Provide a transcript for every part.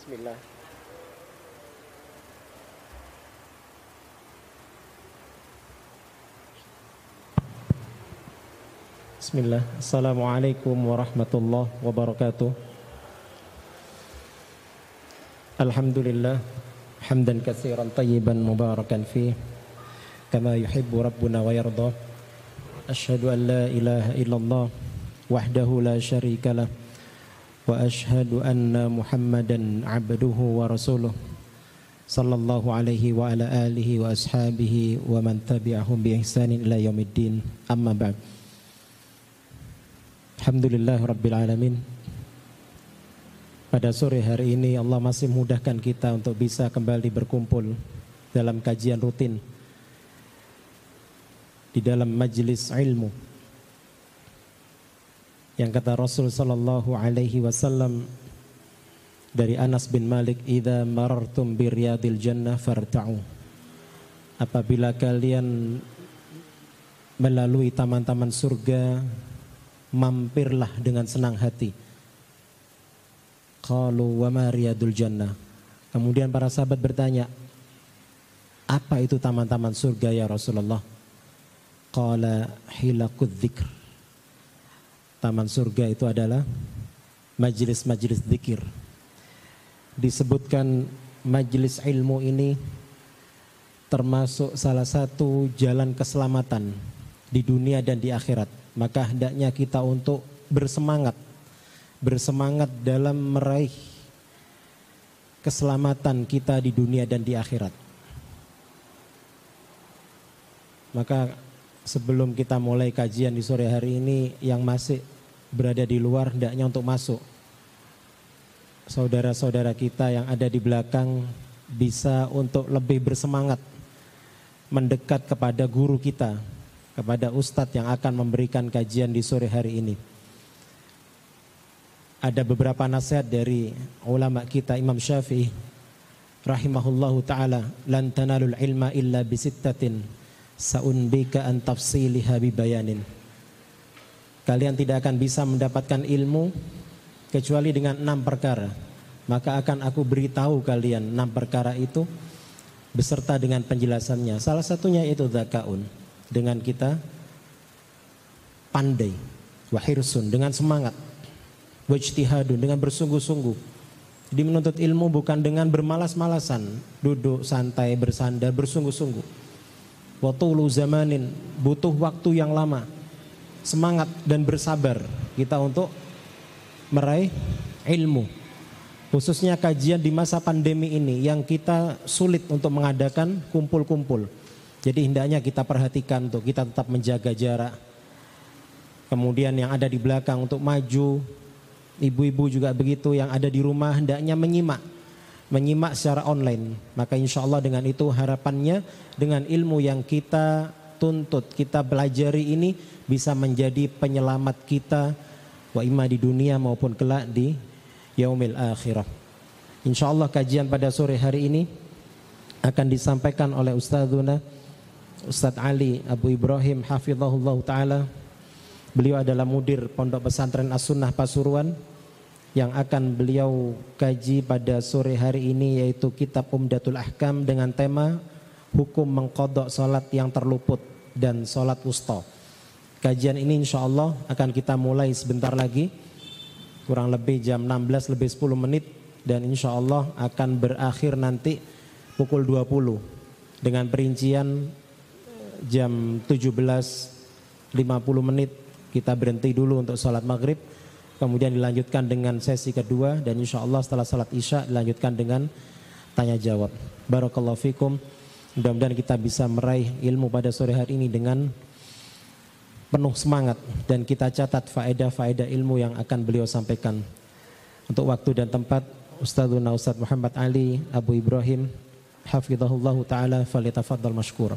Bismillah. Bismillah. Assalamualaikum warahmatullahi wabarakatuh. Alhamdulillah. Hamdan katsiran tayyiban mubarakan fi kama yuhibbu rabbuna wa yarda. Asyhadu an la ilaha illallah wahdahu la syarika lah wa asyhadu anna Muhammadan abduhu wa rasuluh sallallahu alaihi wa ala alihi wa ashabihi wa man tabi'ahum bi ihsanin ila yaumiddin. Amma ba'd. Alhamdulillah Rabbil Alamin Pada sore hari ini Allah masih memudahkan kita untuk bisa kembali berkumpul dalam kajian rutin di dalam majlis ilmu yang kata Rasul sallallahu alaihi wasallam dari Anas bin Malik idza marartum bi riyadil jannah farta'u apabila kalian melalui taman-taman surga mampirlah dengan senang hati. Qalu wa ma riyadul jannah. Kemudian para sahabat bertanya, apa itu taman-taman surga ya Rasulullah? Qala hilakud dzikr. Taman surga itu adalah majelis-majelis zikir. Disebutkan majelis ilmu ini termasuk salah satu jalan keselamatan di dunia dan di akhirat maka hendaknya kita untuk bersemangat bersemangat dalam meraih keselamatan kita di dunia dan di akhirat. Maka sebelum kita mulai kajian di sore hari ini yang masih berada di luar hendaknya untuk masuk. Saudara-saudara kita yang ada di belakang bisa untuk lebih bersemangat mendekat kepada guru kita, kepada ustadz yang akan memberikan kajian di sore hari ini. Ada beberapa nasihat dari ulama kita Imam Syafi'i rahimahullahu taala, "Lan tanalul ilma illa bisittatin saunbika an tafsiliha bibayanin." Kalian tidak akan bisa mendapatkan ilmu kecuali dengan enam perkara. Maka akan aku beritahu kalian enam perkara itu beserta dengan penjelasannya. Salah satunya itu zakaun dengan kita pandai wahirsun dengan semangat wajtihadun dengan bersungguh-sungguh di menuntut ilmu bukan dengan bermalas-malasan duduk santai bersandar bersungguh-sungguh watulu zamanin butuh waktu yang lama. Semangat dan bersabar kita untuk meraih ilmu. Khususnya kajian di masa pandemi ini yang kita sulit untuk mengadakan kumpul-kumpul. Jadi hendaknya kita perhatikan untuk kita tetap menjaga jarak. Kemudian yang ada di belakang untuk maju, ibu-ibu juga begitu yang ada di rumah hendaknya menyimak, menyimak secara online. Maka insya Allah dengan itu harapannya dengan ilmu yang kita tuntut, kita pelajari ini bisa menjadi penyelamat kita wa imma di dunia maupun kelak di yaumil akhirah. Insya Allah kajian pada sore hari ini akan disampaikan oleh Ustazuna Ustadz Ali Abu Ibrahim Hafizahullah Ta'ala Beliau adalah mudir Pondok Pesantren As-Sunnah Pasuruan Yang akan beliau kaji pada sore hari ini Yaitu Kitab Umdatul Ahkam dengan tema Hukum mengkodok solat yang terluput dan solat usta Kajian ini insya Allah akan kita mulai sebentar lagi Kurang lebih jam 16 lebih 10 menit Dan insya Allah akan berakhir nanti pukul 20 dengan perincian jam 17.50 menit. Kita berhenti dulu untuk sholat maghrib kemudian dilanjutkan dengan sesi kedua dan insya Allah setelah sholat isya dilanjutkan dengan tanya jawab. Barakallahu fikum. Mudah-mudahan kita bisa meraih ilmu pada sore hari ini dengan penuh semangat dan kita catat faedah-faedah ilmu yang akan beliau sampaikan. Untuk waktu dan tempat Ustadzuna Ustadz Muhammad Ali Abu Ibrahim Hafidhahullah Ta'ala Falitafaddal Mashkur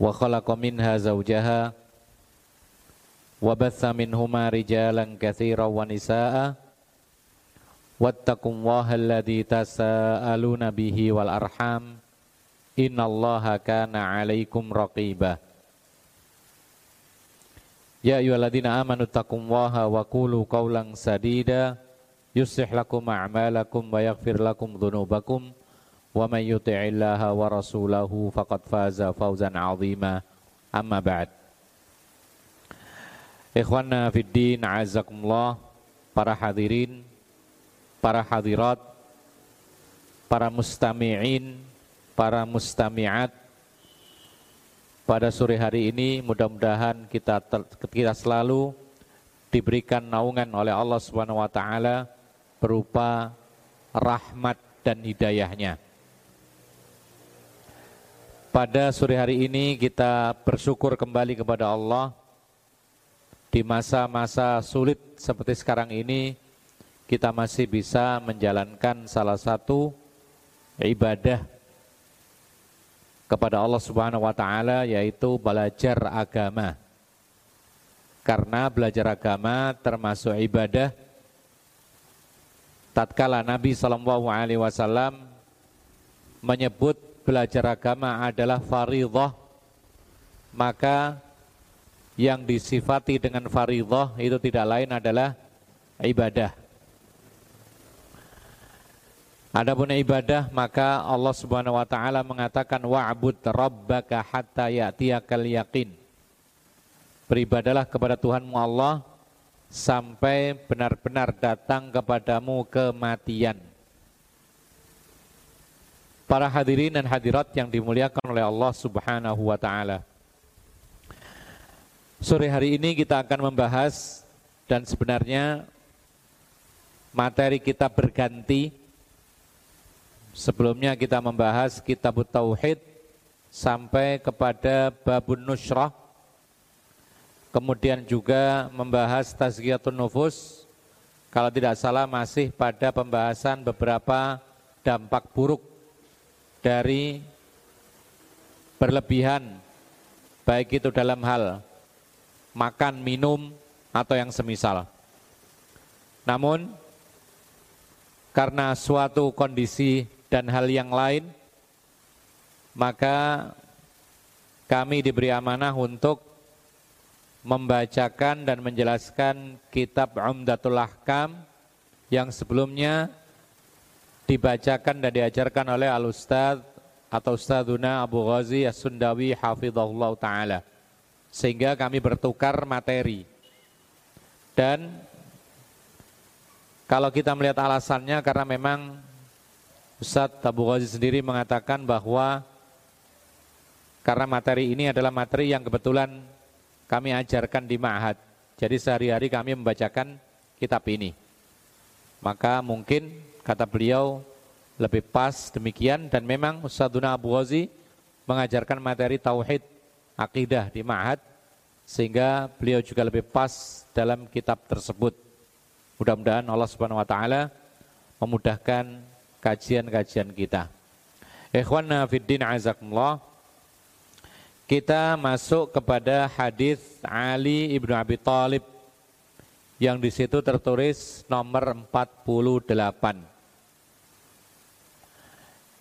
wa khalaqa minha zawjaha. Wa batha minhuma rijalan katsiran wa nisaa'a. Wattaqullaha alladzi tasaaluna bihi wal arham. Innallaha kana 'alaikum raqiba. Ya ayyuhalladzina amanu taqullaha wa qulu qawlan sadida. Yuslih lakum a'malakum wa yaghfir lakum dhunubakum. ومن يطع الله ورسوله فقد فاز فوزا عظيما أما بعد Ikhwana Fiddin Azakumullah Para hadirin Para hadirat Para mustami'in Para mustami'at Pada sore hari ini mudah-mudahan kita kita selalu diberikan naungan oleh Allah Subhanahu wa taala berupa rahmat dan hidayahnya. pada sore hari ini kita bersyukur kembali kepada Allah di masa-masa sulit seperti sekarang ini kita masih bisa menjalankan salah satu ibadah kepada Allah Subhanahu wa taala yaitu belajar agama. Karena belajar agama termasuk ibadah tatkala Nabi sallallahu alaihi wasallam menyebut belajar agama adalah faridah maka yang disifati dengan faridah itu tidak lain adalah ibadah Adapun ibadah maka Allah Subhanahu wa taala mengatakan wa'bud rabbaka hatta ya'tiyakal yaqin. Beribadalah kepada Tuhanmu Allah sampai benar-benar datang kepadamu kematian. Para hadirin dan hadirat yang dimuliakan oleh Allah Subhanahu wa taala. Sore hari ini kita akan membahas dan sebenarnya materi kita berganti. Sebelumnya kita membahas kitab Tauhid sampai kepada babun nusrah. Kemudian juga membahas tazkiyatun nufus. Kalau tidak salah masih pada pembahasan beberapa dampak buruk dari berlebihan baik itu dalam hal makan, minum atau yang semisal. Namun karena suatu kondisi dan hal yang lain maka kami diberi amanah untuk membacakan dan menjelaskan kitab Umdatul Ahkam yang sebelumnya dibacakan dan diajarkan oleh Al-Ustadz atau Ustadzuna Abu Ghazi As-Sundawi Hafizahullah Ta'ala. Sehingga kami bertukar materi. Dan kalau kita melihat alasannya karena memang Ustadz Abu Ghazi sendiri mengatakan bahwa karena materi ini adalah materi yang kebetulan kami ajarkan di ma'had. Jadi sehari-hari kami membacakan kitab ini. Maka mungkin kata beliau lebih pas demikian dan memang Ustadzuna Abu Ghazi mengajarkan materi tauhid akidah di Ma'had sehingga beliau juga lebih pas dalam kitab tersebut. Mudah-mudahan Allah Subhanahu wa taala memudahkan kajian-kajian kita. Ikhwanna fiddin azakumullah. Kita masuk kepada hadis Ali ibnu Abi Thalib yang di situ tertulis nomor 48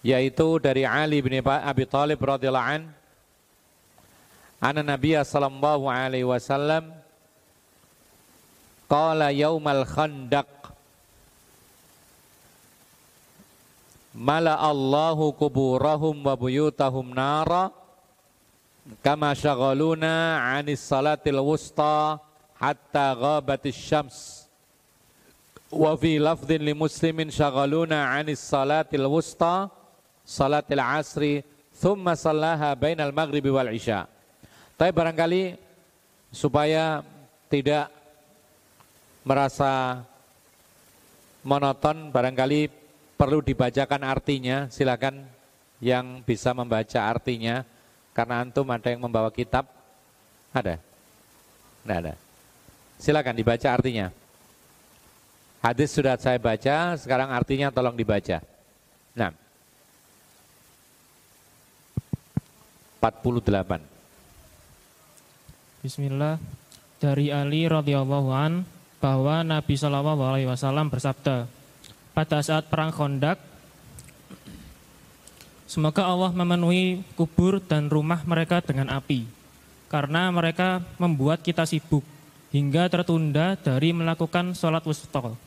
yaitu dari Ali bin Abi Thalib radhiyallahu an anna Nabiya sallallahu alaihi wasallam qala yaumal khandaq mala Allahu kuburahum wa buyutahum nara kama syaghaluna 'anis salatil wusta hatta ghabatis syams wa fi lafdhin li muslimin syaghaluna 'anis salatil wusta salatil asri thumma sallaha bainal maghribi wal isya tapi barangkali supaya tidak merasa monoton barangkali perlu dibacakan artinya, silakan yang bisa membaca artinya, karena antum ada yang membawa kitab, ada? Tidak ada. Silakan dibaca artinya. Hadis sudah saya baca, sekarang artinya tolong dibaca. Nah, 48. Bismillah. Dari Ali radhiyallahu an bahwa Nabi Shallallahu alaihi wasallam bersabda, pada saat perang Khandaq Semoga Allah memenuhi kubur dan rumah mereka dengan api karena mereka membuat kita sibuk hingga tertunda dari melakukan sholat wusta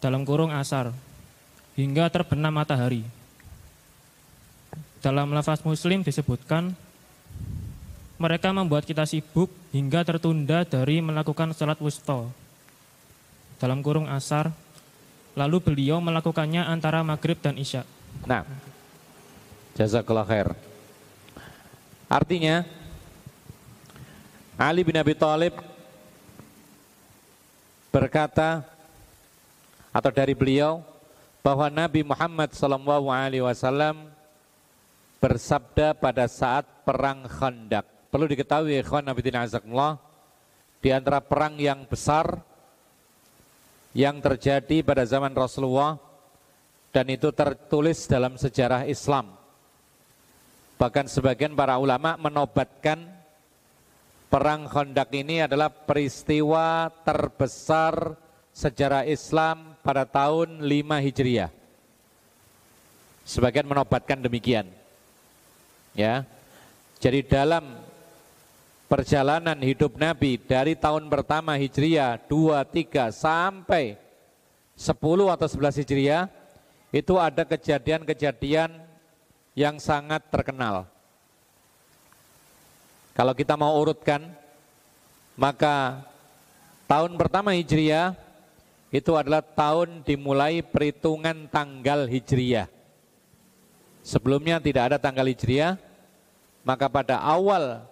dalam kurung asar hingga terbenam matahari. Dalam lafaz muslim disebutkan mereka membuat kita sibuk hingga tertunda dari melakukan sholat wusta dalam kurung asar Lalu beliau melakukannya antara maghrib dan isya. Nah, jazakallah khair. Artinya, Ali bin Abi Thalib berkata atau dari beliau bahwa Nabi Muhammad SAW bersabda pada saat perang Khandaq. Perlu diketahui ikhwan Nabi Azakumullah, di antara perang yang besar yang terjadi pada zaman Rasulullah dan itu tertulis dalam sejarah Islam. Bahkan sebagian para ulama menobatkan perang Khandaq ini adalah peristiwa terbesar sejarah Islam pada tahun 5 Hijriah. Sebagian menobatkan demikian. Ya. Jadi dalam perjalanan hidup Nabi dari tahun pertama Hijriah 2, 3 sampai 10 atau 11 Hijriah itu ada kejadian-kejadian yang sangat terkenal. Kalau kita mau urutkan, maka tahun pertama Hijriah itu adalah tahun dimulai perhitungan tanggal Hijriah. Sebelumnya tidak ada tanggal Hijriah, maka pada awal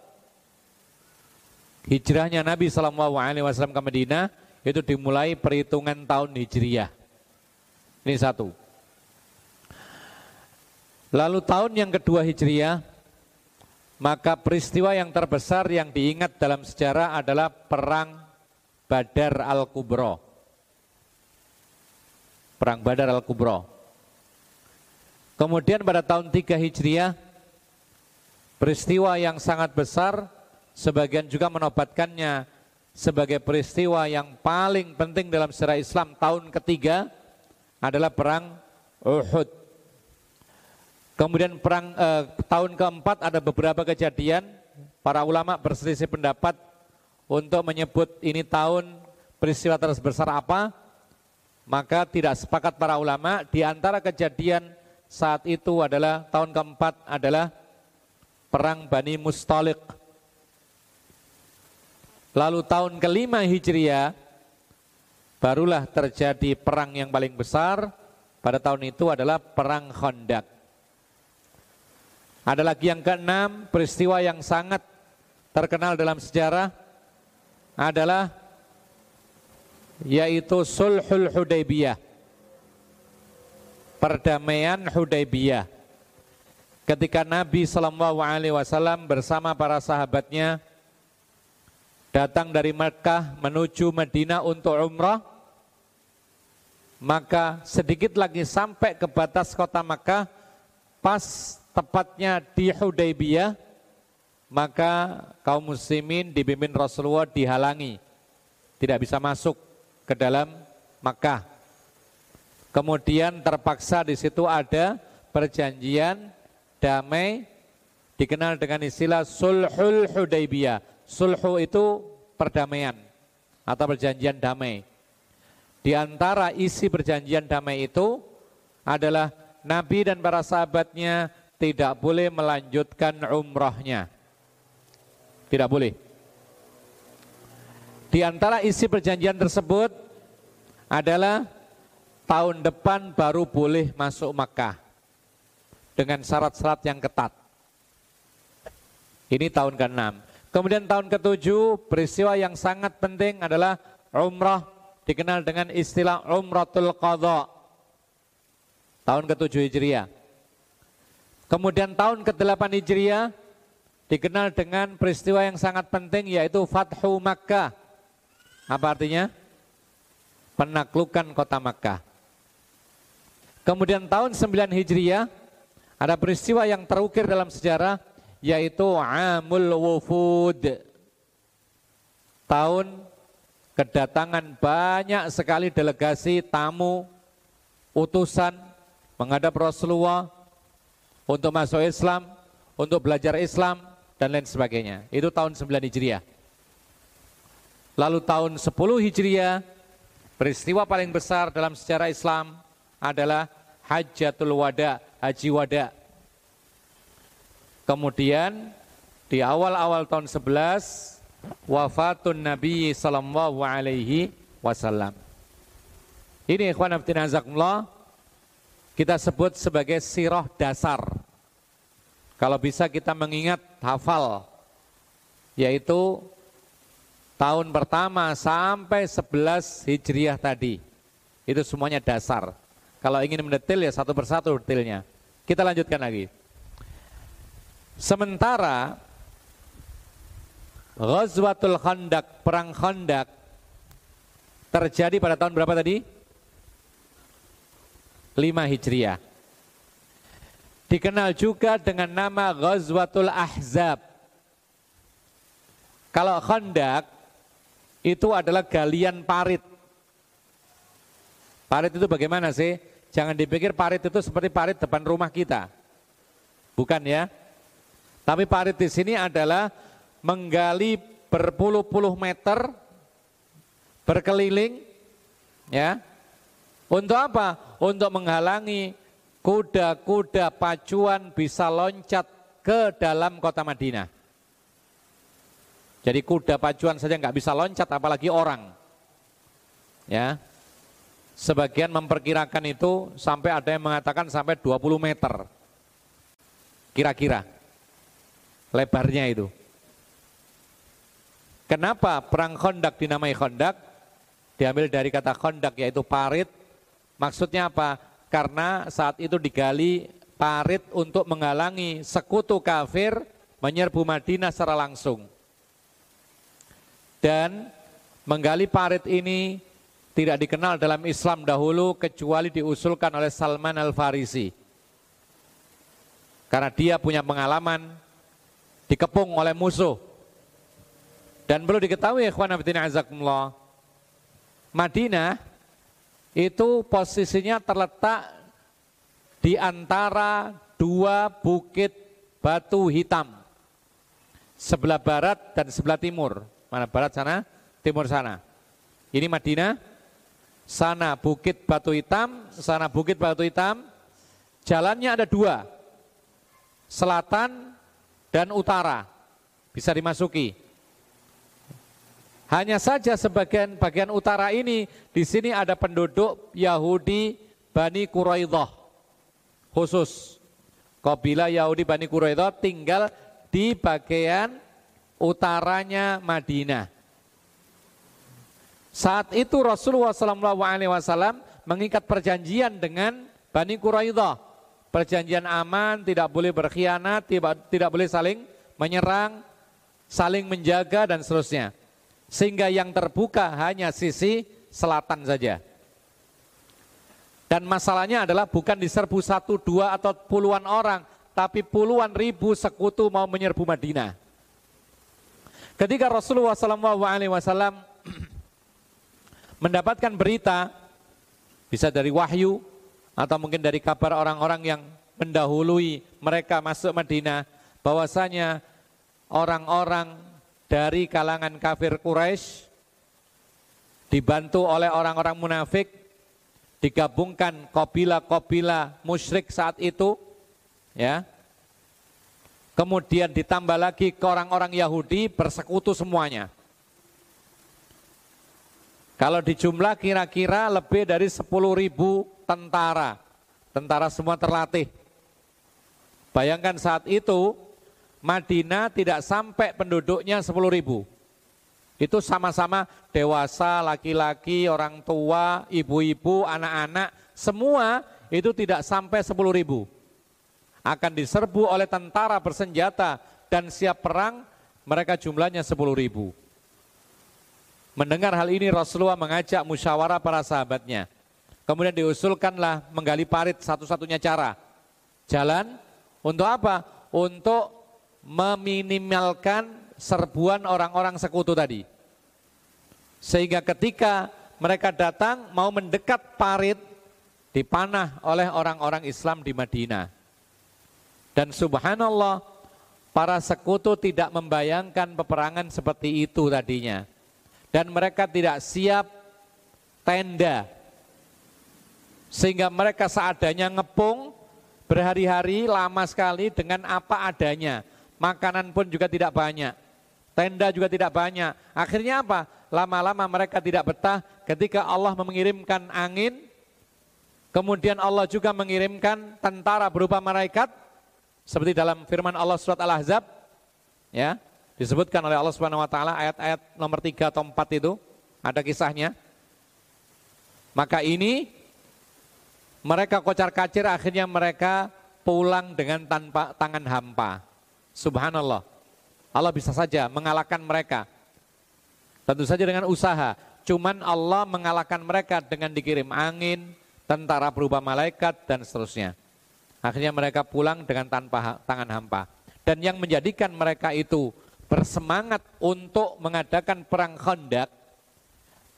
hijrahnya Nabi Wasallam ke Madinah itu dimulai perhitungan tahun hijriah. Ini satu. Lalu tahun yang kedua hijriah, maka peristiwa yang terbesar yang diingat dalam sejarah adalah perang Badar al-Kubro. Perang Badar al-Kubro. Kemudian pada tahun 3 Hijriah, peristiwa yang sangat besar sebagian juga menobatkannya sebagai peristiwa yang paling penting dalam sejarah Islam tahun ketiga adalah perang Uhud. Kemudian perang eh, tahun keempat ada beberapa kejadian para ulama berselisih pendapat untuk menyebut ini tahun peristiwa terbesar apa. Maka tidak sepakat para ulama di antara kejadian saat itu adalah tahun keempat adalah perang Bani Mustalik Lalu tahun kelima Hijriah barulah terjadi perang yang paling besar pada tahun itu adalah perang Khandaq. Ada lagi yang keenam, peristiwa yang sangat terkenal dalam sejarah adalah yaitu Sulhul Hudaybiyah. Perdamaian Hudaybiyah. Ketika Nabi Shallallahu alaihi wasallam bersama para sahabatnya datang dari Mekah menuju Madinah untuk umrah, maka sedikit lagi sampai ke batas kota Mekah, pas tepatnya di Hudaybiyah, maka kaum muslimin dibimbing Rasulullah dihalangi, tidak bisa masuk ke dalam Mekah. Kemudian terpaksa di situ ada perjanjian damai dikenal dengan istilah sulhul hudaybiyah. Sulhu itu perdamaian atau perjanjian damai. Di antara isi perjanjian damai itu adalah Nabi dan para sahabatnya tidak boleh melanjutkan umrahnya. Tidak boleh. Di antara isi perjanjian tersebut adalah tahun depan baru boleh masuk Makkah dengan syarat-syarat yang ketat. Ini tahun ke-6. Kemudian tahun ke-7 peristiwa yang sangat penting adalah umrah dikenal dengan istilah umratul qadha. Tahun ke-7 Hijriah. Kemudian tahun ke-8 Hijriah dikenal dengan peristiwa yang sangat penting yaitu Fathu Makkah. Apa artinya? Penaklukan kota Makkah. Kemudian tahun 9 Hijriah ada peristiwa yang terukir dalam sejarah yaitu Amul Wufud. Tahun kedatangan banyak sekali delegasi tamu utusan menghadap Rasulullah untuk masuk Islam, untuk belajar Islam dan lain sebagainya. Itu tahun 9 Hijriah. Lalu tahun 10 Hijriah, peristiwa paling besar dalam sejarah Islam adalah Hajatul Wada, Haji Wada. Kemudian di awal-awal tahun 11 wafatun Nabi sallallahu alaihi wasallam. Ini ikhwan azakumullah kita sebut sebagai sirah dasar. Kalau bisa kita mengingat hafal yaitu tahun pertama sampai 11 Hijriah tadi. Itu semuanya dasar. Kalau ingin mendetil ya satu persatu detailnya. Kita lanjutkan lagi. Sementara Ghazwatul Khandaq, perang Khandaq terjadi pada tahun berapa tadi? 5 Hijriah. Dikenal juga dengan nama Ghazwatul Ahzab. Kalau Khandaq itu adalah galian parit. Parit itu bagaimana sih? Jangan dipikir parit itu seperti parit depan rumah kita. Bukan ya. Tapi parit di sini adalah menggali berpuluh-puluh meter berkeliling ya. Untuk apa? Untuk menghalangi kuda-kuda pacuan bisa loncat ke dalam kota Madinah. Jadi kuda pacuan saja nggak bisa loncat apalagi orang. Ya. Sebagian memperkirakan itu sampai ada yang mengatakan sampai 20 meter. Kira-kira lebarnya itu. Kenapa perang kondak dinamai kondak? Diambil dari kata kondak yaitu parit. Maksudnya apa? Karena saat itu digali parit untuk menghalangi sekutu kafir menyerbu Madinah secara langsung. Dan menggali parit ini tidak dikenal dalam Islam dahulu kecuali diusulkan oleh Salman Al-Farisi. Karena dia punya pengalaman dikepung oleh musuh. Dan perlu diketahui ikhwan azakumullah, Madinah itu posisinya terletak di antara dua bukit batu hitam. Sebelah barat dan sebelah timur. Mana barat sana, timur sana. Ini Madinah, sana bukit batu hitam, sana bukit batu hitam. Jalannya ada dua, selatan dan utara bisa dimasuki. Hanya saja sebagian bagian utara ini di sini ada penduduk Yahudi Bani Quraidah khusus. Kabilah Yahudi Bani Quraidah tinggal di bagian utaranya Madinah. Saat itu Rasulullah SAW mengikat perjanjian dengan Bani Quraidah perjanjian aman, tidak boleh berkhianat, tidak, tidak boleh saling menyerang, saling menjaga dan seterusnya. Sehingga yang terbuka hanya sisi selatan saja. Dan masalahnya adalah bukan diserbu satu, dua atau puluhan orang, tapi puluhan ribu sekutu mau menyerbu Madinah. Ketika Rasulullah SAW mendapatkan berita, bisa dari wahyu, atau mungkin dari kabar orang-orang yang mendahului mereka masuk Madinah bahwasanya orang-orang dari kalangan kafir Quraisy dibantu oleh orang-orang munafik digabungkan kobila-kobila musyrik saat itu ya. Kemudian ditambah lagi ke orang-orang Yahudi bersekutu semuanya kalau dijumlah kira-kira lebih dari 10 ribu tentara tentara semua terlatih bayangkan saat itu Madinah tidak sampai penduduknya 10 ribu itu sama-sama dewasa, laki-laki, orang tua, ibu-ibu, anak-anak, semua itu tidak sampai 10 ribu. Akan diserbu oleh tentara bersenjata dan siap perang, mereka jumlahnya 10 ribu. Mendengar hal ini Rasulullah mengajak musyawarah para sahabatnya. Kemudian diusulkanlah menggali parit satu-satunya cara. Jalan untuk apa? Untuk meminimalkan serbuan orang-orang sekutu tadi. Sehingga ketika mereka datang mau mendekat parit dipanah oleh orang-orang Islam di Madinah. Dan subhanallah para sekutu tidak membayangkan peperangan seperti itu tadinya. Dan mereka tidak siap tenda. Sehingga mereka seadanya ngepung berhari-hari lama sekali dengan apa adanya. Makanan pun juga tidak banyak. Tenda juga tidak banyak. Akhirnya apa? Lama-lama mereka tidak betah ketika Allah mengirimkan angin. Kemudian Allah juga mengirimkan tentara berupa malaikat seperti dalam firman Allah surat Al-Ahzab ya, disebutkan oleh Allah Subhanahu wa taala ayat-ayat nomor 3 atau 4 itu ada kisahnya. Maka ini mereka kocar-kacir akhirnya mereka pulang dengan tanpa tangan hampa. Subhanallah. Allah bisa saja mengalahkan mereka. Tentu saja dengan usaha. Cuman Allah mengalahkan mereka dengan dikirim angin, tentara berubah malaikat, dan seterusnya. Akhirnya mereka pulang dengan tanpa tangan hampa. Dan yang menjadikan mereka itu bersemangat untuk mengadakan perang khandak,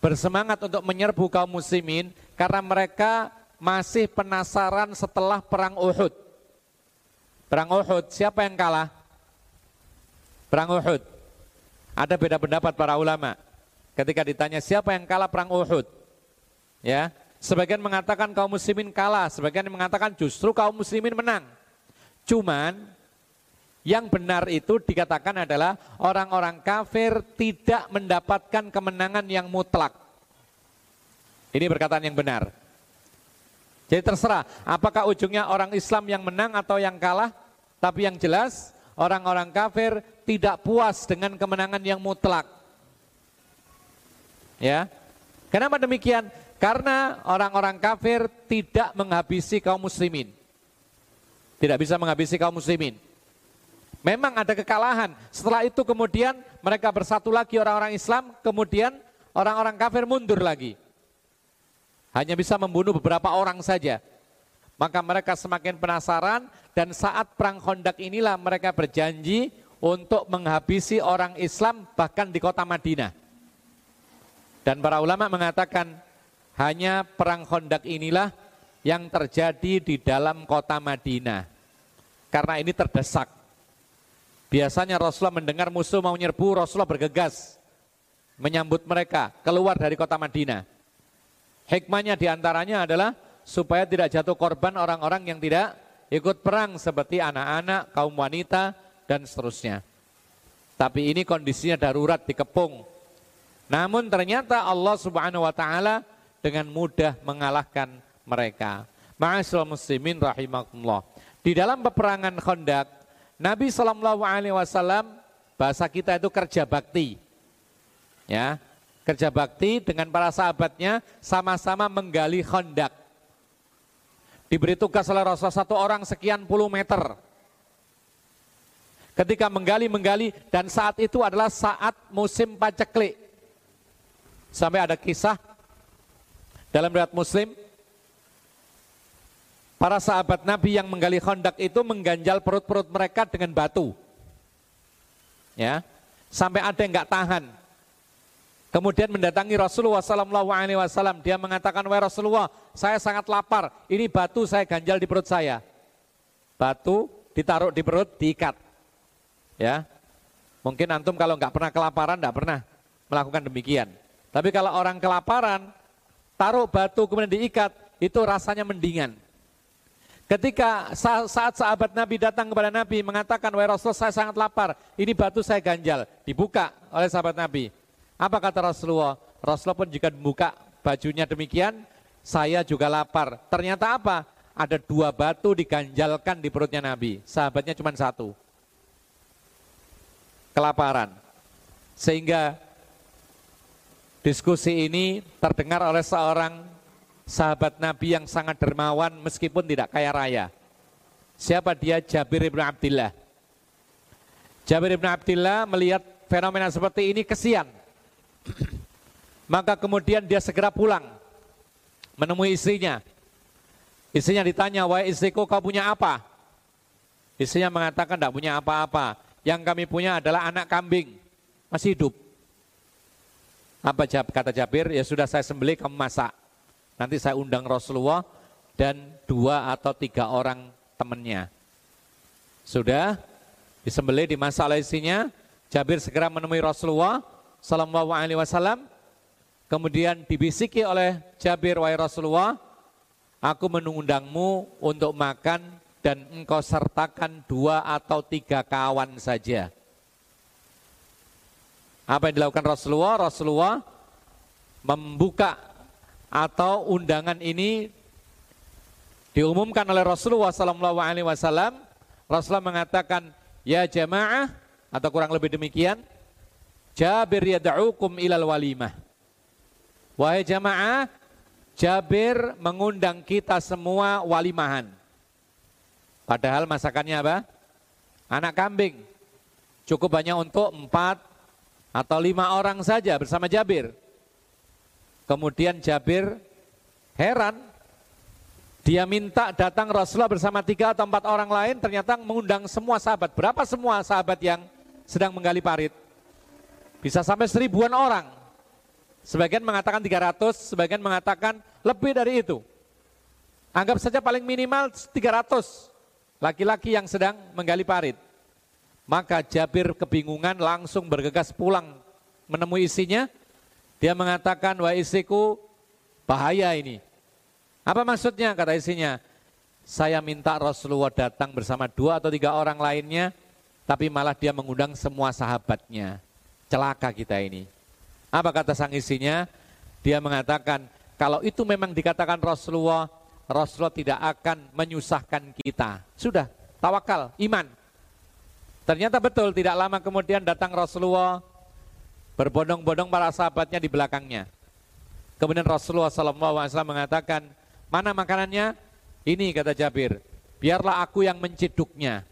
bersemangat untuk menyerbu kaum muslimin, karena mereka masih penasaran setelah perang Uhud. Perang Uhud, siapa yang kalah? Perang Uhud. Ada beda pendapat para ulama. Ketika ditanya siapa yang kalah perang Uhud. Ya, sebagian mengatakan kaum muslimin kalah, sebagian mengatakan justru kaum muslimin menang. Cuman yang benar itu dikatakan adalah orang-orang kafir tidak mendapatkan kemenangan yang mutlak. Ini perkataan yang benar. Jadi terserah apakah ujungnya orang Islam yang menang atau yang kalah, tapi yang jelas orang-orang kafir tidak puas dengan kemenangan yang mutlak. Ya. Kenapa demikian? Karena orang-orang kafir tidak menghabisi kaum muslimin. Tidak bisa menghabisi kaum muslimin. Memang ada kekalahan. Setelah itu kemudian mereka bersatu lagi orang-orang Islam, kemudian orang-orang kafir mundur lagi. Hanya bisa membunuh beberapa orang saja. Maka mereka semakin penasaran dan saat perang Khandaq inilah mereka berjanji untuk menghabisi orang Islam bahkan di kota Madinah. Dan para ulama mengatakan hanya perang Khandaq inilah yang terjadi di dalam kota Madinah. Karena ini terdesak. Biasanya Rasulullah mendengar musuh mau nyerbu, Rasulullah bergegas menyambut mereka keluar dari kota Madinah. Hikmahnya di antaranya adalah supaya tidak jatuh korban orang-orang yang tidak ikut perang seperti anak-anak, kaum wanita, dan seterusnya. Tapi ini kondisinya darurat dikepung. Namun ternyata Allah subhanahu wa ta'ala dengan mudah mengalahkan mereka. Ma'asyil muslimin rahimakumullah. Di dalam peperangan Khandaq, Nabi Shallallahu Alaihi Wasallam bahasa kita itu kerja bakti, ya kerja bakti dengan para sahabatnya sama-sama menggali Khandaq diberi tugas oleh Rasulullah satu orang sekian puluh meter. Ketika menggali-menggali dan saat itu adalah saat musim paceklik. Sampai ada kisah dalam riwayat Muslim para sahabat Nabi yang menggali kondak itu mengganjal perut-perut mereka dengan batu. Ya, sampai ada yang nggak tahan. Kemudian mendatangi Rasulullah Wasallam. Dia mengatakan, wahai Rasulullah, saya sangat lapar. Ini batu saya ganjal di perut saya. Batu ditaruh di perut, diikat. Ya, mungkin antum kalau nggak pernah kelaparan, nggak pernah melakukan demikian. Tapi kalau orang kelaparan, taruh batu kemudian diikat, itu rasanya mendingan. Ketika saat sahabat Nabi datang kepada Nabi mengatakan, Wahai Rasul saya sangat lapar, ini batu saya ganjal. Dibuka oleh sahabat Nabi. Apa kata Rasulullah? Rasulullah pun juga membuka bajunya demikian, saya juga lapar. Ternyata apa? Ada dua batu diganjalkan di perutnya Nabi. Sahabatnya cuma satu. Kelaparan. Sehingga diskusi ini terdengar oleh seorang sahabat Nabi yang sangat dermawan meskipun tidak kaya raya. Siapa dia? Jabir ibn Abdullah. Jabir ibn Abdullah melihat fenomena seperti ini kesian. Maka kemudian dia segera pulang menemui istrinya. Istrinya ditanya, wahai istriku kau punya apa? Istrinya mengatakan tidak punya apa-apa. Yang kami punya adalah anak kambing, masih hidup. Apa kata Jabir? Ya sudah saya sembelih kamu masak. Nanti saya undang Rasulullah dan dua atau tiga orang temannya. Sudah disembelih di masa isinya, Jabir segera menemui Rasulullah Sallallahu Alaihi Wasallam. Kemudian dibisiki oleh Jabir wahai Rasulullah, aku mengundangmu untuk makan dan engkau sertakan dua atau tiga kawan saja. Apa yang dilakukan Rasulullah? Rasulullah membuka atau undangan ini diumumkan oleh Rasulullah Sallallahu Alaihi Wasallam. Rasulullah mengatakan, ya jamaah atau kurang lebih demikian, Jabir yad'ukum ilal walimah. Wahai jamaah, Jabir mengundang kita semua walimahan. Padahal masakannya apa? Anak kambing. Cukup banyak untuk empat atau lima orang saja bersama Jabir. Kemudian Jabir heran, dia minta datang Rasulullah bersama tiga atau empat orang lain, ternyata mengundang semua sahabat. Berapa semua sahabat yang sedang menggali parit? Bisa sampai seribuan orang. Sebagian mengatakan 300, sebagian mengatakan lebih dari itu. Anggap saja paling minimal 300 laki-laki yang sedang menggali parit. Maka Jabir kebingungan langsung bergegas pulang menemui isinya, dia mengatakan, wah istriku bahaya ini. Apa maksudnya kata istrinya? Saya minta Rasulullah datang bersama dua atau tiga orang lainnya, tapi malah dia mengundang semua sahabatnya. Celaka kita ini. Apa kata sang istrinya? Dia mengatakan, kalau itu memang dikatakan Rasulullah, Rasulullah tidak akan menyusahkan kita. Sudah, tawakal, iman. Ternyata betul, tidak lama kemudian datang Rasulullah Berbondong-bondong para sahabatnya di belakangnya. Kemudian Rasulullah SAW mengatakan, mana makanannya? Ini kata Jabir, biarlah aku yang menciduknya.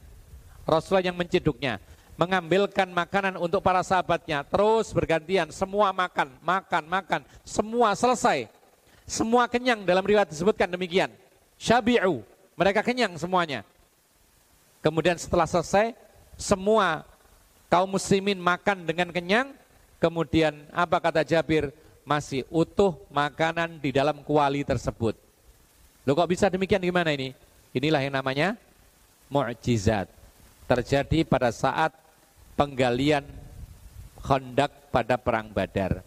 Rasulullah yang menciduknya. Mengambilkan makanan untuk para sahabatnya. Terus bergantian, semua makan, makan, makan. Semua selesai. Semua kenyang dalam riwayat disebutkan demikian. Syabi'u, mereka kenyang semuanya. Kemudian setelah selesai, semua kaum muslimin makan dengan kenyang, Kemudian apa kata Jabir? Masih utuh makanan di dalam kuali tersebut. Loh kok bisa demikian gimana ini? Inilah yang namanya mukjizat. Terjadi pada saat penggalian kondak pada perang Badar.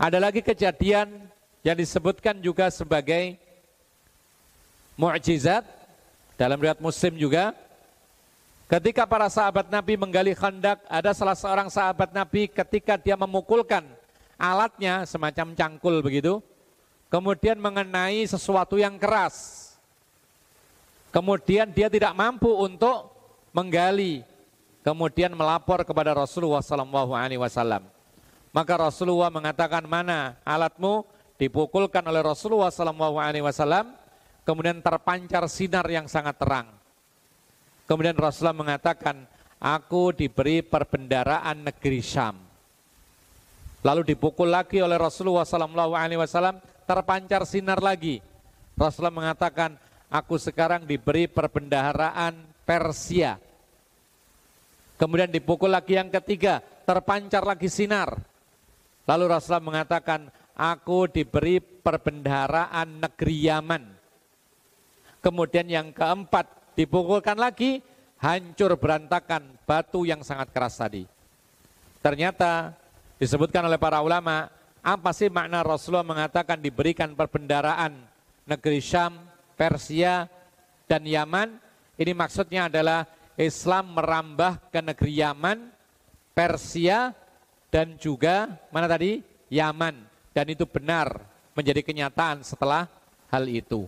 Ada lagi kejadian yang disebutkan juga sebagai mukjizat dalam riwayat Muslim juga Ketika para sahabat Nabi menggali khandak, ada salah seorang sahabat Nabi ketika dia memukulkan alatnya semacam cangkul begitu, kemudian mengenai sesuatu yang keras. Kemudian dia tidak mampu untuk menggali, kemudian melapor kepada Rasulullah SAW. Maka Rasulullah mengatakan mana alatmu dipukulkan oleh Rasulullah SAW, kemudian terpancar sinar yang sangat terang. Kemudian Rasulullah mengatakan, aku diberi perbendaraan negeri Syam. Lalu dipukul lagi oleh Rasulullah SAW, terpancar sinar lagi. Rasulullah mengatakan, aku sekarang diberi perbendaharaan Persia. Kemudian dipukul lagi yang ketiga, terpancar lagi sinar. Lalu Rasulullah mengatakan, aku diberi perbendaharaan negeri Yaman. Kemudian yang keempat, dipukulkan lagi, hancur berantakan batu yang sangat keras tadi. Ternyata disebutkan oleh para ulama, apa sih makna Rasulullah mengatakan diberikan perbendaraan negeri Syam, Persia, dan Yaman? Ini maksudnya adalah Islam merambah ke negeri Yaman, Persia, dan juga mana tadi? Yaman. Dan itu benar menjadi kenyataan setelah hal itu.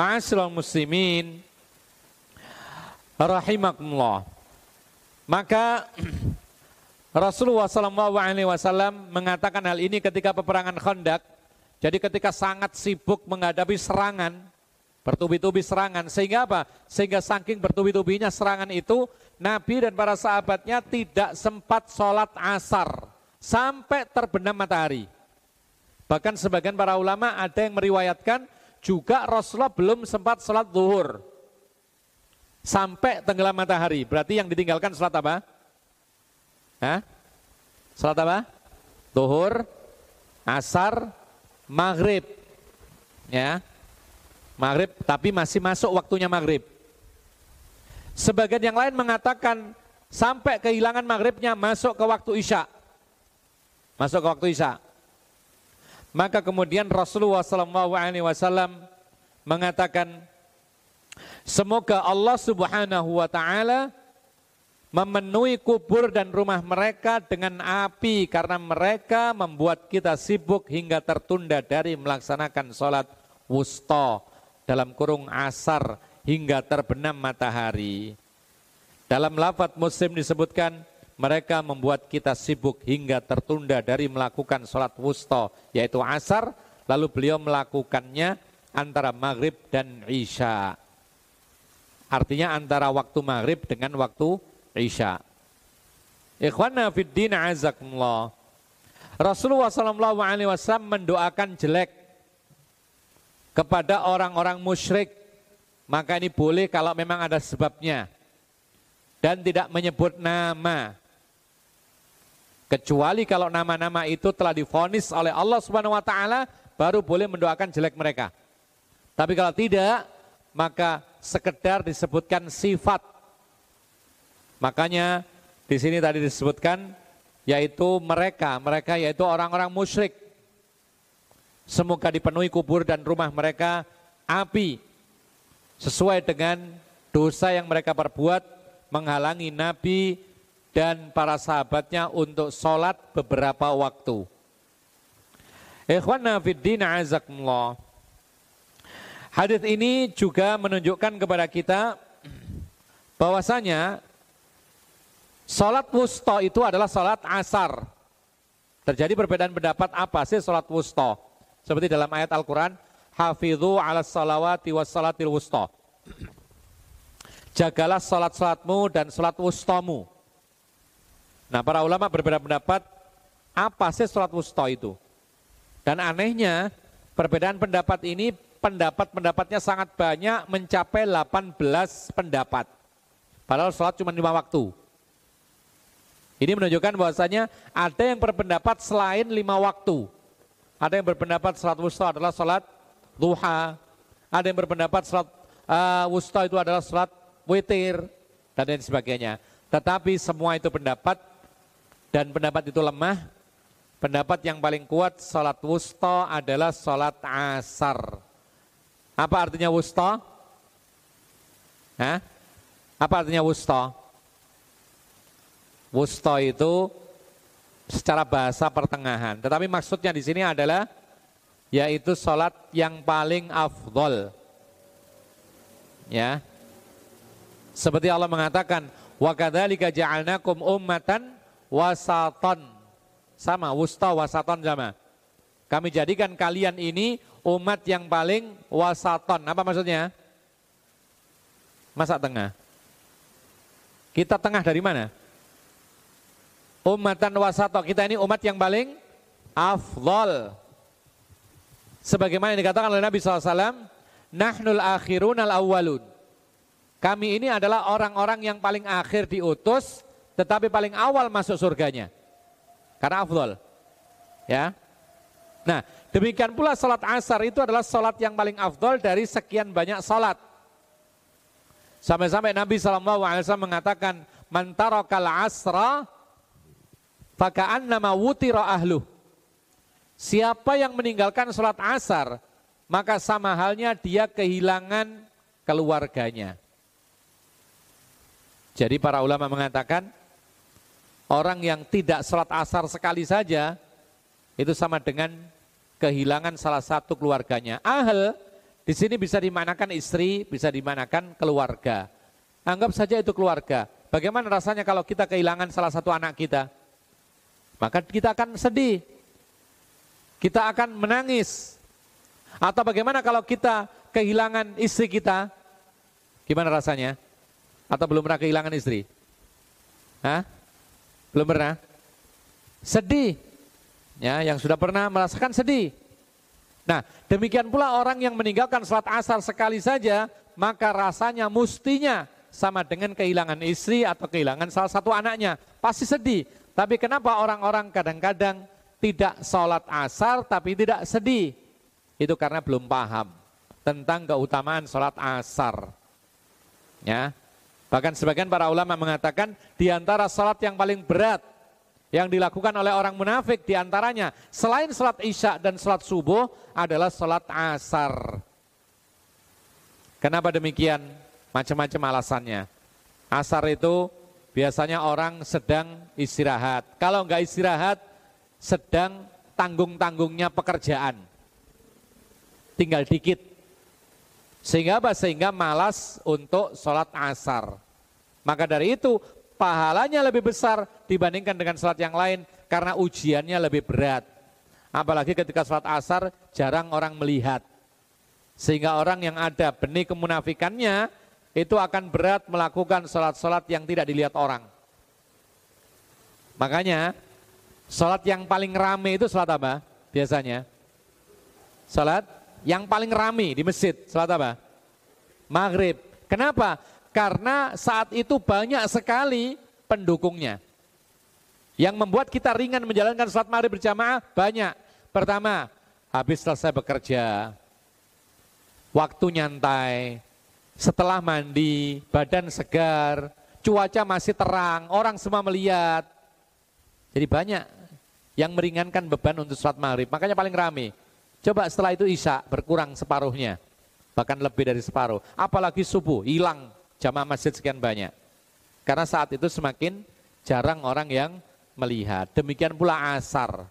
Ma'asyiral muslimin rahimakumullah. Maka Rasulullah SAW mengatakan hal ini ketika peperangan Khandaq. Jadi ketika sangat sibuk menghadapi serangan, bertubi-tubi serangan, sehingga apa? Sehingga saking bertubi-tubinya serangan itu, Nabi dan para sahabatnya tidak sempat sholat asar sampai terbenam matahari. Bahkan sebagian para ulama ada yang meriwayatkan juga Rasulullah belum sempat sholat zuhur sampai tenggelam matahari. Berarti yang ditinggalkan sholat apa? Hah? Sholat apa? Zuhur, asar, maghrib. Ya, maghrib tapi masih masuk waktunya maghrib. Sebagian yang lain mengatakan sampai kehilangan maghribnya masuk ke waktu isya. Masuk ke waktu isya. Maka kemudian Rasulullah SAW mengatakan, semoga Allah Subhanahu Wa Taala memenuhi kubur dan rumah mereka dengan api karena mereka membuat kita sibuk hingga tertunda dari melaksanakan sholat wusta dalam kurung asar hingga terbenam matahari. Dalam lafat muslim disebutkan mereka membuat kita sibuk hingga tertunda dari melakukan sholat wusta, yaitu asar, lalu beliau melakukannya antara maghrib dan isya. Artinya antara waktu maghrib dengan waktu isya. Ikhwana fiddin azakumullah. Rasulullah sallallahu alaihi wasallam mendoakan jelek kepada orang-orang musyrik. Maka ini boleh kalau memang ada sebabnya. Dan tidak menyebut nama. Kecuali kalau nama-nama itu telah difonis oleh Allah Subhanahu wa taala baru boleh mendoakan jelek mereka. Tapi kalau tidak, maka sekedar disebutkan sifat. Makanya di sini tadi disebutkan yaitu mereka, mereka yaitu orang-orang musyrik. Semoga dipenuhi kubur dan rumah mereka api sesuai dengan dosa yang mereka perbuat menghalangi nabi dan para sahabatnya untuk sholat beberapa waktu. Ikhwana fiddin azakumullah. Hadis ini juga menunjukkan kepada kita bahwasanya sholat wusta itu adalah sholat asar. Terjadi perbedaan pendapat apa sih sholat wusta? Seperti dalam ayat Al-Quran, Hafidhu ala salawati was salatil wusta. Jagalah sholat-sholatmu dan sholat wustamu. Nah para ulama berbeda pendapat apa sih sholat wusta itu. Dan anehnya perbedaan pendapat ini pendapat-pendapatnya sangat banyak mencapai 18 pendapat. Padahal sholat cuma lima waktu. Ini menunjukkan bahwasanya ada yang berpendapat selain lima waktu. Ada yang berpendapat sholat wusta adalah sholat duha. Ada yang berpendapat sholat uh, wusta itu adalah sholat witir dan lain sebagainya. Tetapi semua itu pendapat dan pendapat itu lemah. Pendapat yang paling kuat sholat wusta adalah sholat asar. Apa artinya wusta? Hah? Apa artinya wusta? Wusta itu secara bahasa pertengahan. Tetapi maksudnya di sini adalah yaitu sholat yang paling afdol. Ya. Seperti Allah mengatakan, wa kadzalika ja'alnakum ummatan wasaton. Sama, wusta wasaton sama. Kami jadikan kalian ini umat yang paling wasaton. Apa maksudnya? Masa tengah. Kita tengah dari mana? Umatan wasaton. Kita ini umat yang paling afdol. Sebagaimana dikatakan oleh Nabi SAW, Nahnul akhirun al awwalun. Kami ini adalah orang-orang yang paling akhir diutus tetapi paling awal masuk surganya. Karena afdol. Ya. Nah, demikian pula salat asar itu adalah salat yang paling afdol dari sekian banyak salat. Sampai-sampai Nabi SAW mengatakan, Mantarokal asra, faka'an nama wutira ahlu. Siapa yang meninggalkan sholat asar, maka sama halnya dia kehilangan keluarganya. Jadi para ulama mengatakan, orang yang tidak sholat asar sekali saja, itu sama dengan kehilangan salah satu keluarganya. Ahl di sini bisa dimanakan istri, bisa dimanakan keluarga. Anggap saja itu keluarga. Bagaimana rasanya kalau kita kehilangan salah satu anak kita? Maka kita akan sedih. Kita akan menangis. Atau bagaimana kalau kita kehilangan istri kita? Gimana rasanya? Atau belum pernah kehilangan istri? Hah? Belum pernah? Sedih. Ya, yang sudah pernah merasakan sedih. Nah, demikian pula orang yang meninggalkan sholat asar sekali saja, maka rasanya mustinya sama dengan kehilangan istri atau kehilangan salah satu anaknya. Pasti sedih. Tapi kenapa orang-orang kadang-kadang tidak sholat asar tapi tidak sedih? Itu karena belum paham tentang keutamaan sholat asar. Ya, Bahkan sebagian para ulama mengatakan di antara sholat yang paling berat yang dilakukan oleh orang munafik di antaranya selain sholat isya dan sholat subuh adalah sholat asar. Kenapa demikian? Macam-macam alasannya. Asar itu biasanya orang sedang istirahat. Kalau enggak istirahat, sedang tanggung-tanggungnya pekerjaan. Tinggal dikit. Sehingga apa? Sehingga malas untuk sholat asar. Maka dari itu pahalanya lebih besar dibandingkan dengan sholat yang lain karena ujiannya lebih berat. Apalagi ketika sholat asar jarang orang melihat. Sehingga orang yang ada benih kemunafikannya itu akan berat melakukan sholat-sholat yang tidak dilihat orang. Makanya sholat yang paling rame itu sholat apa biasanya? Sholat yang paling rame di masjid, sholat apa? Maghrib. Kenapa? Karena saat itu banyak sekali pendukungnya. Yang membuat kita ringan menjalankan sholat maghrib berjamaah banyak. Pertama, habis selesai bekerja, waktu nyantai, setelah mandi, badan segar, cuaca masih terang, orang semua melihat. Jadi banyak yang meringankan beban untuk sholat maghrib. Makanya paling rame. Coba setelah itu isya berkurang separuhnya. Bahkan lebih dari separuh. Apalagi subuh, hilang jamaah masjid sekian banyak. Karena saat itu semakin jarang orang yang melihat. Demikian pula asar.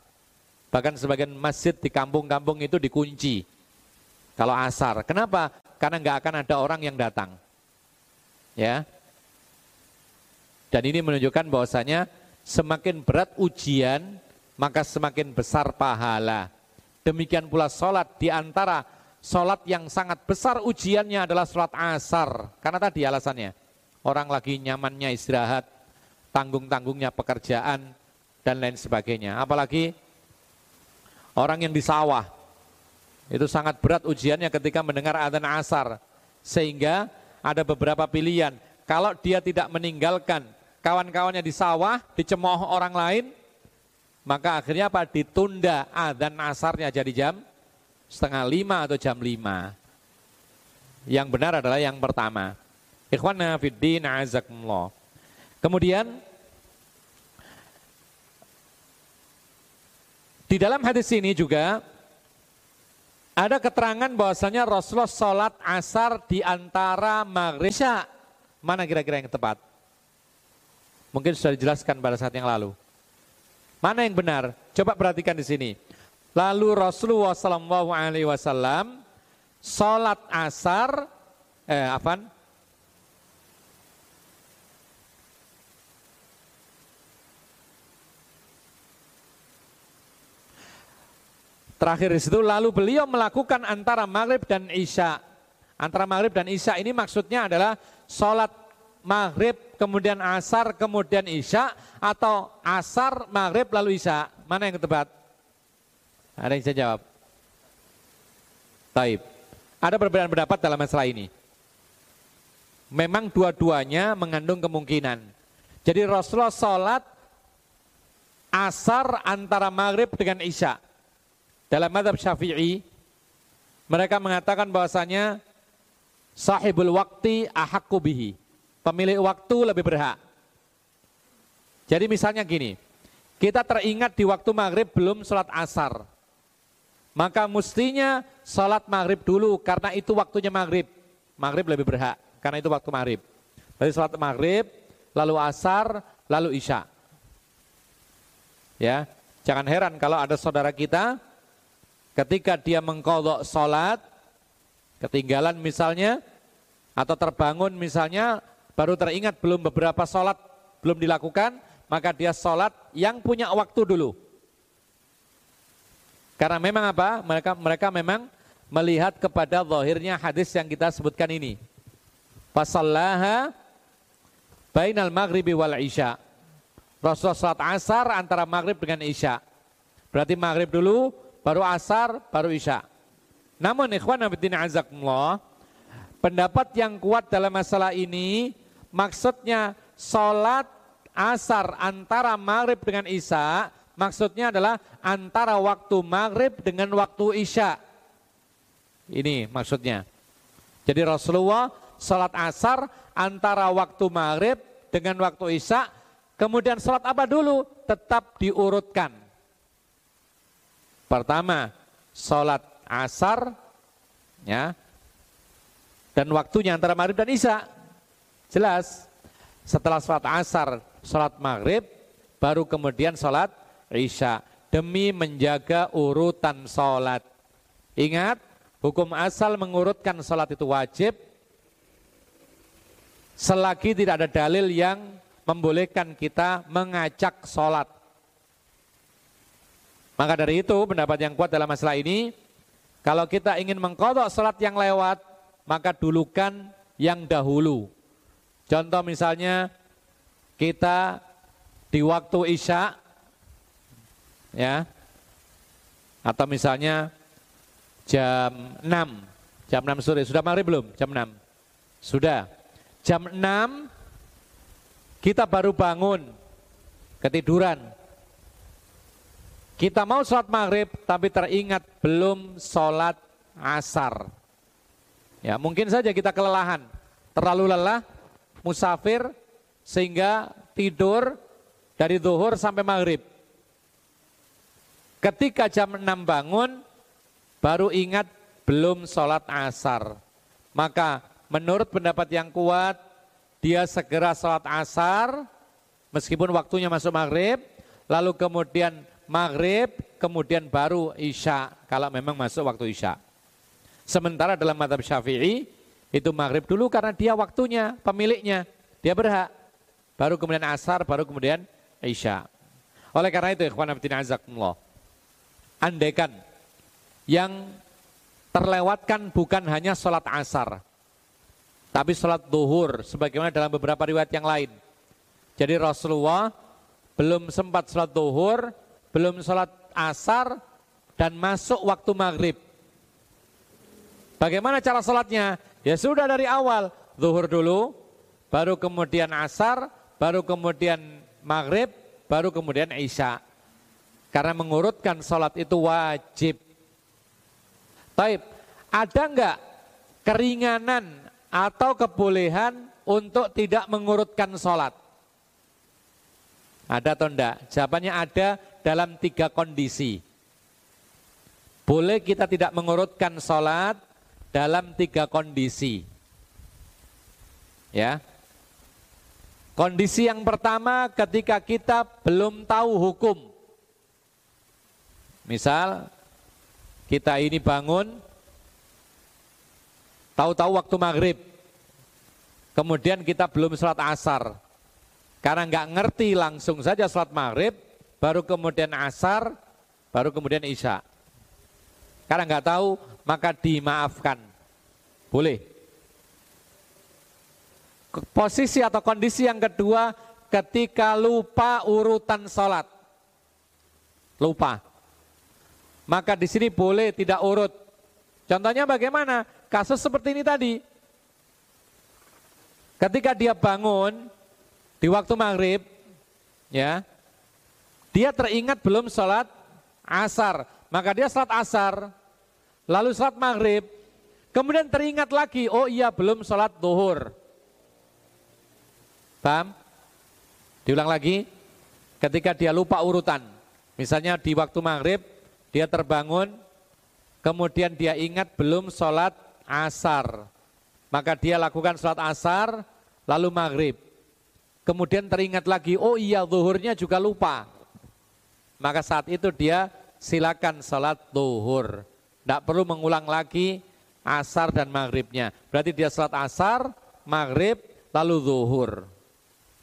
Bahkan sebagian masjid di kampung-kampung itu dikunci. Kalau asar. Kenapa? Karena nggak akan ada orang yang datang. Ya. Dan ini menunjukkan bahwasanya semakin berat ujian, maka semakin besar pahala. Demikian pula sholat di antara Sholat yang sangat besar ujiannya adalah sholat asar. Karena tadi alasannya, orang lagi nyamannya istirahat, tanggung-tanggungnya pekerjaan, dan lain sebagainya. Apalagi orang yang di sawah, itu sangat berat ujiannya ketika mendengar adzan asar. Sehingga ada beberapa pilihan. Kalau dia tidak meninggalkan kawan-kawannya di sawah, dicemooh orang lain, maka akhirnya apa? Ditunda adzan asarnya jadi jam setengah lima atau jam lima. Yang benar adalah yang pertama. Ikhwana fiddin azakumullah. Kemudian di dalam hadis ini juga ada keterangan bahwasanya Rasulullah sholat asar di antara maghrib Mana kira-kira yang tepat? Mungkin sudah dijelaskan pada saat yang lalu. Mana yang benar? Coba perhatikan di sini. Lalu Rasulullah Sallallahu Alaihi Wasallam sholat asar, eh apa? Terakhir di situ, lalu beliau melakukan antara maghrib dan isya. Antara maghrib dan isya ini maksudnya adalah sholat maghrib, kemudian asar, kemudian isya, atau asar, maghrib, lalu isya. Mana yang tepat? Ada yang bisa jawab? Taib. Ada perbedaan pendapat dalam masalah ini. Memang dua-duanya mengandung kemungkinan. Jadi Rasulullah sholat asar antara maghrib dengan isya. Dalam madhab syafi'i, mereka mengatakan bahwasanya sahibul waktu ahakku bihi. Pemilik waktu lebih berhak. Jadi misalnya gini, kita teringat di waktu maghrib belum sholat asar. Maka mestinya sholat maghrib dulu karena itu waktunya maghrib. Maghrib lebih berhak karena itu waktu maghrib. Jadi sholat maghrib, lalu asar, lalu isya. Ya, jangan heran kalau ada saudara kita ketika dia mengkodok sholat, ketinggalan misalnya, atau terbangun misalnya, baru teringat belum beberapa sholat belum dilakukan, maka dia sholat yang punya waktu dulu. Karena memang apa? Mereka mereka memang melihat kepada zahirnya hadis yang kita sebutkan ini. Pasallaha bainal maghribi wal isya. Rasulullah salat asar antara maghrib dengan isya. Berarti maghrib dulu, baru asar, baru isya. Namun ikhwan abidin azakumullah, pendapat yang kuat dalam masalah ini, maksudnya sholat asar antara maghrib dengan isya, maksudnya adalah antara waktu maghrib dengan waktu isya. Ini maksudnya. Jadi Rasulullah sholat asar antara waktu maghrib dengan waktu isya Kemudian sholat apa dulu? Tetap diurutkan. Pertama, sholat asar, ya, dan waktunya antara maghrib dan isya. Jelas. Setelah sholat asar, sholat maghrib, baru kemudian sholat isya. Demi menjaga urutan sholat. Ingat, hukum asal mengurutkan sholat itu wajib, selagi tidak ada dalil yang membolehkan kita mengacak sholat. Maka dari itu pendapat yang kuat dalam masalah ini, kalau kita ingin mengkodok sholat yang lewat, maka dulukan yang dahulu. Contoh misalnya kita di waktu isya, ya, atau misalnya jam 6, jam 6 sore, sudah maghrib belum? Jam 6, sudah. Jam 6 kita baru bangun, ketiduran. Kita mau sholat maghrib, tapi teringat belum sholat asar. Ya, mungkin saja kita kelelahan, terlalu lelah, musafir, sehingga tidur dari zuhur sampai maghrib. Ketika jam 6 bangun, baru ingat belum sholat asar. Maka menurut pendapat yang kuat, dia segera sholat asar, meskipun waktunya masuk maghrib, lalu kemudian maghrib, kemudian baru isya, kalau memang masuk waktu isya. Sementara dalam madhab syafi'i, itu maghrib dulu karena dia waktunya, pemiliknya, dia berhak. Baru kemudian asar, baru kemudian isya. Oleh karena itu, ikhwan abdina azakumullah, andaikan yang terlewatkan bukan hanya sholat asar, tapi sholat duhur sebagaimana dalam beberapa riwayat yang lain. Jadi Rasulullah belum sempat sholat duhur, belum sholat asar, dan masuk waktu maghrib. Bagaimana cara sholatnya? Ya sudah dari awal, duhur dulu, baru kemudian asar, baru kemudian maghrib, baru kemudian isya. Karena mengurutkan sholat itu wajib. Taib, ada enggak keringanan atau kebolehan untuk tidak mengurutkan sholat? Ada atau enggak? Jawabannya ada dalam tiga kondisi. Boleh kita tidak mengurutkan sholat dalam tiga kondisi. Ya. Kondisi yang pertama ketika kita belum tahu hukum. Misal kita ini bangun Tahu-tahu waktu maghrib. Kemudian kita belum sholat asar. Karena nggak ngerti langsung saja sholat maghrib, baru kemudian asar, baru kemudian isya. Karena nggak tahu, maka dimaafkan. Boleh. Posisi atau kondisi yang kedua, ketika lupa urutan sholat. Lupa. Maka di sini boleh tidak urut. Contohnya bagaimana? Kasus seperti ini tadi. Ketika dia bangun di waktu maghrib, ya, dia teringat belum sholat asar, maka dia sholat asar, lalu sholat maghrib, Kemudian teringat lagi, oh iya belum sholat duhur. Paham? Diulang lagi, ketika dia lupa urutan. Misalnya di waktu maghrib, dia terbangun, kemudian dia ingat belum sholat asar. Maka dia lakukan sholat asar, lalu maghrib. Kemudian teringat lagi, oh iya zuhurnya juga lupa. Maka saat itu dia silakan sholat zuhur. Tidak perlu mengulang lagi asar dan maghribnya. Berarti dia sholat asar, maghrib, lalu zuhur.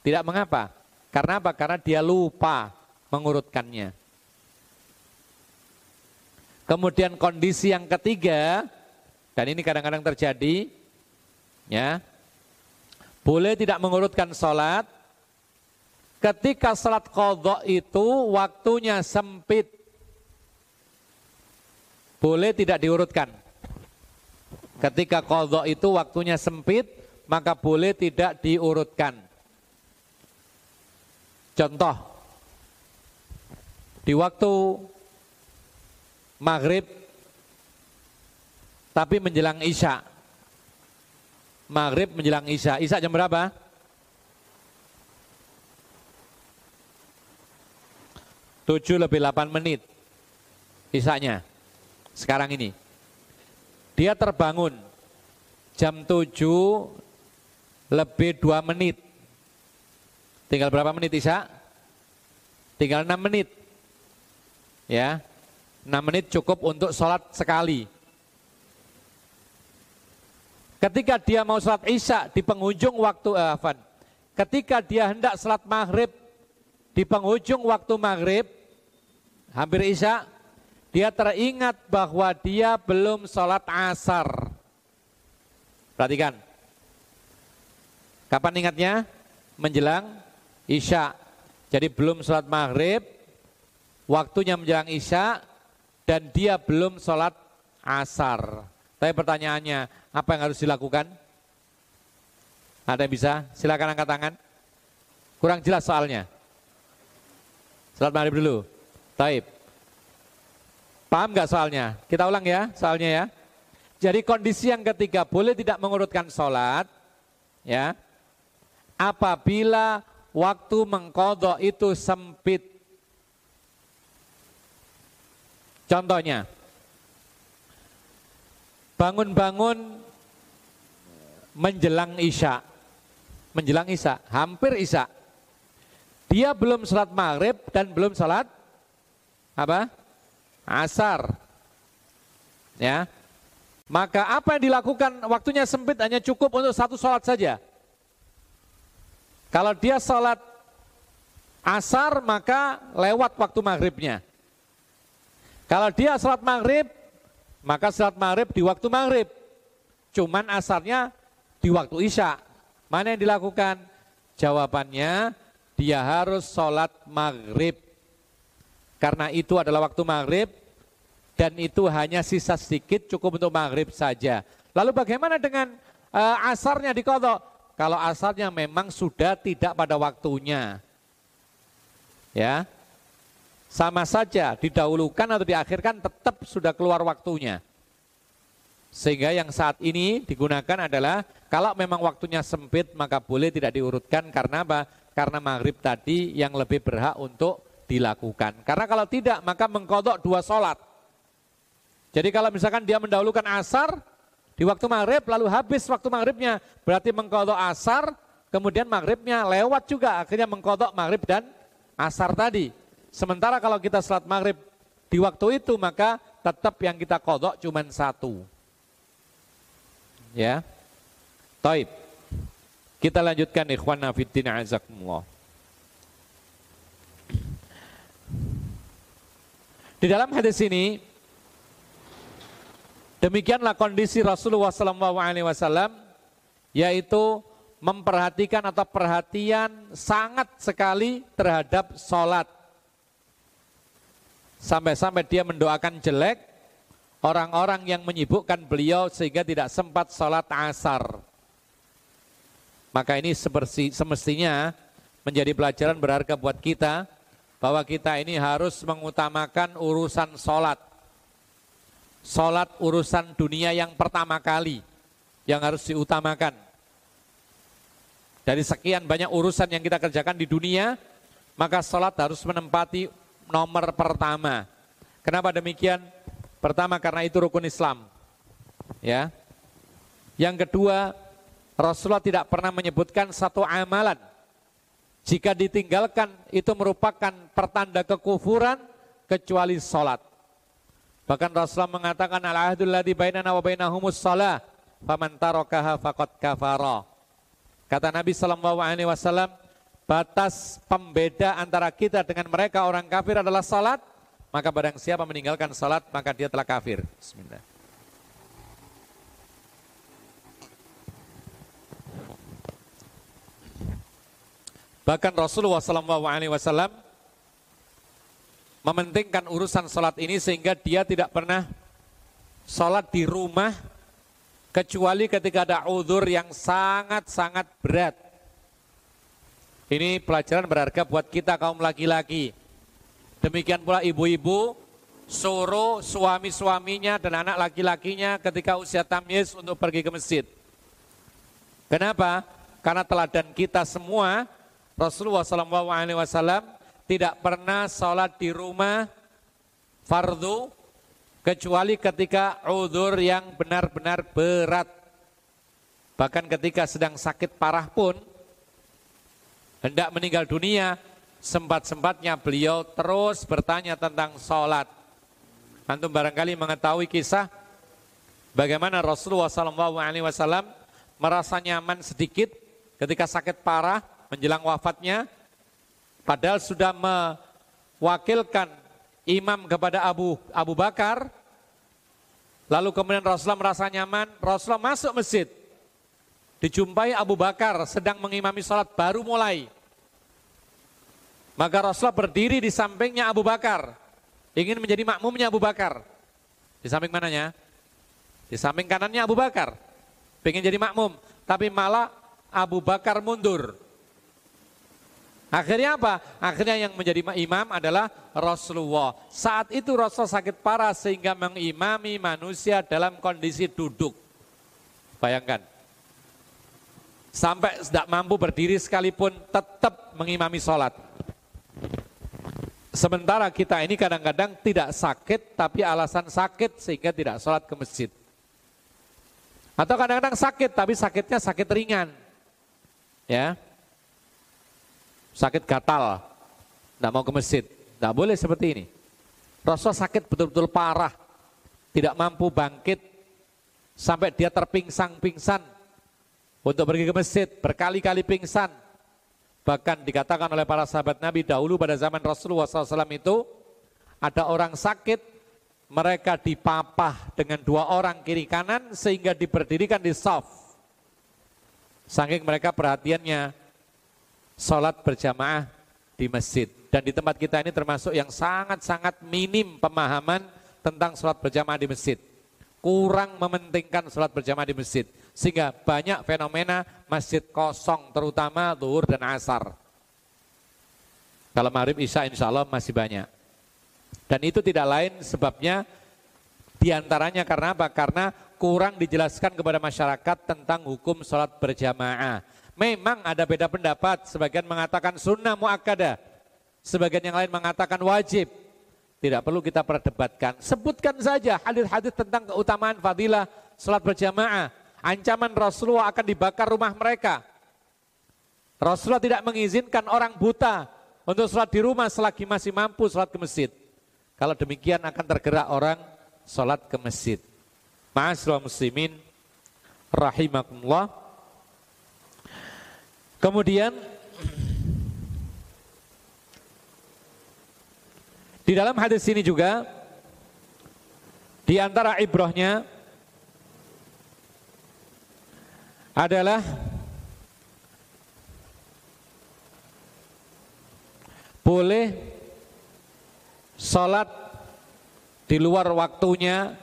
Tidak mengapa. Karena apa? Karena dia lupa mengurutkannya. Kemudian kondisi yang ketiga, dan ini kadang-kadang terjadi, ya, boleh tidak mengurutkan sholat, ketika sholat kodok itu waktunya sempit, boleh tidak diurutkan. Ketika kodok itu waktunya sempit, maka boleh tidak diurutkan. Contoh, di waktu maghrib tapi menjelang isya. Maghrib menjelang isya. Isya jam berapa? Tujuh lebih delapan menit. Isanya. Sekarang ini. Dia terbangun jam tujuh lebih dua menit. Tinggal berapa menit Isya? Tinggal enam menit. Ya, 6 menit cukup untuk sholat sekali. Ketika dia mau sholat isya di penghujung waktu uh, ketika dia hendak sholat maghrib di penghujung waktu maghrib, hampir isya, dia teringat bahwa dia belum sholat asar. Perhatikan. Kapan ingatnya? Menjelang isya. Jadi belum sholat maghrib, waktunya menjelang isya, dan dia belum sholat asar. Tapi pertanyaannya, apa yang harus dilakukan? Ada yang bisa? Silakan angkat tangan. Kurang jelas soalnya. Sholat maghrib dulu. Taib. Paham nggak soalnya? Kita ulang ya soalnya ya. Jadi kondisi yang ketiga boleh tidak mengurutkan sholat, ya. Apabila waktu mengkodok itu sempit Contohnya, bangun-bangun menjelang isya, menjelang isya, hampir isya. Dia belum sholat maghrib dan belum sholat apa? Asar. Ya. Maka apa yang dilakukan waktunya sempit hanya cukup untuk satu sholat saja. Kalau dia sholat asar maka lewat waktu maghribnya. Kalau dia sholat maghrib, maka sholat maghrib di waktu maghrib. Cuman asarnya di waktu isya. Mana yang dilakukan? Jawabannya dia harus sholat maghrib. Karena itu adalah waktu maghrib dan itu hanya sisa sedikit cukup untuk maghrib saja. Lalu bagaimana dengan uh, asarnya di kodok? Kalau asarnya memang sudah tidak pada waktunya. Ya, sama saja didahulukan atau diakhirkan tetap sudah keluar waktunya. Sehingga yang saat ini digunakan adalah kalau memang waktunya sempit maka boleh tidak diurutkan karena apa? Karena maghrib tadi yang lebih berhak untuk dilakukan. Karena kalau tidak maka mengkodok dua sholat. Jadi kalau misalkan dia mendahulukan asar di waktu maghrib lalu habis waktu maghribnya berarti mengkodok asar kemudian maghribnya lewat juga akhirnya mengkodok maghrib dan asar tadi. Sementara kalau kita sholat maghrib di waktu itu maka tetap yang kita kodok cuma satu. Ya. Taib. Kita lanjutkan ikhwan nafiddin azakumullah. Di dalam hadis ini demikianlah kondisi Rasulullah SAW yaitu memperhatikan atau perhatian sangat sekali terhadap sholat Sampai-sampai dia mendoakan jelek orang-orang yang menyibukkan beliau sehingga tidak sempat sholat asar. Maka ini semestinya menjadi pelajaran berharga buat kita bahwa kita ini harus mengutamakan urusan sholat. Sholat urusan dunia yang pertama kali yang harus diutamakan. Dari sekian banyak urusan yang kita kerjakan di dunia, maka sholat harus menempati nomor pertama. Kenapa demikian? Pertama karena itu rukun Islam. Ya. Yang kedua, Rasulullah tidak pernah menyebutkan satu amalan jika ditinggalkan itu merupakan pertanda kekufuran kecuali sholat. Bahkan Rasulullah mengatakan al-ahdul bainana wa bainahumus shalah faman tarakaha faqad kafara. Kata Nabi sallallahu alaihi wasallam, batas pembeda antara kita dengan mereka orang kafir adalah salat, maka barang siapa meninggalkan salat maka dia telah kafir. Bismillah. Bahkan Rasulullah wasallam mementingkan urusan sholat ini sehingga dia tidak pernah sholat di rumah kecuali ketika ada udur yang sangat-sangat berat. Ini pelajaran berharga buat kita kaum laki-laki. Demikian pula ibu-ibu suruh suami-suaminya dan anak laki-lakinya ketika usia tamyiz untuk pergi ke masjid. Kenapa? Karena teladan kita semua Rasulullah SAW tidak pernah sholat di rumah fardu kecuali ketika udur yang benar-benar berat. Bahkan ketika sedang sakit parah pun hendak meninggal dunia, sempat-sempatnya beliau terus bertanya tentang sholat. Antum barangkali mengetahui kisah bagaimana Rasulullah SAW merasa nyaman sedikit ketika sakit parah menjelang wafatnya Padahal sudah mewakilkan imam kepada Abu Abu Bakar. Lalu kemudian Rasulullah merasa nyaman, Rasulullah masuk masjid. Dijumpai Abu Bakar sedang mengimami sholat baru mulai. Maka Rasulullah berdiri di sampingnya Abu Bakar. Ingin menjadi makmumnya Abu Bakar. Di samping mananya? Di samping kanannya Abu Bakar. Pengen jadi makmum. Tapi malah Abu Bakar mundur. Akhirnya apa? Akhirnya yang menjadi imam adalah Rasulullah. Saat itu Rasul sakit parah sehingga mengimami manusia dalam kondisi duduk. Bayangkan. Sampai tidak mampu berdiri sekalipun tetap mengimami sholat. Sementara kita ini kadang-kadang tidak sakit tapi alasan sakit sehingga tidak sholat ke masjid. Atau kadang-kadang sakit tapi sakitnya sakit ringan. Ya, sakit gatal, tidak mau ke masjid. Tidak boleh seperti ini. Rasul sakit betul-betul parah, tidak mampu bangkit, sampai dia terpingsang-pingsan untuk pergi ke masjid, berkali-kali pingsan. Bahkan dikatakan oleh para sahabat Nabi dahulu pada zaman Rasulullah SAW itu, ada orang sakit, mereka dipapah dengan dua orang kiri kanan sehingga diberdirikan di soft. Saking mereka perhatiannya sholat berjamaah di masjid. Dan di tempat kita ini termasuk yang sangat-sangat minim pemahaman tentang sholat berjamaah di masjid. Kurang mementingkan sholat berjamaah di masjid. Sehingga banyak fenomena masjid kosong terutama zuhur dan asar. Kalau maghrib isya insya Allah masih banyak. Dan itu tidak lain sebabnya di antaranya karena apa? Karena kurang dijelaskan kepada masyarakat tentang hukum sholat berjamaah Memang ada beda pendapat, sebagian mengatakan sunnah muakkadah, sebagian yang lain mengatakan wajib. Tidak perlu kita perdebatkan. Sebutkan saja hadis-hadis tentang keutamaan fadilah salat berjamaah. Ancaman Rasulullah akan dibakar rumah mereka. Rasulullah tidak mengizinkan orang buta untuk sholat di rumah selagi masih mampu sholat ke masjid. Kalau demikian akan tergerak orang sholat ke masjid. Ma'asyiral muslimin rahimakumullah. Kemudian di dalam hadis ini juga di antara ibrohnya adalah boleh sholat di luar waktunya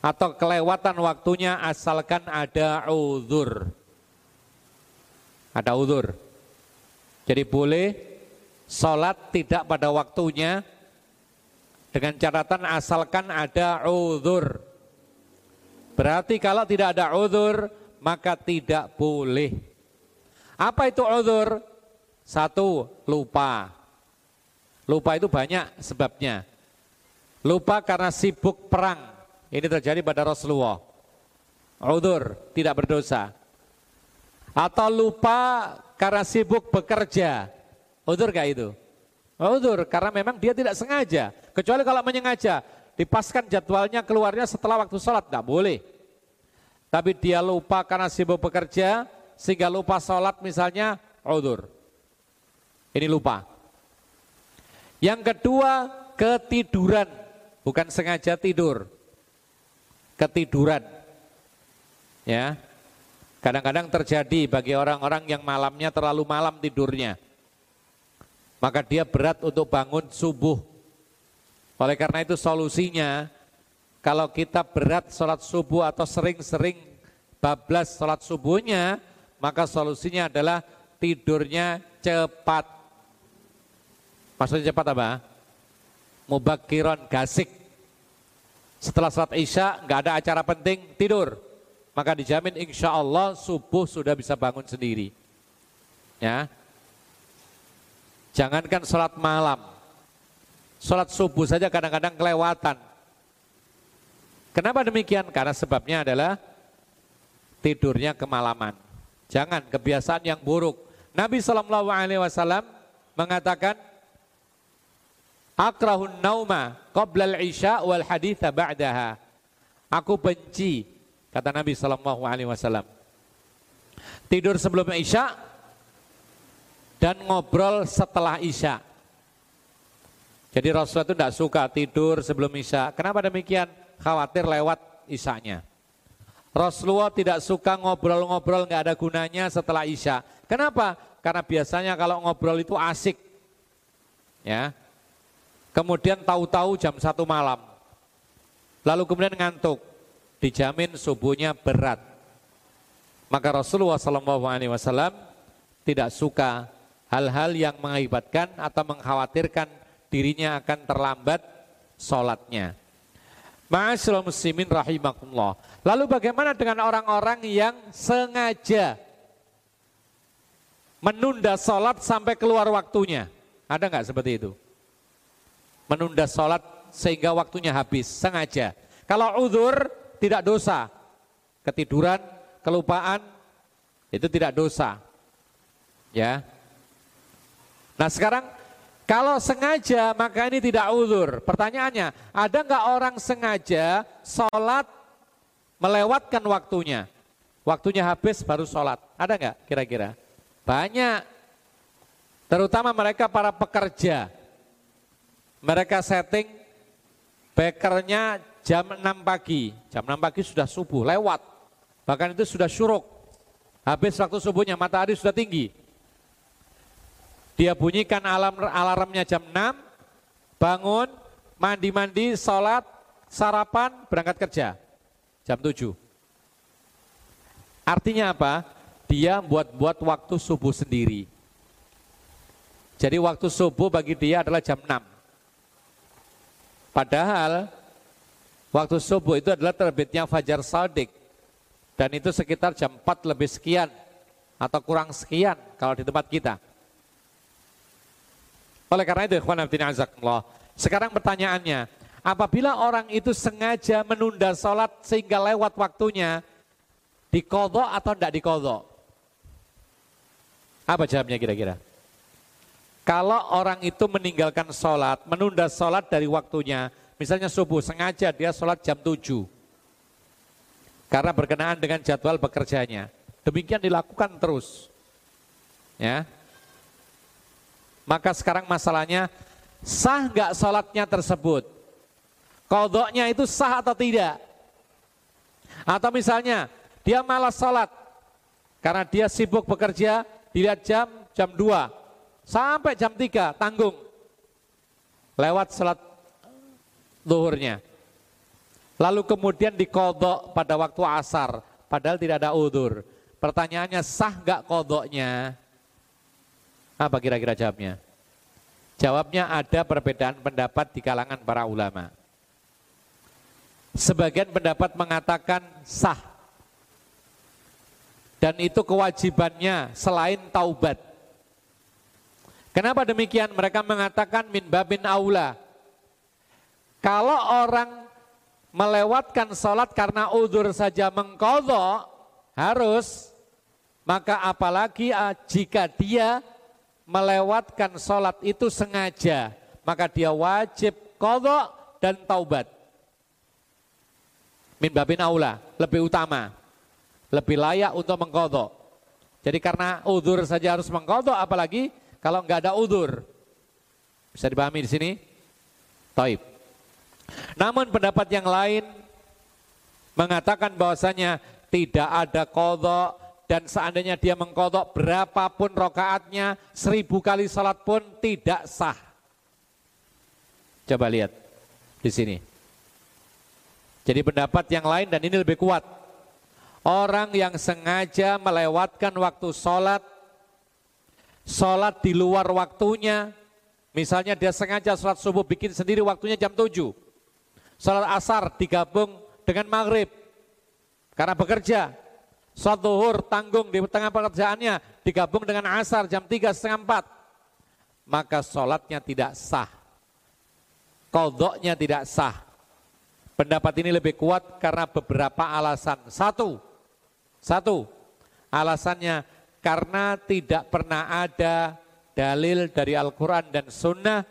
atau kelewatan waktunya asalkan ada uzur. Ada udur. Jadi boleh sholat tidak pada waktunya dengan catatan asalkan ada udur. Berarti kalau tidak ada uzur, maka tidak boleh. Apa itu uzur? Satu, lupa. Lupa itu banyak sebabnya. Lupa karena sibuk perang. Ini terjadi pada Rasulullah. Uzur, tidak berdosa. Atau lupa karena sibuk bekerja. Uzur gak itu? Uzur, karena memang dia tidak sengaja. Kecuali kalau menyengaja, dipaskan jadwalnya keluarnya setelah waktu sholat, tidak boleh. Tapi dia lupa karena sibuk bekerja, sehingga lupa sholat misalnya, udur. Ini lupa. Yang kedua, ketiduran. Bukan sengaja tidur. Ketiduran. Ya. Kadang-kadang terjadi bagi orang-orang yang malamnya terlalu malam tidurnya. Maka dia berat untuk bangun subuh. Oleh karena itu solusinya, kalau kita berat sholat subuh atau sering-sering bablas sholat subuhnya, maka solusinya adalah tidurnya cepat. Maksudnya cepat apa? Mubakiron gasik. Setelah sholat isya nggak ada acara penting tidur, maka dijamin insya Allah subuh sudah bisa bangun sendiri. Ya, jangankan sholat malam, Sholat subuh saja kadang-kadang kelewatan. Kenapa demikian? Karena sebabnya adalah tidurnya kemalaman. Jangan kebiasaan yang buruk. Nabi Shallallahu Alaihi Wasallam mengatakan, Akrahun nauma qoblal isya wal haditha ba'daha. Aku benci, kata Nabi Shallallahu Alaihi Wasallam. Tidur sebelum isya dan ngobrol setelah isya. Jadi Rasulullah itu tidak suka tidur sebelum Isya. Kenapa demikian? Khawatir lewat Isyanya. Rasulullah tidak suka ngobrol-ngobrol nggak ada gunanya setelah Isya. Kenapa? Karena biasanya kalau ngobrol itu asik. Ya. Kemudian tahu-tahu jam satu malam. Lalu kemudian ngantuk. Dijamin subuhnya berat. Maka Rasulullah SAW tidak suka hal-hal yang mengakibatkan atau mengkhawatirkan dirinya akan terlambat sholatnya. Ma'asyil muslimin rahimakumullah. Lalu bagaimana dengan orang-orang yang sengaja menunda sholat sampai keluar waktunya? Ada nggak seperti itu? Menunda sholat sehingga waktunya habis, sengaja. Kalau uzur tidak dosa. Ketiduran, kelupaan, itu tidak dosa. Ya. Nah sekarang kalau sengaja maka ini tidak uzur. Pertanyaannya, ada nggak orang sengaja sholat melewatkan waktunya? Waktunya habis baru sholat. Ada nggak kira-kira? Banyak. Terutama mereka para pekerja. Mereka setting bekernya jam 6 pagi. Jam 6 pagi sudah subuh, lewat. Bahkan itu sudah syuruk. Habis waktu subuhnya matahari sudah tinggi. Dia bunyikan alarm alarmnya jam 6, bangun, mandi-mandi, sholat, sarapan, berangkat kerja. Jam 7. Artinya apa? Dia buat-buat waktu subuh sendiri. Jadi waktu subuh bagi dia adalah jam 6. Padahal waktu subuh itu adalah terbitnya Fajar Saldik. Dan itu sekitar jam 4 lebih sekian atau kurang sekian kalau di tempat kita. Oleh karena itu, sekarang pertanyaannya, apabila orang itu sengaja menunda sholat sehingga lewat waktunya, dikodok atau tidak dikodok? Apa jawabnya kira-kira? Kalau orang itu meninggalkan sholat, menunda sholat dari waktunya, misalnya subuh, sengaja dia sholat jam 7. Karena berkenaan dengan jadwal bekerjanya. Demikian dilakukan terus. Ya, maka sekarang masalahnya sah nggak sholatnya tersebut? Kodoknya itu sah atau tidak? Atau misalnya dia malas sholat karena dia sibuk bekerja, dilihat jam, jam 2 sampai jam 3 tanggung lewat sholat zuhurnya. Lalu kemudian dikodok pada waktu asar, padahal tidak ada udur. Pertanyaannya sah nggak kodoknya? Apa kira-kira jawabnya? Jawabnya ada perbedaan pendapat di kalangan para ulama. Sebagian pendapat mengatakan sah. Dan itu kewajibannya selain taubat. Kenapa demikian? Mereka mengatakan min babin aula. Kalau orang melewatkan sholat karena udur saja mengkodok, harus, maka apalagi ah, jika dia melewatkan sholat itu sengaja, maka dia wajib kodok dan taubat. Min babin aula, lebih utama, lebih layak untuk mengkodok. Jadi karena udur saja harus mengkodok, apalagi kalau nggak ada udur. Bisa dipahami di sini? Taib. Namun pendapat yang lain mengatakan bahwasanya tidak ada kodok dan seandainya dia mengkodok berapapun rokaatnya, seribu kali salat pun tidak sah. Coba lihat di sini. Jadi pendapat yang lain dan ini lebih kuat. Orang yang sengaja melewatkan waktu sholat, sholat di luar waktunya, misalnya dia sengaja sholat subuh bikin sendiri waktunya jam 7. Sholat asar digabung dengan maghrib, karena bekerja. Sholat duhur tanggung di tengah pekerjaannya digabung dengan asar jam 3 setengah 4. Maka sholatnya tidak sah. Kodoknya tidak sah Pendapat ini lebih kuat karena beberapa alasan. Satu, satu, alasannya karena tidak pernah ada dalil dari Al-Quran dan Sunnah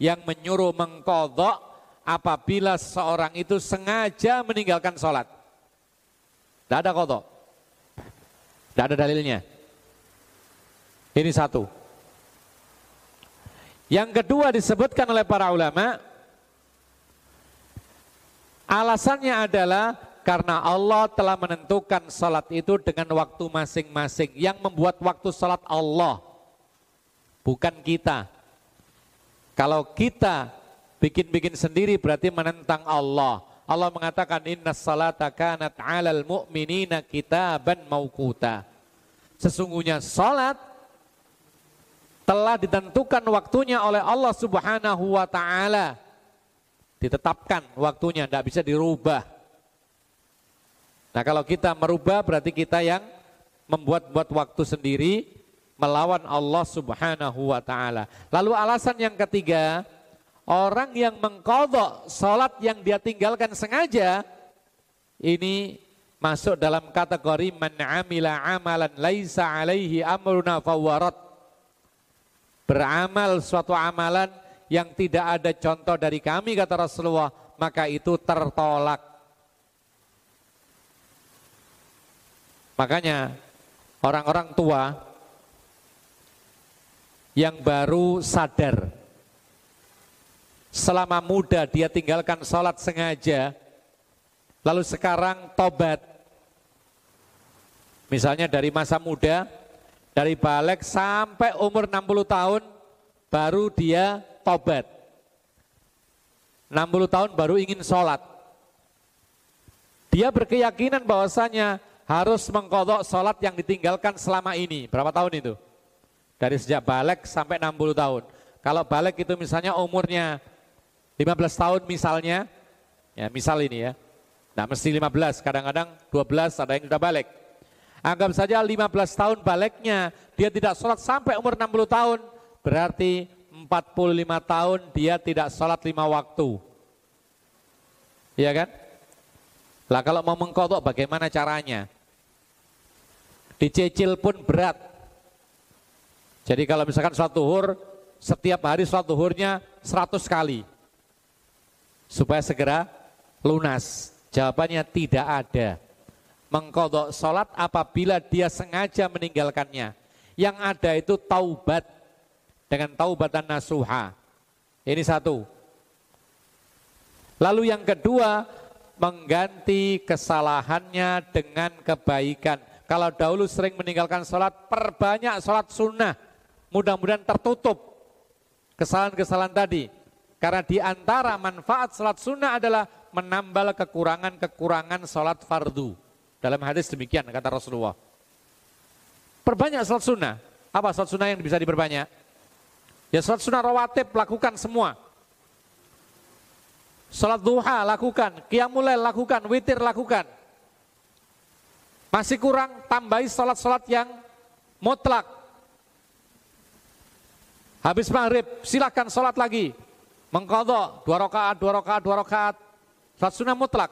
yang menyuruh mengkodok apabila seorang itu sengaja meninggalkan sholat. Tidak ada kodok. Tidak ada dalilnya. Ini satu. Yang kedua disebutkan oleh para ulama, Alasannya adalah karena Allah telah menentukan salat itu dengan waktu masing-masing. Yang membuat waktu salat Allah, bukan kita. Kalau kita bikin-bikin sendiri berarti menentang Allah. Allah mengatakan inna salata kanat 'alal mu'minina kitaban mauquta. Sesungguhnya salat telah ditentukan waktunya oleh Allah Subhanahu wa taala ditetapkan waktunya, tidak bisa dirubah. Nah kalau kita merubah berarti kita yang membuat-buat waktu sendiri melawan Allah subhanahu wa ta'ala. Lalu alasan yang ketiga, orang yang mengkodok sholat yang dia tinggalkan sengaja, ini masuk dalam kategori man amila amalan laisa alaihi amruna fawarat. Beramal suatu amalan yang tidak ada contoh dari kami kata Rasulullah maka itu tertolak makanya orang-orang tua yang baru sadar selama muda dia tinggalkan sholat sengaja lalu sekarang tobat misalnya dari masa muda dari balik sampai umur 60 tahun baru dia tobat. 60 tahun baru ingin sholat. Dia berkeyakinan bahwasanya harus mengkodok sholat yang ditinggalkan selama ini. Berapa tahun itu? Dari sejak balik sampai 60 tahun. Kalau balik itu misalnya umurnya 15 tahun misalnya, ya misal ini ya. Nah mesti 15, kadang-kadang 12 ada yang sudah balik. Anggap saja 15 tahun baliknya, dia tidak sholat sampai umur 60 tahun, berarti 45 tahun dia tidak sholat lima waktu. Iya kan? Lah kalau mau mengkodok bagaimana caranya? Dicicil pun berat. Jadi kalau misalkan sholat duhur, setiap hari sholat duhurnya 100 kali. Supaya segera lunas. Jawabannya tidak ada. Mengkodok sholat apabila dia sengaja meninggalkannya. Yang ada itu taubat dengan taubatan nasuha. Ini satu. Lalu yang kedua, mengganti kesalahannya dengan kebaikan. Kalau dahulu sering meninggalkan sholat, perbanyak sholat sunnah. Mudah-mudahan tertutup kesalahan-kesalahan tadi. Karena di antara manfaat sholat sunnah adalah menambal kekurangan-kekurangan sholat fardu. Dalam hadis demikian kata Rasulullah. Perbanyak sholat sunnah. Apa sholat sunnah yang bisa diperbanyak? Ya sholat sunnah rawatib lakukan semua. Sholat duha lakukan, qiyamulail lakukan, witir lakukan. Masih kurang tambahi sholat-sholat yang mutlak. Habis maghrib silakan sholat lagi. Mengkodok dua rakaat, dua rakaat, dua rakaat. Sholat sunnah mutlak.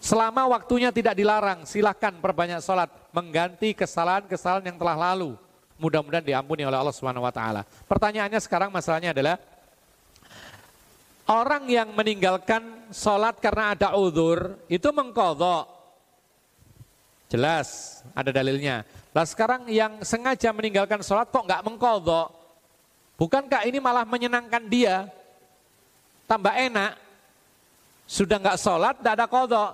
Selama waktunya tidak dilarang, silahkan perbanyak sholat. Mengganti kesalahan-kesalahan yang telah lalu. Mudah-mudahan diampuni oleh Allah Subhanahu Wa Taala. Pertanyaannya sekarang masalahnya adalah orang yang meninggalkan sholat karena ada uzur itu mengkodok. Jelas ada dalilnya. Lah sekarang yang sengaja meninggalkan sholat kok nggak mengkodok? Bukankah ini malah menyenangkan dia? Tambah enak. Sudah nggak sholat, tidak ada kodok.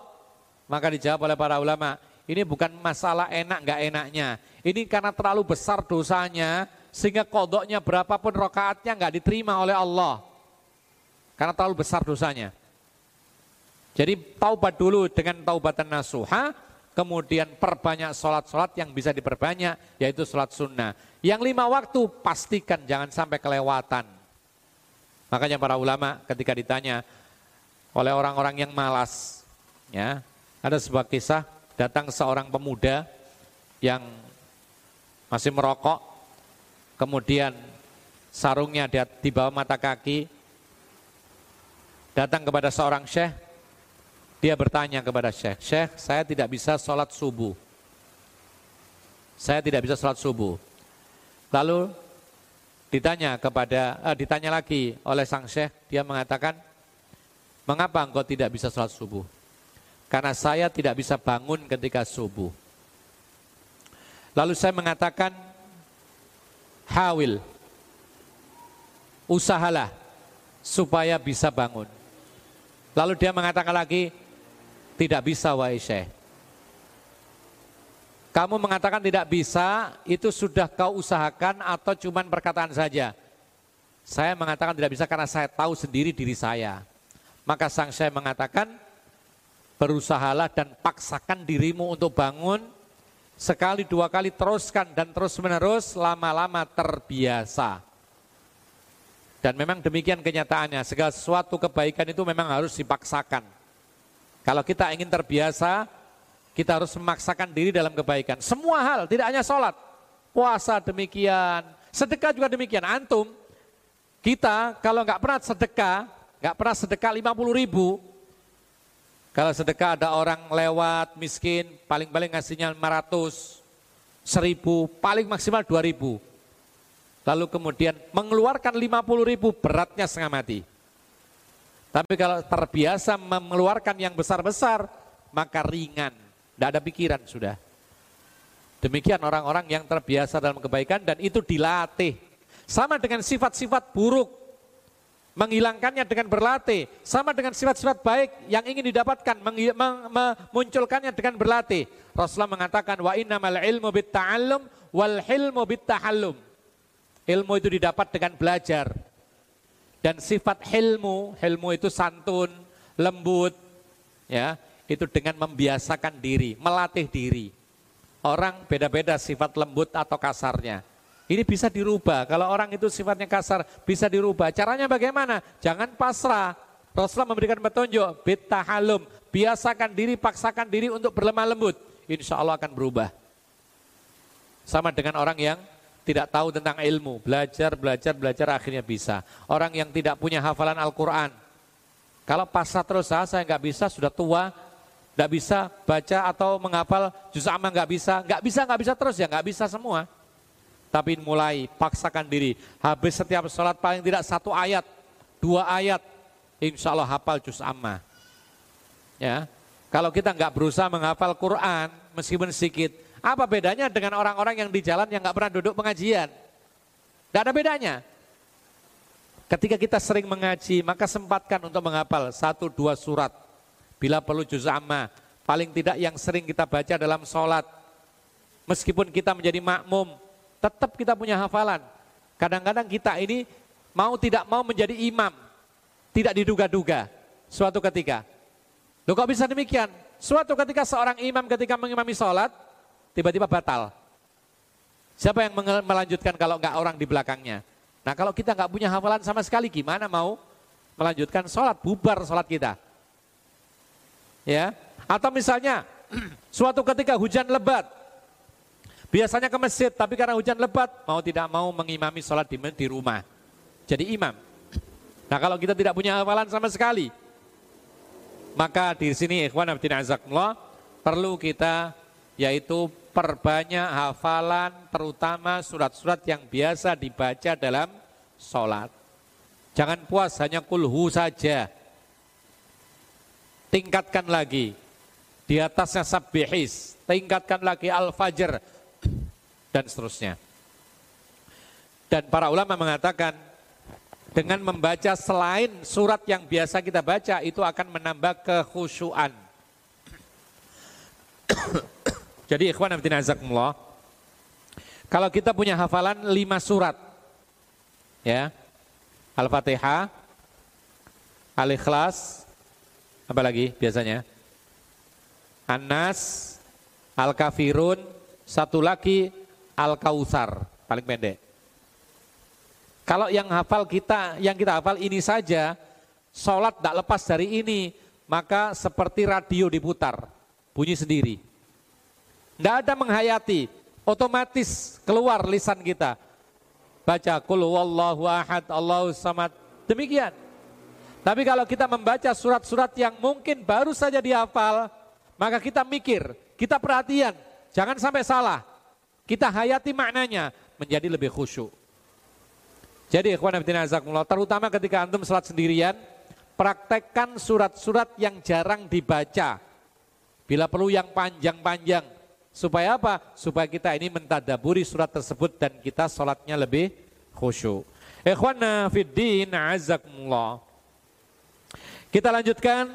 Maka dijawab oleh para ulama, ini bukan masalah enak nggak enaknya. Ini karena terlalu besar dosanya, sehingga kodoknya berapapun rokaatnya nggak diterima oleh Allah. Karena terlalu besar dosanya. Jadi taubat dulu dengan taubatan nasuha, kemudian perbanyak sholat-sholat yang bisa diperbanyak, yaitu sholat sunnah. Yang lima waktu pastikan jangan sampai kelewatan. Makanya para ulama ketika ditanya oleh orang-orang yang malas, ya ada sebuah kisah datang seorang pemuda yang masih merokok, kemudian sarungnya di bawah mata kaki, datang kepada seorang syekh, dia bertanya kepada syekh, syekh saya tidak bisa sholat subuh. Saya tidak bisa sholat subuh. Lalu ditanya kepada, eh, ditanya lagi oleh sang syekh, dia mengatakan, mengapa engkau tidak bisa sholat subuh? karena saya tidak bisa bangun ketika subuh. Lalu saya mengatakan, hawil, usahalah supaya bisa bangun. Lalu dia mengatakan lagi, tidak bisa wahai syekh. Kamu mengatakan tidak bisa, itu sudah kau usahakan atau cuman perkataan saja? Saya mengatakan tidak bisa karena saya tahu sendiri diri saya. Maka sang syekh mengatakan, berusahalah dan paksakan dirimu untuk bangun sekali dua kali teruskan dan terus menerus lama-lama terbiasa. Dan memang demikian kenyataannya, segala sesuatu kebaikan itu memang harus dipaksakan. Kalau kita ingin terbiasa, kita harus memaksakan diri dalam kebaikan. Semua hal, tidak hanya sholat, puasa demikian, sedekah juga demikian. Antum, kita kalau nggak pernah sedekah, nggak pernah sedekah 50 ribu, kalau sedekah ada orang lewat miskin, paling-paling ngasihnya 500, 1000, paling maksimal 2000. Lalu kemudian mengeluarkan 50 ribu beratnya setengah mati. Tapi kalau terbiasa mengeluarkan yang besar-besar, maka ringan. Tidak ada pikiran sudah. Demikian orang-orang yang terbiasa dalam kebaikan dan itu dilatih. Sama dengan sifat-sifat buruk menghilangkannya dengan berlatih, sama dengan sifat-sifat baik yang ingin didapatkan, memunculkannya dengan berlatih. Rasulullah mengatakan wa innamal ilmu bitta'allum wal hilmu bittahallum. Ilmu itu didapat dengan belajar. Dan sifat hilmu, hilmu itu santun, lembut, ya, itu dengan membiasakan diri, melatih diri. Orang beda-beda sifat lembut atau kasarnya. Ini bisa dirubah. Kalau orang itu sifatnya kasar, bisa dirubah. Caranya bagaimana? Jangan pasrah. Rasulullah memberikan petunjuk, halum. Biasakan diri, paksakan diri untuk berlemah lembut. Insya Allah akan berubah. Sama dengan orang yang tidak tahu tentang ilmu. Belajar, belajar, belajar akhirnya bisa. Orang yang tidak punya hafalan Al-Quran. Kalau pasrah terus, ah, saya nggak bisa, sudah tua, nggak bisa baca atau menghafal juz amma nggak bisa, nggak bisa, nggak bisa terus ya, nggak bisa semua. Tapi mulai paksakan diri. Habis setiap sholat paling tidak satu ayat, dua ayat. Insya Allah hafal juz amma. Ya, kalau kita nggak berusaha menghafal Quran meskipun sedikit, apa bedanya dengan orang-orang yang di jalan yang nggak pernah duduk pengajian? Tidak ada bedanya. Ketika kita sering mengaji, maka sempatkan untuk menghafal satu dua surat. Bila perlu juz amma, paling tidak yang sering kita baca dalam sholat. Meskipun kita menjadi makmum, tetap kita punya hafalan. Kadang-kadang kita ini mau tidak mau menjadi imam, tidak diduga-duga suatu ketika. Loh kok bisa demikian? Suatu ketika seorang imam ketika mengimami sholat, tiba-tiba batal. Siapa yang melanjutkan kalau nggak orang di belakangnya? Nah kalau kita nggak punya hafalan sama sekali, gimana mau melanjutkan sholat, bubar sholat kita. Ya, atau misalnya suatu ketika hujan lebat, biasanya ke masjid, tapi karena hujan lebat mau tidak mau mengimami sholat di, di rumah, jadi imam. Nah kalau kita tidak punya hafalan sama sekali, maka di sini ikhwan abdina perlu kita yaitu perbanyak hafalan terutama surat-surat yang biasa dibaca dalam sholat. Jangan puas hanya kulhu saja. Tingkatkan lagi. Di atasnya sabbihis. Tingkatkan lagi al-fajr. Dan seterusnya. Dan para ulama mengatakan dengan membaca selain surat yang biasa kita baca itu akan menambah kekhusyuan. Jadi ikhwan azakumullah, kalau kita punya hafalan lima surat, ya, Al-Fatihah, Al-Ikhlas, apa lagi biasanya? An-Nas, Al-Kafirun, satu lagi Al-Kautsar, paling pendek. Kalau yang hafal kita, yang kita hafal ini saja, sholat tidak lepas dari ini, maka seperti radio diputar, bunyi sendiri. Tidak ada menghayati, otomatis keluar lisan kita baca kul wallahu ahad Allahu samad. Demikian. Tapi kalau kita membaca surat-surat yang mungkin baru saja dihafal, maka kita mikir, kita perhatian, jangan sampai salah. Kita hayati maknanya menjadi lebih khusyuk. Jadi ikhwan fillah terutama ketika antum salat sendirian, praktekkan surat-surat yang jarang dibaca. Bila perlu yang panjang-panjang. Supaya apa? Supaya kita ini mentadaburi surat tersebut dan kita sholatnya lebih khusyuk. Ikhwana fiddin azakumullah. Kita lanjutkan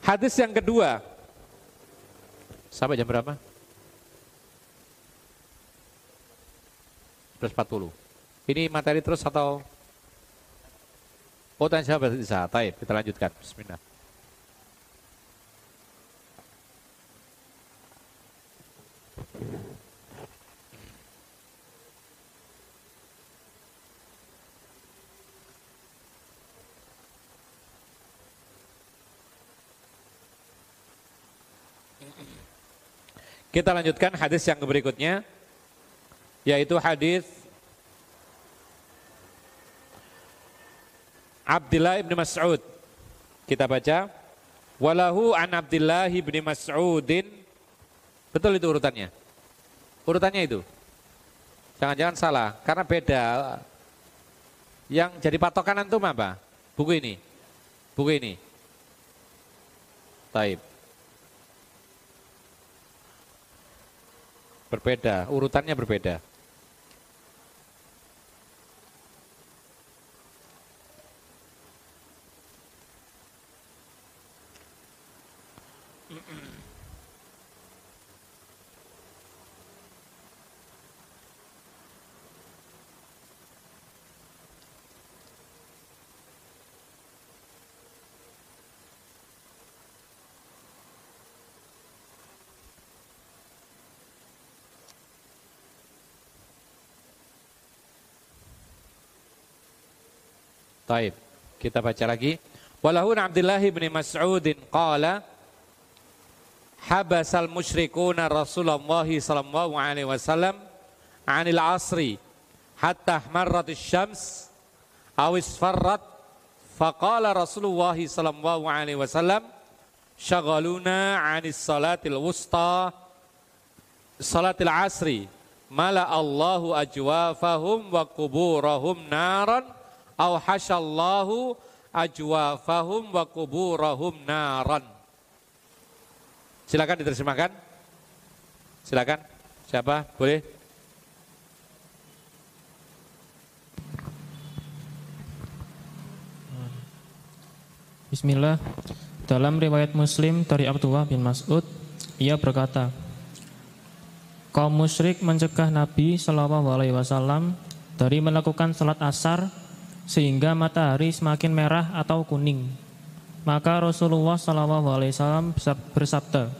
hadis yang kedua. Sampai jam berapa? 11.40. Ini materi terus atau Oh, tanya bisa. Taib, kita lanjutkan. Bismillah. Kita lanjutkan hadis yang berikutnya yaitu hadis Abdullah bin Mas'ud. Kita baca walahu an Abdullah bin Mas'udin. Betul itu urutannya. Urutannya itu. Jangan-jangan salah karena beda. Yang jadi patokan antum apa? Buku ini. Buku ini. Taib. Berbeda, urutannya berbeda. Taib. Kita baca lagi. Walahun Abdullah bin Mas'udin qala habasal musyrikuna Rasulullah sallallahu alaihi wasallam anil asri hatta marrat syams aw isfarrat faqala Rasulullah sallallahu alaihi wasallam syaghaluna anis salatil wusta salatil asri mala Allahu ajwafahum wa kuburahum naran au hasyallahu ajwafahum wa kuburahum naran. Silakan diterjemahkan. Silakan. Siapa? Boleh? Bismillah. Dalam riwayat Muslim dari Abdullah bin Mas'ud, ia berkata, kaum musyrik mencegah Nabi Shallallahu Alaihi Wasallam dari melakukan salat asar sehingga matahari semakin merah atau kuning. Maka Rasulullah SAW bersabda,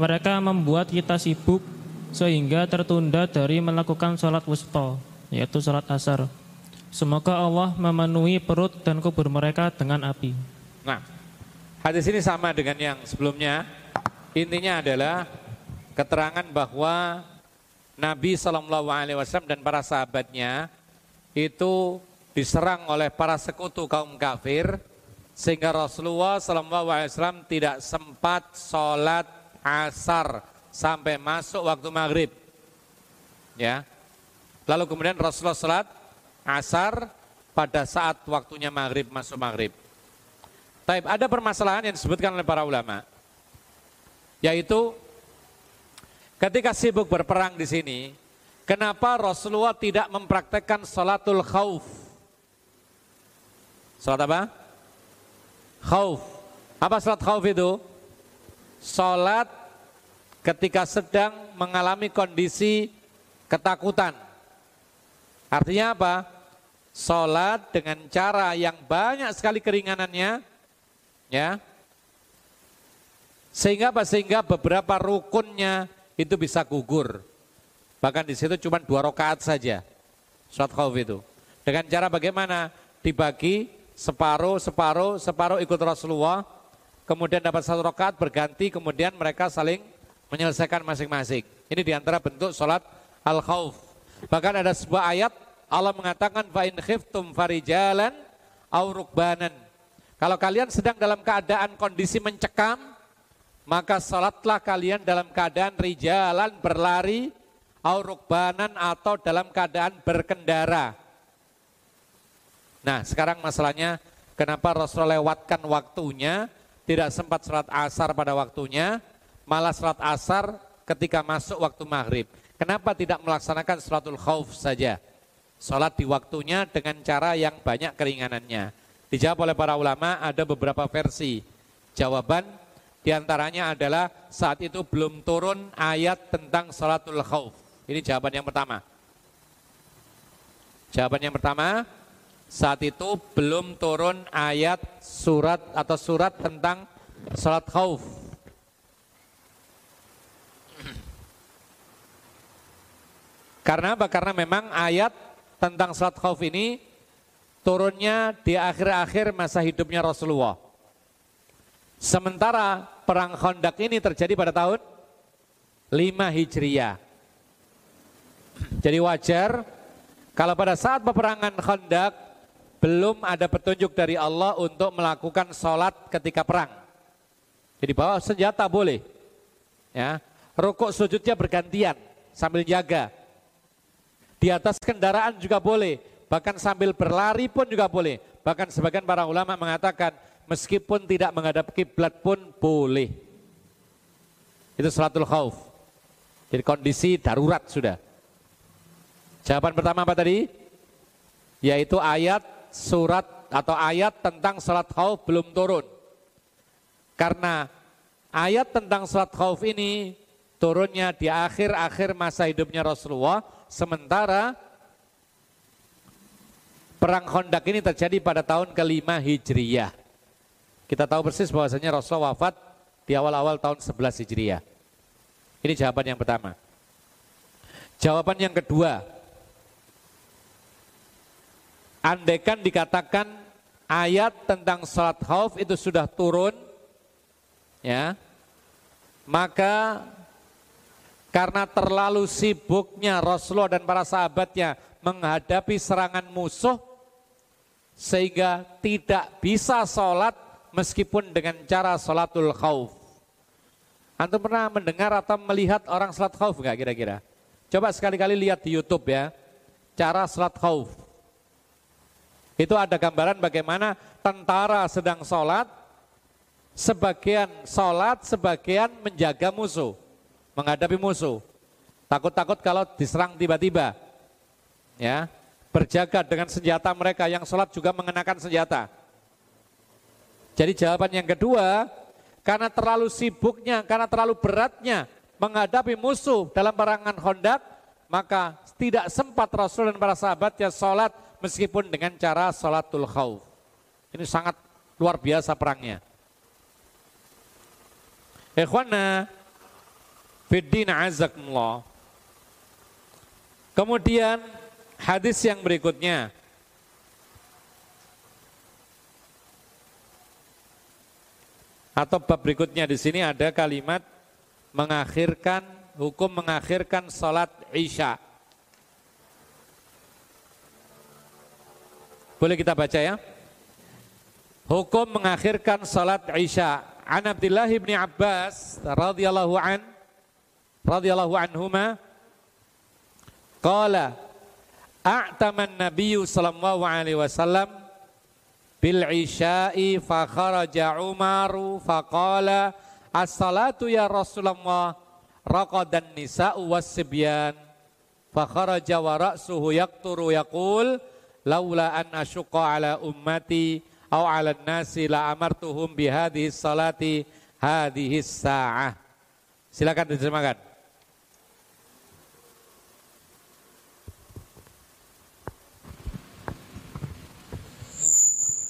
mereka membuat kita sibuk sehingga tertunda dari melakukan sholat wusta. yaitu salat asar. Semoga Allah memenuhi perut dan kubur mereka dengan api. Nah, hadis ini sama dengan yang sebelumnya. Intinya adalah keterangan bahwa Nabi Shallallahu Alaihi Wasallam dan para sahabatnya itu diserang oleh para sekutu kaum kafir sehingga Rasulullah Wasallam tidak sempat sholat asar sampai masuk waktu maghrib. Ya, lalu kemudian Rasulullah sholat asar pada saat waktunya maghrib masuk maghrib. Taib, ada permasalahan yang disebutkan oleh para ulama, yaitu ketika sibuk berperang di sini, kenapa Rasulullah tidak mempraktekkan salatul khauf? Salat apa? Khauf. Apa salat khauf itu? Salat ketika sedang mengalami kondisi ketakutan Artinya apa? Sholat dengan cara yang banyak sekali keringanannya, ya. Sehingga apa? Sehingga beberapa rukunnya itu bisa gugur. Bahkan di situ cuma dua rakaat saja. Sholat khauf itu. Dengan cara bagaimana? Dibagi separuh, separuh, separuh ikut Rasulullah. Kemudian dapat satu rakaat berganti, kemudian mereka saling menyelesaikan masing-masing. Ini di antara bentuk sholat al-khauf. Bahkan ada sebuah ayat Allah mengatakan fa in khiftum farijalan au rukbanan. Kalau kalian sedang dalam keadaan kondisi mencekam, maka salatlah kalian dalam keadaan rijalan berlari au rukbanan atau dalam keadaan berkendara. Nah, sekarang masalahnya kenapa Rasul lewatkan waktunya, tidak sempat salat asar pada waktunya, malah salat asar ketika masuk waktu maghrib. Kenapa tidak melaksanakan sholatul khauf saja? Sholat di waktunya dengan cara yang banyak keringanannya. Dijawab oleh para ulama ada beberapa versi. Jawaban di antaranya adalah saat itu belum turun ayat tentang sholatul khauf. Ini jawaban yang pertama. Jawaban yang pertama, saat itu belum turun ayat surat atau surat tentang sholat khauf. Karena apa? Karena memang ayat tentang salat khauf ini turunnya di akhir-akhir masa hidupnya Rasulullah. Sementara perang Khandaq ini terjadi pada tahun 5 Hijriah. Jadi wajar kalau pada saat peperangan Khandaq belum ada petunjuk dari Allah untuk melakukan sholat ketika perang. Jadi bawa senjata boleh. Ya, rukuk sujudnya bergantian sambil jaga. Di atas kendaraan juga boleh, bahkan sambil berlari pun juga boleh. Bahkan sebagian para ulama mengatakan meskipun tidak menghadap kiblat pun boleh. Itu salatul khauf. Jadi kondisi darurat sudah. Jawaban pertama apa tadi? Yaitu ayat surat atau ayat tentang salat khauf belum turun. Karena ayat tentang salat khauf ini turunnya di akhir-akhir masa hidupnya Rasulullah Sementara perang Khandaq ini terjadi pada tahun kelima Hijriyah. Kita tahu persis bahwasanya Rasulullah wafat di awal-awal tahun 11 Hijriyah. Ini jawaban yang pertama. Jawaban yang kedua, andaikan dikatakan ayat tentang salat khauf itu sudah turun, ya, maka karena terlalu sibuknya Rasulullah dan para sahabatnya menghadapi serangan musuh sehingga tidak bisa sholat meskipun dengan cara sholatul khauf. Antum pernah mendengar atau melihat orang sholat khauf enggak kira-kira? Coba sekali-kali lihat di Youtube ya, cara sholat khauf. Itu ada gambaran bagaimana tentara sedang sholat, sebagian sholat, sebagian menjaga musuh menghadapi musuh. Takut-takut kalau diserang tiba-tiba. Ya, berjaga dengan senjata mereka yang sholat juga mengenakan senjata. Jadi jawaban yang kedua, karena terlalu sibuknya, karena terlalu beratnya menghadapi musuh dalam perangan Hondak, maka tidak sempat Rasul dan para sahabatnya sholat meskipun dengan cara sholatul khawf. Ini sangat luar biasa perangnya. Ikhwana, Fiddin azakumullah. Kemudian Hadis yang berikutnya atau bab berikutnya di sini ada kalimat mengakhirkan hukum mengakhirkan salat Isya. Boleh kita baca ya? Hukum mengakhirkan salat Isya. An Abdullah bin Abbas radhiyallahu an radhiyallahu anhuma qala a'taman nabiyyu sallallahu alaihi wasallam bil isya'i fa kharaja Umaru fa qala as-salatu ya Rasulullah raqadan nisa'u was-sibyan fa kharaja wa ra'suhu yaqturu yaqul laula an asyqa ala ummati au ala nasi la amartuhum bi hadhihi salati hadhihi sa'ah. Silakan diterjemahkan.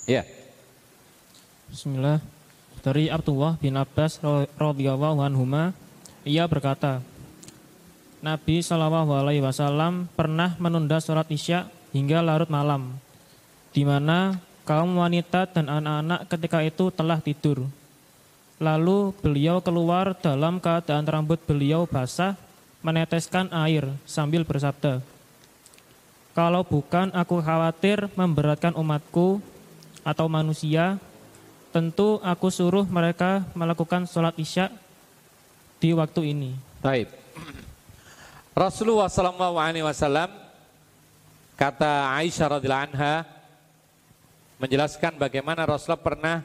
Ya. Bismillah. Dari Abdullah bin Abbas radhiyallahu anhuma, ia berkata, Nabi Shallallahu alaihi wasallam pernah menunda sholat Isya hingga larut malam, di mana kaum wanita dan anak-anak ketika itu telah tidur. Lalu beliau keluar dalam keadaan rambut beliau basah, meneteskan air sambil bersabda, Kalau bukan aku khawatir memberatkan umatku, atau manusia, tentu aku suruh mereka melakukan sholat isya di waktu ini. Baik. Rasulullah Wasallam kata Aisyah radhiallahu anha menjelaskan bagaimana Rasulullah pernah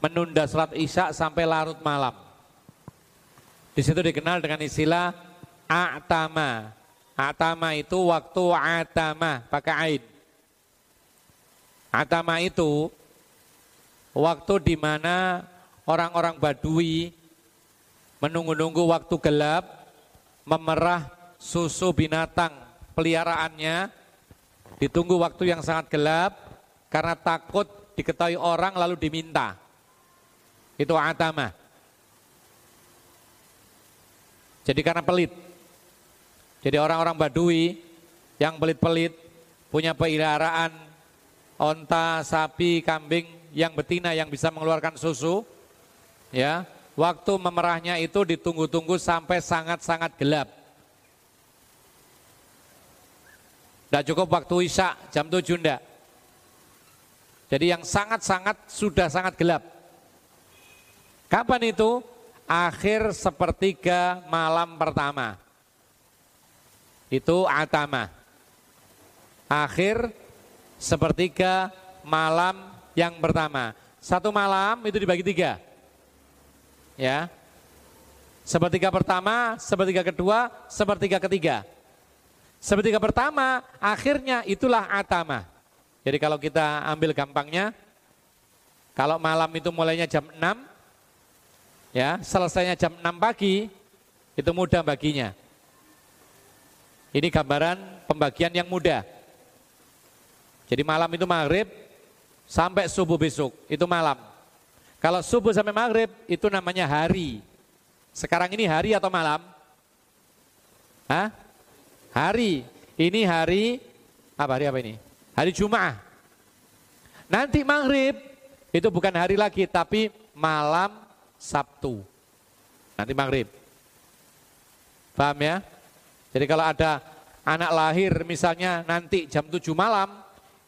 menunda sholat isya sampai larut malam. Di situ dikenal dengan istilah atama. Atama itu waktu atama pakai ain. Atama itu waktu di mana orang-orang Badui menunggu-nunggu waktu gelap, memerah susu binatang peliharaannya, ditunggu waktu yang sangat gelap karena takut diketahui orang lalu diminta. Itu atama. Jadi karena pelit. Jadi orang-orang Badui yang pelit-pelit punya peliharaan onta, sapi, kambing yang betina yang bisa mengeluarkan susu, ya, waktu memerahnya itu ditunggu-tunggu sampai sangat-sangat gelap. Tidak cukup waktu isya jam 7 enggak. Jadi yang sangat-sangat sudah sangat gelap. Kapan itu? Akhir sepertiga malam pertama. Itu atama. Akhir sepertiga malam yang pertama. Satu malam itu dibagi tiga. Ya. Sepertiga pertama, sepertiga kedua, sepertiga ketiga. Sepertiga pertama, akhirnya itulah atama. Jadi kalau kita ambil gampangnya, kalau malam itu mulainya jam 6, ya selesainya jam 6 pagi, itu mudah baginya. Ini gambaran pembagian yang mudah. Jadi malam itu maghrib sampai subuh besok, itu malam. Kalau subuh sampai maghrib itu namanya hari. Sekarang ini hari atau malam? Hah? Hari. Ini hari apa hari apa ini? Hari Jumat. Nanti maghrib itu bukan hari lagi tapi malam Sabtu. Nanti maghrib. Paham ya? Jadi kalau ada anak lahir misalnya nanti jam 7 malam,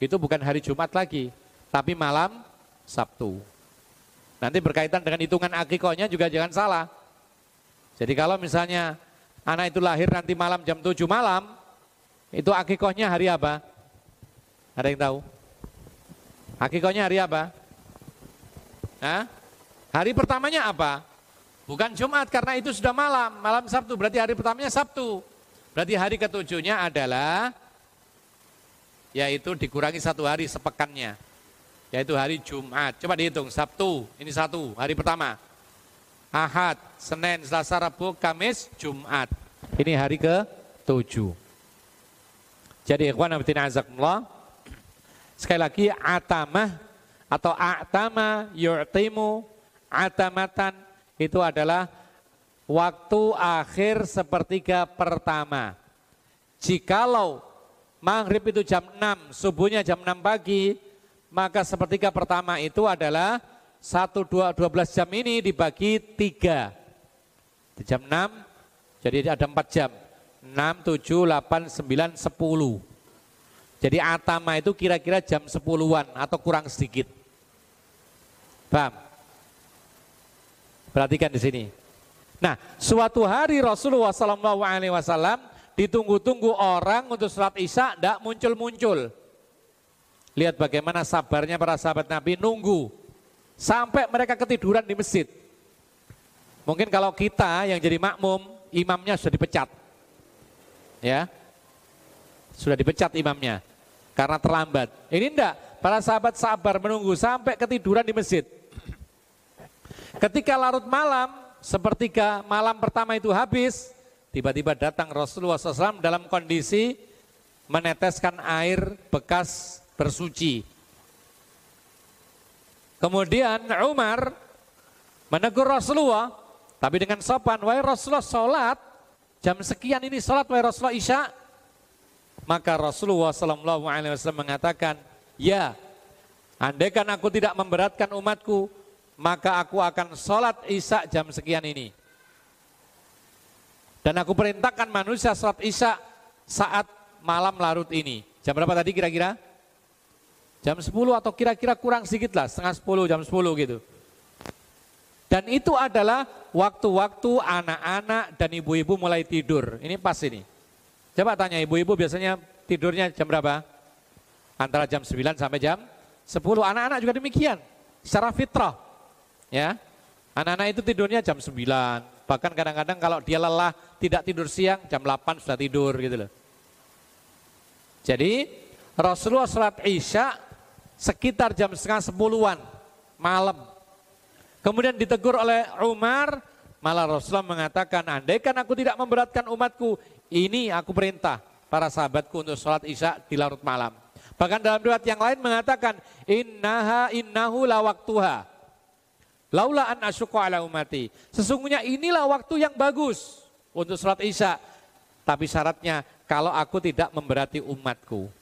itu bukan hari Jumat lagi, tapi malam Sabtu. Nanti berkaitan dengan hitungan akikohnya juga jangan salah. Jadi kalau misalnya anak itu lahir nanti malam jam 7 malam, itu akikohnya hari apa? Ada yang tahu? Akikohnya hari apa? Hah? Hari pertamanya apa? Bukan Jumat karena itu sudah malam, malam Sabtu. Berarti hari pertamanya Sabtu. Berarti hari ketujuhnya adalah yaitu dikurangi satu hari sepekannya, yaitu hari Jumat. Coba dihitung, Sabtu, ini satu, hari pertama. Ahad, Senin, Selasa, Rabu, Kamis, Jumat. Ini hari ke tujuh. Jadi ikhwan abidin azakumullah, sekali lagi atamah atau atama yu'timu atamatan itu adalah waktu akhir sepertiga pertama. Jikalau maghrib itu jam 6, subuhnya jam 6 pagi, maka sepertiga pertama itu adalah 1, 2, 12 jam ini dibagi 3. Di jam 6, jadi ada 4 jam. 6, 7, 8, 9, 10. Jadi atama itu kira-kira jam 10-an atau kurang sedikit. Paham? Perhatikan di sini. Nah, suatu hari Rasulullah SAW ditunggu-tunggu orang untuk sholat isya, tidak muncul-muncul. Lihat bagaimana sabarnya para sahabat Nabi nunggu sampai mereka ketiduran di masjid. Mungkin kalau kita yang jadi makmum, imamnya sudah dipecat. Ya. Sudah dipecat imamnya karena terlambat. Ini enggak, para sahabat sabar menunggu sampai ketiduran di masjid. Ketika larut malam, sepertiga malam pertama itu habis, Tiba-tiba datang Rasulullah SAW dalam kondisi meneteskan air bekas bersuci. Kemudian Umar menegur Rasulullah, tapi dengan sopan, wahai Rasulullah sholat, jam sekian ini sholat, wahai Rasulullah Isya. Maka Rasulullah SAW mengatakan, ya, andaikan aku tidak memberatkan umatku, maka aku akan sholat Isya jam sekian ini. Dan aku perintahkan manusia sholat isya saat malam larut ini. Jam berapa tadi kira-kira? Jam 10 atau kira-kira kurang sedikit lah, setengah 10, jam 10 gitu. Dan itu adalah waktu-waktu anak-anak dan ibu-ibu mulai tidur. Ini pas ini. Coba tanya ibu-ibu biasanya tidurnya jam berapa? Antara jam 9 sampai jam 10. Anak-anak juga demikian. Secara fitrah. Ya. Anak-anak itu tidurnya jam 9, Bahkan kadang-kadang kalau dia lelah tidak tidur siang jam 8 sudah tidur gitu loh. Jadi Rasulullah sholat Isya sekitar jam setengah sepuluhan malam. Kemudian ditegur oleh Umar, malah Rasulullah mengatakan, andaikan aku tidak memberatkan umatku, ini aku perintah para sahabatku untuk sholat Isya di larut malam. Bahkan dalam riwayat yang lain mengatakan, innaha innahu la waktuha. Laula an asyuqa ala umati. Sesungguhnya inilah waktu yang bagus untuk sholat isya. Tapi syaratnya kalau aku tidak memberati umatku.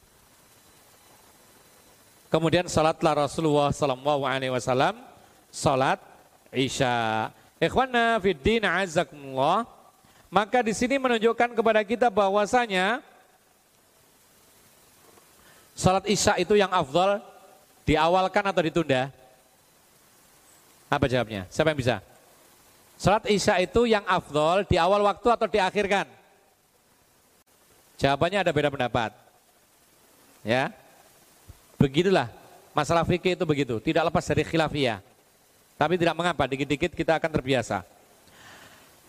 Kemudian sholatlah Rasulullah Sallallahu Alaihi Wasallam sholat isya. Ikhwana fiddin azakumullah. Maka di sini menunjukkan kepada kita bahwasanya sholat isya itu yang afdal diawalkan atau ditunda? Apa jawabnya? Siapa yang bisa? Salat Isya itu yang afdol di awal waktu atau diakhirkan? Jawabannya ada beda pendapat. Ya. Begitulah masalah fikih itu begitu, tidak lepas dari khilafiyah. Tapi tidak mengapa, dikit-dikit kita akan terbiasa.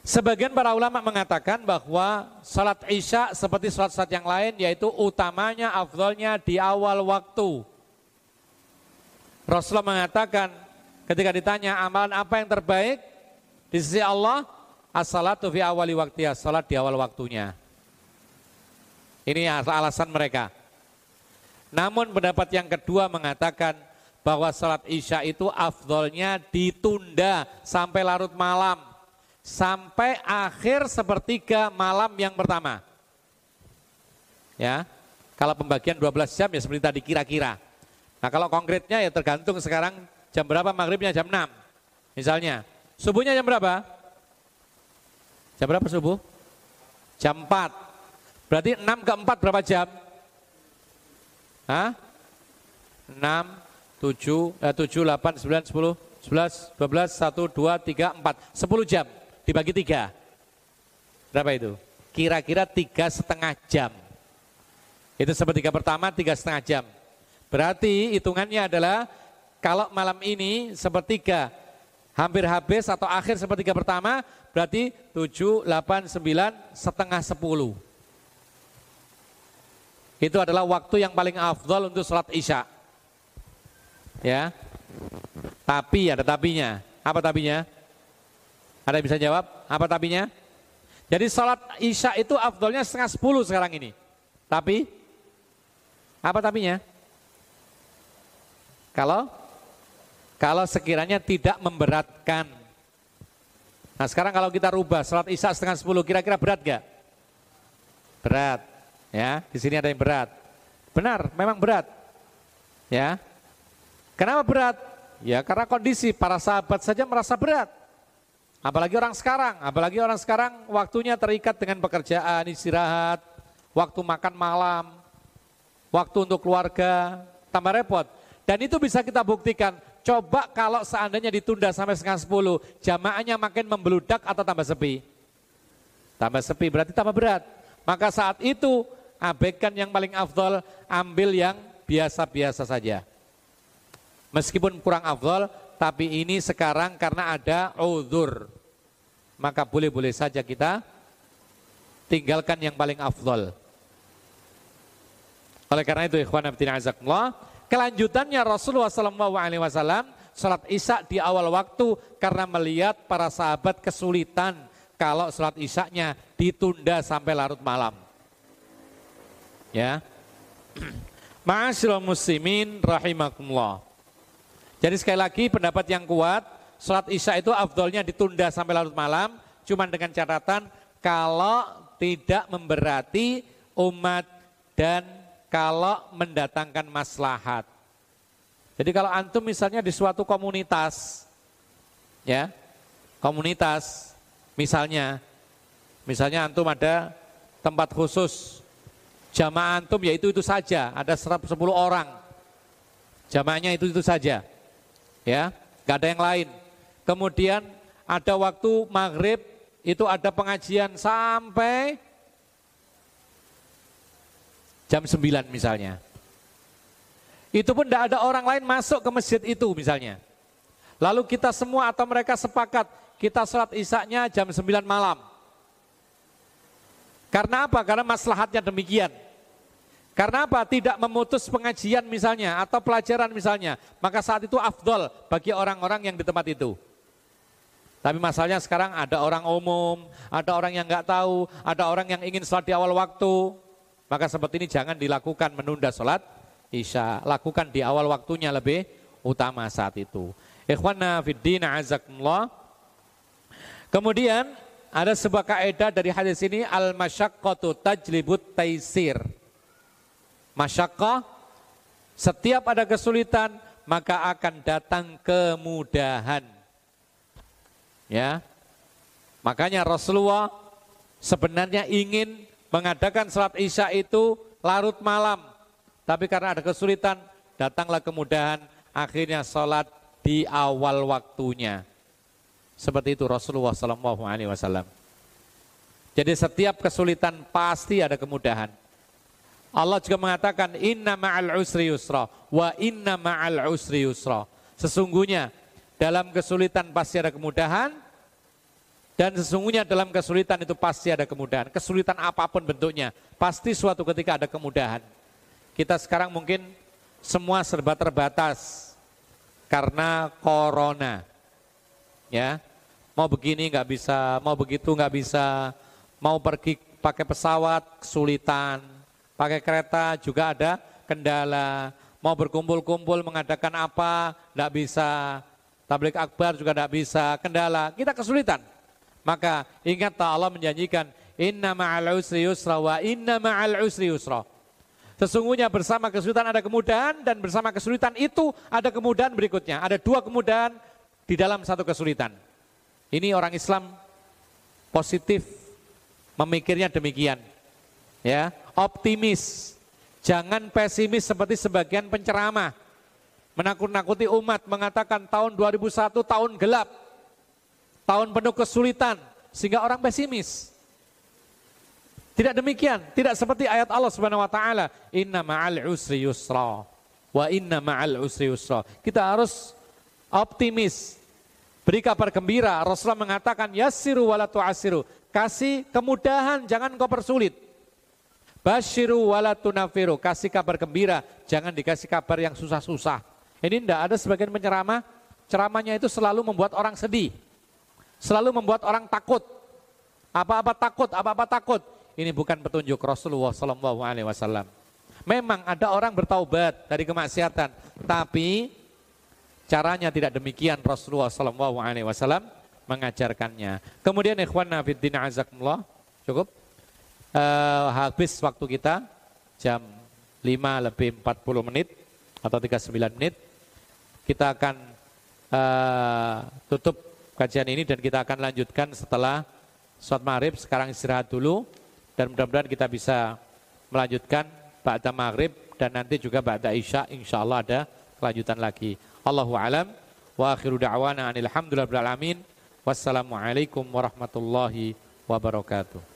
Sebagian para ulama mengatakan bahwa salat isya seperti salat-salat yang lain yaitu utamanya afdolnya di awal waktu. Rasulullah mengatakan Ketika ditanya amalan apa yang terbaik di sisi Allah, as-salatu fi awali waktu salat di awal waktunya. Ini alasan mereka. Namun pendapat yang kedua mengatakan bahwa salat isya itu afdolnya ditunda sampai larut malam. Sampai akhir sepertiga malam yang pertama. Ya, kalau pembagian 12 jam ya seperti tadi kira-kira. Nah kalau konkretnya ya tergantung sekarang Jam berapa maghribnya? Jam 6. Misalnya. Subuhnya jam berapa? Jam berapa subuh? Jam 4. Berarti 6 ke 4 berapa jam? Hah? 6, 7, eh, 7, 8, 9, 10, 11, 12, 1, 2, 3, 4. 10 jam dibagi 3. Berapa itu? Kira-kira tiga setengah jam. Itu sepertiga pertama tiga setengah jam. Berarti hitungannya adalah kalau malam ini sepertiga hampir habis atau akhir sepertiga pertama berarti 7, 8, 9, setengah 10. Itu adalah waktu yang paling afdol untuk sholat isya. Ya. Tapi ada tapinya. Apa tapinya? Ada yang bisa jawab? Apa tapinya? Jadi sholat isya itu afdolnya setengah 10 sekarang ini. Tapi, apa tapinya? Kalau kalau sekiranya tidak memberatkan. Nah sekarang kalau kita rubah sholat isya setengah sepuluh, kira-kira berat gak? Berat. Ya, di sini ada yang berat. Benar, memang berat. Ya. Kenapa berat? Ya karena kondisi para sahabat saja merasa berat. Apalagi orang sekarang, apalagi orang sekarang waktunya terikat dengan pekerjaan, istirahat, waktu makan malam, waktu untuk keluarga, tambah repot. Dan itu bisa kita buktikan, coba kalau seandainya ditunda sampai setengah sepuluh, jamaahnya makin membeludak atau tambah sepi? Tambah sepi berarti tambah berat. Maka saat itu abaikan yang paling afdol, ambil yang biasa-biasa saja. Meskipun kurang afdol, tapi ini sekarang karena ada uzur. Maka boleh-boleh saja kita tinggalkan yang paling afdol. Oleh karena itu ikhwan azakumullah, kelanjutannya Rasulullah SAW salat Isya di awal waktu karena melihat para sahabat kesulitan kalau salat Isya-nya ditunda sampai larut malam. Ya. Ma'asyiral muslimin rahimakumullah. Jadi sekali lagi pendapat yang kuat, sholat isya itu afdolnya ditunda sampai larut malam, cuman dengan catatan kalau tidak memberati umat dan kalau mendatangkan maslahat. Jadi kalau antum misalnya di suatu komunitas, ya, komunitas, misalnya, misalnya antum ada tempat khusus, jamaah antum ya itu itu saja, ada 10 orang, jamaahnya itu itu saja ya, nggak ada yang lain. Kemudian ada waktu maghrib itu ada pengajian sampai jam 9 misalnya. Itu pun tidak ada orang lain masuk ke masjid itu misalnya. Lalu kita semua atau mereka sepakat kita sholat isaknya jam 9 malam. Karena apa? Karena maslahatnya demikian. Karena apa? Tidak memutus pengajian misalnya atau pelajaran misalnya. Maka saat itu afdol bagi orang-orang yang di tempat itu. Tapi masalahnya sekarang ada orang umum, ada orang yang nggak tahu, ada orang yang ingin sholat di awal waktu. Maka seperti ini jangan dilakukan menunda sholat isya. Lakukan di awal waktunya lebih utama saat itu. Ikhwana fiddina azakumullah. Kemudian ada sebuah kaidah dari hadis ini al-masyaqqatu tajlibut taisir masyakkah, setiap ada kesulitan maka akan datang kemudahan. Ya. Makanya Rasulullah sebenarnya ingin mengadakan salat Isya itu larut malam. Tapi karena ada kesulitan, datanglah kemudahan, akhirnya salat di awal waktunya. Seperti itu Rasulullah Sallallahu Alaihi Wasallam. Jadi setiap kesulitan pasti ada kemudahan. Allah juga mengatakan inna ma'al usri yusra wa inna ma'al usri yusra. Sesungguhnya dalam kesulitan pasti ada kemudahan dan sesungguhnya dalam kesulitan itu pasti ada kemudahan. Kesulitan apa pun bentuknya, pasti suatu ketika ada kemudahan. Kita sekarang mungkin semua serba terbatas karena corona. Ya, mau begini nggak bisa, mau begitu nggak bisa, mau pergi pakai pesawat kesulitan, pakai kereta juga ada kendala. Mau berkumpul-kumpul mengadakan apa, tidak bisa. Tablik akbar juga tidak bisa, kendala. Kita kesulitan. Maka ingat Allah menjanjikan, Inna ma'al usri yusra wa inna ma'al usri yusra. Sesungguhnya bersama kesulitan ada kemudahan dan bersama kesulitan itu ada kemudahan berikutnya. Ada dua kemudahan di dalam satu kesulitan. Ini orang Islam positif memikirnya demikian. Ya, optimis. Jangan pesimis seperti sebagian penceramah. Menakut-nakuti umat mengatakan tahun 2001 tahun gelap. Tahun penuh kesulitan sehingga orang pesimis. Tidak demikian, tidak seperti ayat Allah Subhanahu wa taala, "Inna ma'al usri yusra." Wa inna ma'al usri yusra. Kita harus optimis. Beri kabar gembira. Rasulullah mengatakan, "Yassiru wala tu'asiru." Kasih kemudahan, jangan kau persulit. Basyiru wala tunafiru, kasih kabar gembira, jangan dikasih kabar yang susah-susah. Ini tidak ada sebagian penceramah, ceramahnya itu selalu membuat orang sedih. Selalu membuat orang takut. Apa-apa takut, apa-apa takut. Ini bukan petunjuk Rasulullah Sallallahu. Memang ada orang bertaubat dari kemaksiatan, tapi caranya tidak demikian Rasulullah Sallallahu Alaihi Wasallam mengajarkannya. Kemudian ikhwan nafiddin azakumullah, cukup? uh, habis waktu kita jam 5 lebih 40 menit atau 39 menit. Kita akan uh, tutup kajian ini dan kita akan lanjutkan setelah sholat maghrib. Sekarang istirahat dulu dan mudah-mudahan kita bisa melanjutkan ba'da maghrib dan nanti juga ba'da isya insya Allah ada kelanjutan lagi. Allahu alam wa akhiru da'wana anil alamin. Wassalamualaikum warahmatullahi wabarakatuh.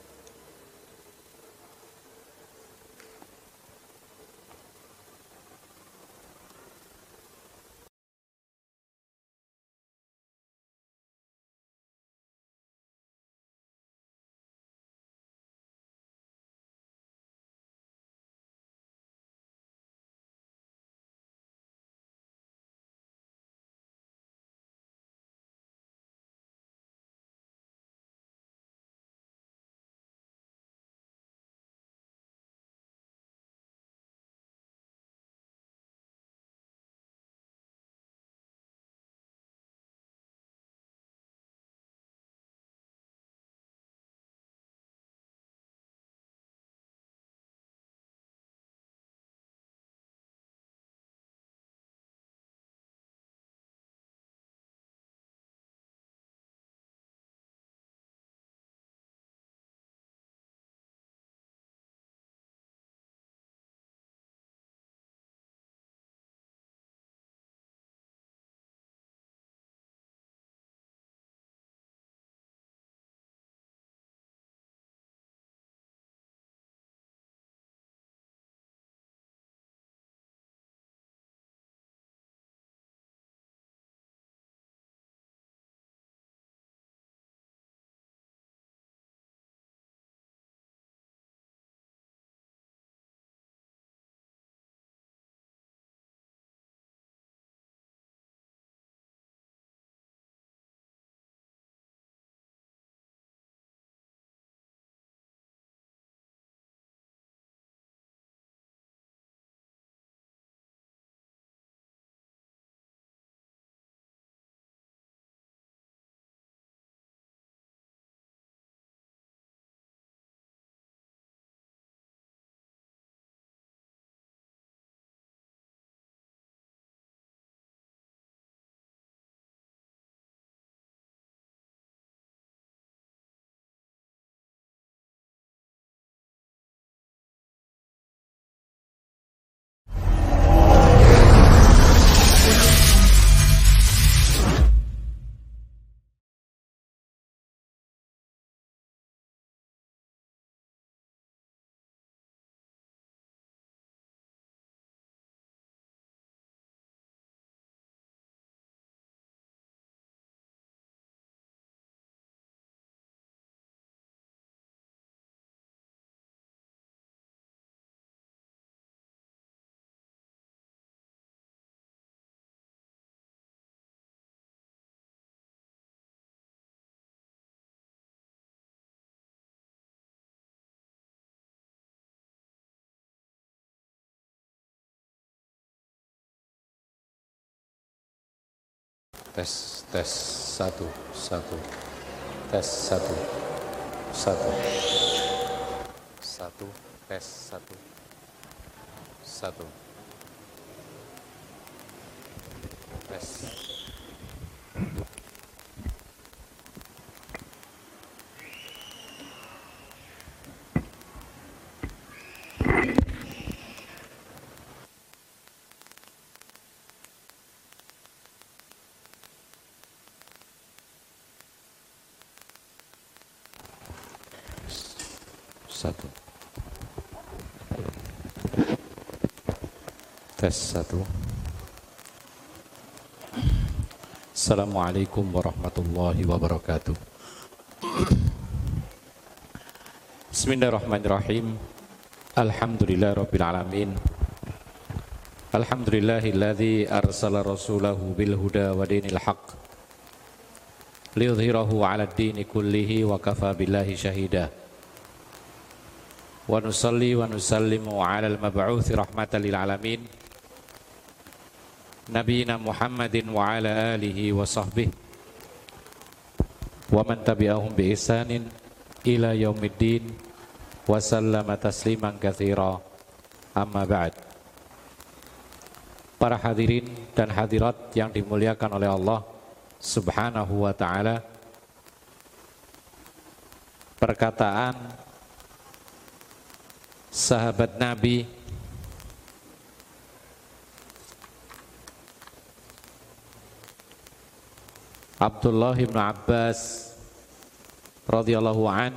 Tes tes satu satu. Tes satu satu. Satu tes satu. Satu. Tes satu tes satu. Assalamualaikum warahmatullahi wabarakatuh. Bismillahirrahmanirrahim. Alhamdulillah rabbil alamin. Alhamdulillahilladzi arsala rasulahu bil huda wa dinil haqq liyudhhirahu 'ala ad-dini kullihi wa kafa billahi shahida. Wa nusalli wa nusallimu 'ala al-mab'uuts rahmatan lil alamin. نبينا محمد وعلى آله وصحبه ومن تبعهم بإحسان إلى يوم الدين وسلم تسليما كثيرا Amma ba'd Para hadirin dan hadirat yang dimuliakan oleh Allah Subhanahu wa ta'ala Perkataan Sahabat Nabi Abdullah bin Abbas radhiyallahu an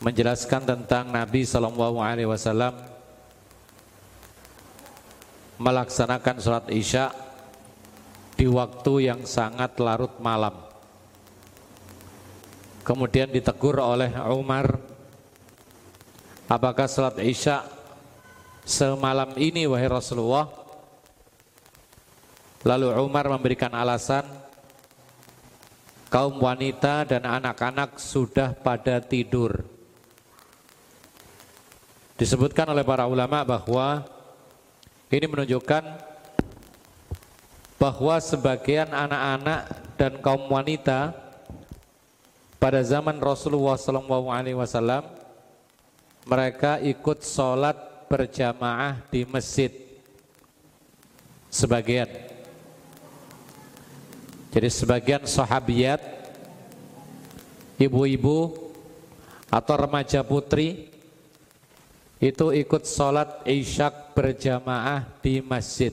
menjelaskan tentang Nabi Shallallahu Alaihi Wasallam melaksanakan sholat isya di waktu yang sangat larut malam. Kemudian ditegur oleh Umar, apakah sholat isya semalam ini wahai Rasulullah? Lalu Umar memberikan alasan, kaum wanita dan anak-anak sudah pada tidur. Disebutkan oleh para ulama bahwa ini menunjukkan bahwa sebagian anak-anak dan kaum wanita pada zaman Rasulullah SAW mereka ikut sholat berjamaah di masjid sebagian jadi sebagian sahabiat ibu-ibu atau remaja putri itu ikut sholat isyak berjamaah di masjid.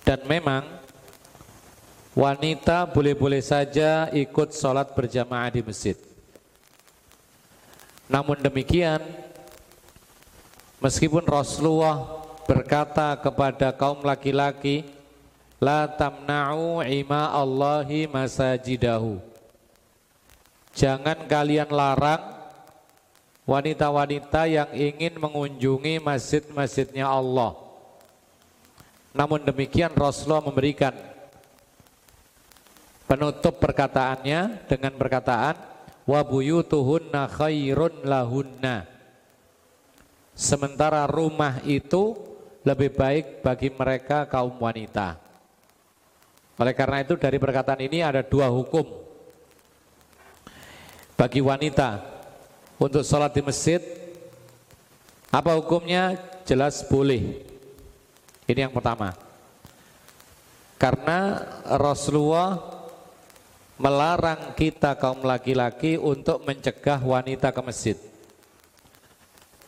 Dan memang wanita boleh-boleh saja ikut sholat berjamaah di masjid. Namun demikian, meskipun Rasulullah berkata kepada kaum laki-laki, La tamna'u ima Allahi masajidahu. Jangan kalian larang wanita-wanita yang ingin mengunjungi masjid-masjidnya Allah. Namun demikian Rasulullah memberikan penutup perkataannya dengan perkataan wa buyutuhunna khairun lahunna. Sementara rumah itu lebih baik bagi mereka kaum wanita. Oleh karena itu dari perkataan ini ada dua hukum bagi wanita untuk sholat di masjid. Apa hukumnya? Jelas boleh. Ini yang pertama. Karena Rasulullah melarang kita kaum laki-laki untuk mencegah wanita ke masjid.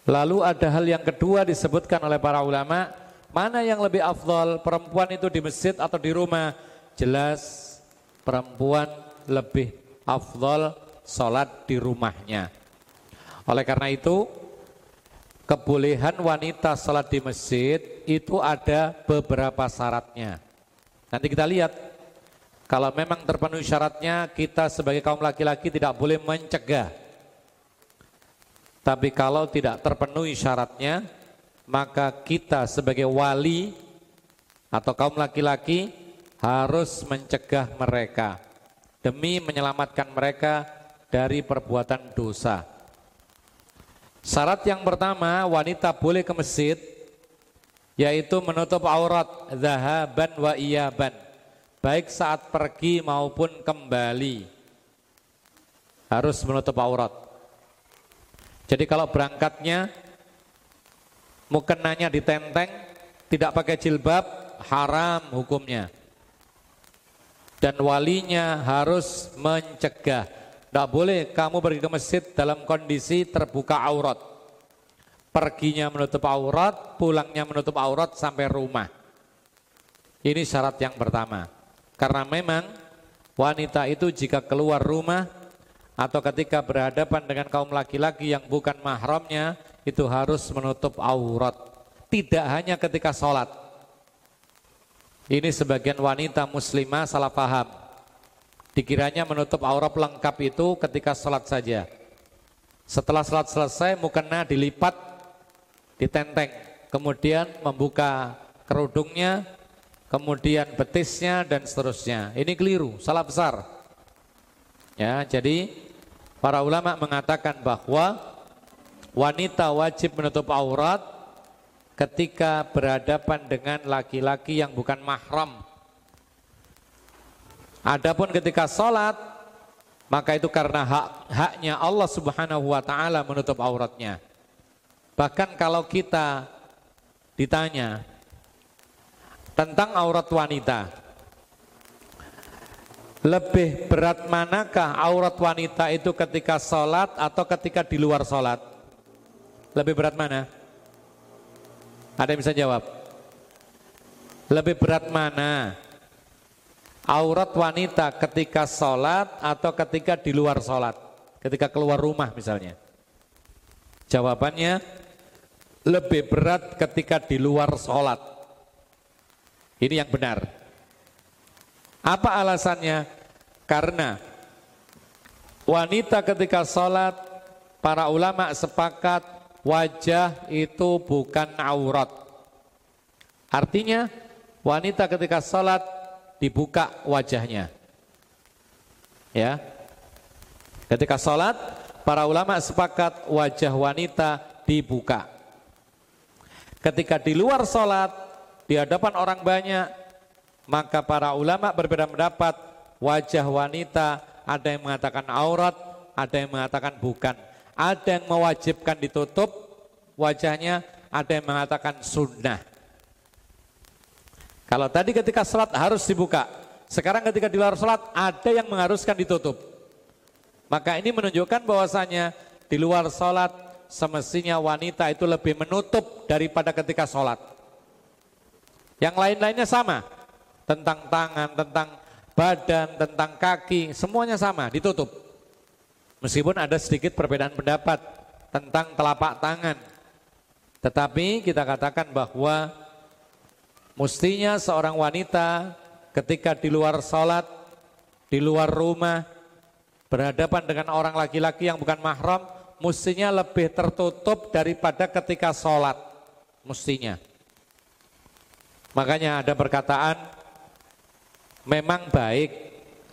Lalu ada hal yang kedua disebutkan oleh para ulama. Mana yang lebih afdol perempuan itu di masjid atau di rumah jelas perempuan lebih afdol sholat di rumahnya oleh karena itu, kebolehan wanita sholat di masjid itu ada beberapa syaratnya. Nanti kita lihat, kalau memang terpenuhi syaratnya, kita sebagai kaum laki-laki tidak boleh mencegah. Tapi kalau tidak terpenuhi syaratnya, maka kita sebagai wali atau kaum laki-laki harus mencegah mereka demi menyelamatkan mereka dari perbuatan dosa. Syarat yang pertama wanita boleh ke masjid yaitu menutup aurat zahaban wa iyaban baik saat pergi maupun kembali harus menutup aurat. Jadi kalau berangkatnya mukenanya ditenteng tidak pakai jilbab haram hukumnya. Dan walinya harus mencegah tidak boleh kamu pergi ke masjid dalam kondisi terbuka aurat. Perginya menutup aurat, pulangnya menutup aurat sampai rumah. Ini syarat yang pertama. Karena memang wanita itu jika keluar rumah atau ketika berhadapan dengan kaum laki-laki yang bukan mahramnya itu harus menutup aurat. Tidak hanya ketika sholat. Ini sebagian wanita muslimah salah paham Dikiranya menutup aurat lengkap itu ketika sholat saja. Setelah sholat selesai, mukena dilipat, ditenteng. Kemudian membuka kerudungnya, kemudian betisnya, dan seterusnya. Ini keliru, salah besar. Ya, jadi para ulama mengatakan bahwa wanita wajib menutup aurat ketika berhadapan dengan laki-laki yang bukan mahram Adapun ketika sholat maka itu karena hak haknya Allah Subhanahu wa taala menutup auratnya. Bahkan kalau kita ditanya tentang aurat wanita, lebih berat manakah aurat wanita itu ketika sholat atau ketika di luar sholat? Lebih berat mana? Ada yang bisa jawab? Lebih berat mana? aurat wanita ketika sholat atau ketika di luar sholat, ketika keluar rumah misalnya? Jawabannya lebih berat ketika di luar sholat. Ini yang benar. Apa alasannya? Karena wanita ketika sholat, para ulama sepakat wajah itu bukan aurat. Artinya wanita ketika sholat dibuka wajahnya. Ya. Ketika sholat, para ulama sepakat wajah wanita dibuka. Ketika di luar sholat, di hadapan orang banyak, maka para ulama berbeda pendapat, wajah wanita ada yang mengatakan aurat, ada yang mengatakan bukan. Ada yang mewajibkan ditutup wajahnya, ada yang mengatakan sunnah. Kalau tadi ketika sholat harus dibuka, sekarang ketika di luar sholat ada yang mengharuskan ditutup. Maka ini menunjukkan bahwasanya di luar sholat semestinya wanita itu lebih menutup daripada ketika sholat. Yang lain-lainnya sama, tentang tangan, tentang badan, tentang kaki, semuanya sama, ditutup. Meskipun ada sedikit perbedaan pendapat tentang telapak tangan. Tetapi kita katakan bahwa Mestinya seorang wanita ketika di luar sholat, di luar rumah, berhadapan dengan orang laki-laki yang bukan mahram, mestinya lebih tertutup daripada ketika sholat. Mestinya. Makanya ada perkataan, memang baik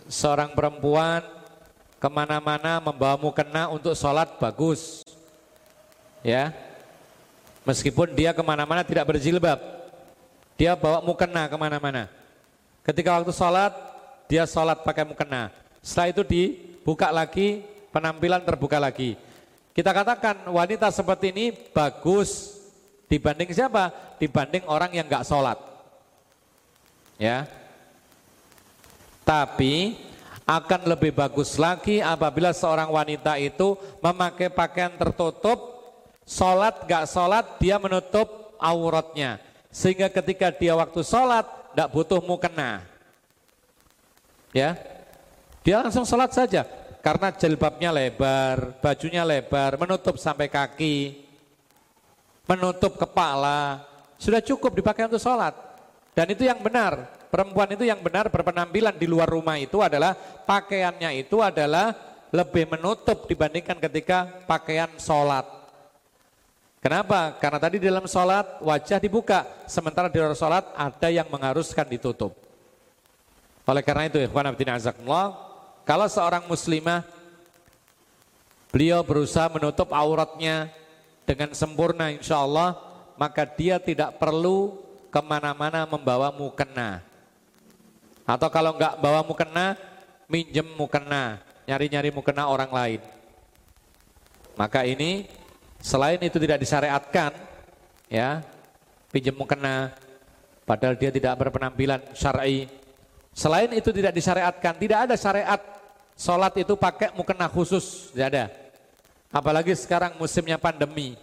seorang perempuan ke mana-mana membawa mukena untuk sholat bagus. Ya, meskipun dia ke mana-mana tidak berjilbab. Dia bawa mukena ke mana-mana. Ketika waktu sholat, dia sholat pakai mukena. Setelah itu dibuka lagi, penampilan terbuka lagi. Kita katakan wanita seperti ini bagus dibanding siapa? Dibanding orang yang nggak sholat. Ya. Tapi akan lebih bagus lagi apabila seorang wanita itu memakai pakaian tertutup, sholat gak sholat dia menutup auratnya. Sehingga ketika dia waktu sholat, tidak butuh mukena. Ya, dia langsung sholat saja. Karena jilbabnya lebar, bajunya lebar, menutup sampai kaki, menutup kepala. Sudah cukup dipakai untuk sholat. Dan itu yang benar. Perempuan itu yang benar berpenampilan di luar rumah itu adalah pakaiannya itu adalah lebih menutup dibandingkan ketika pakaian sholat. Kenapa? Karena tadi di dalam sholat wajah dibuka, sementara di luar sholat ada yang mengharuskan ditutup. Oleh karena itu, ikhwan kalau seorang muslimah beliau berusaha menutup auratnya dengan sempurna insya Allah, maka dia tidak perlu ke mana-mana membawa mukena. Atau kalau enggak bawa mukena, minjem mukena, nyari-nyari mukena orang lain. Maka ini Selain itu tidak disyariatkan, ya, pinjam mukena, padahal dia tidak berpenampilan syar'i. Selain itu tidak disyariatkan, tidak ada syariat sholat itu pakai mukena khusus, tidak ada. Apalagi sekarang musimnya pandemi,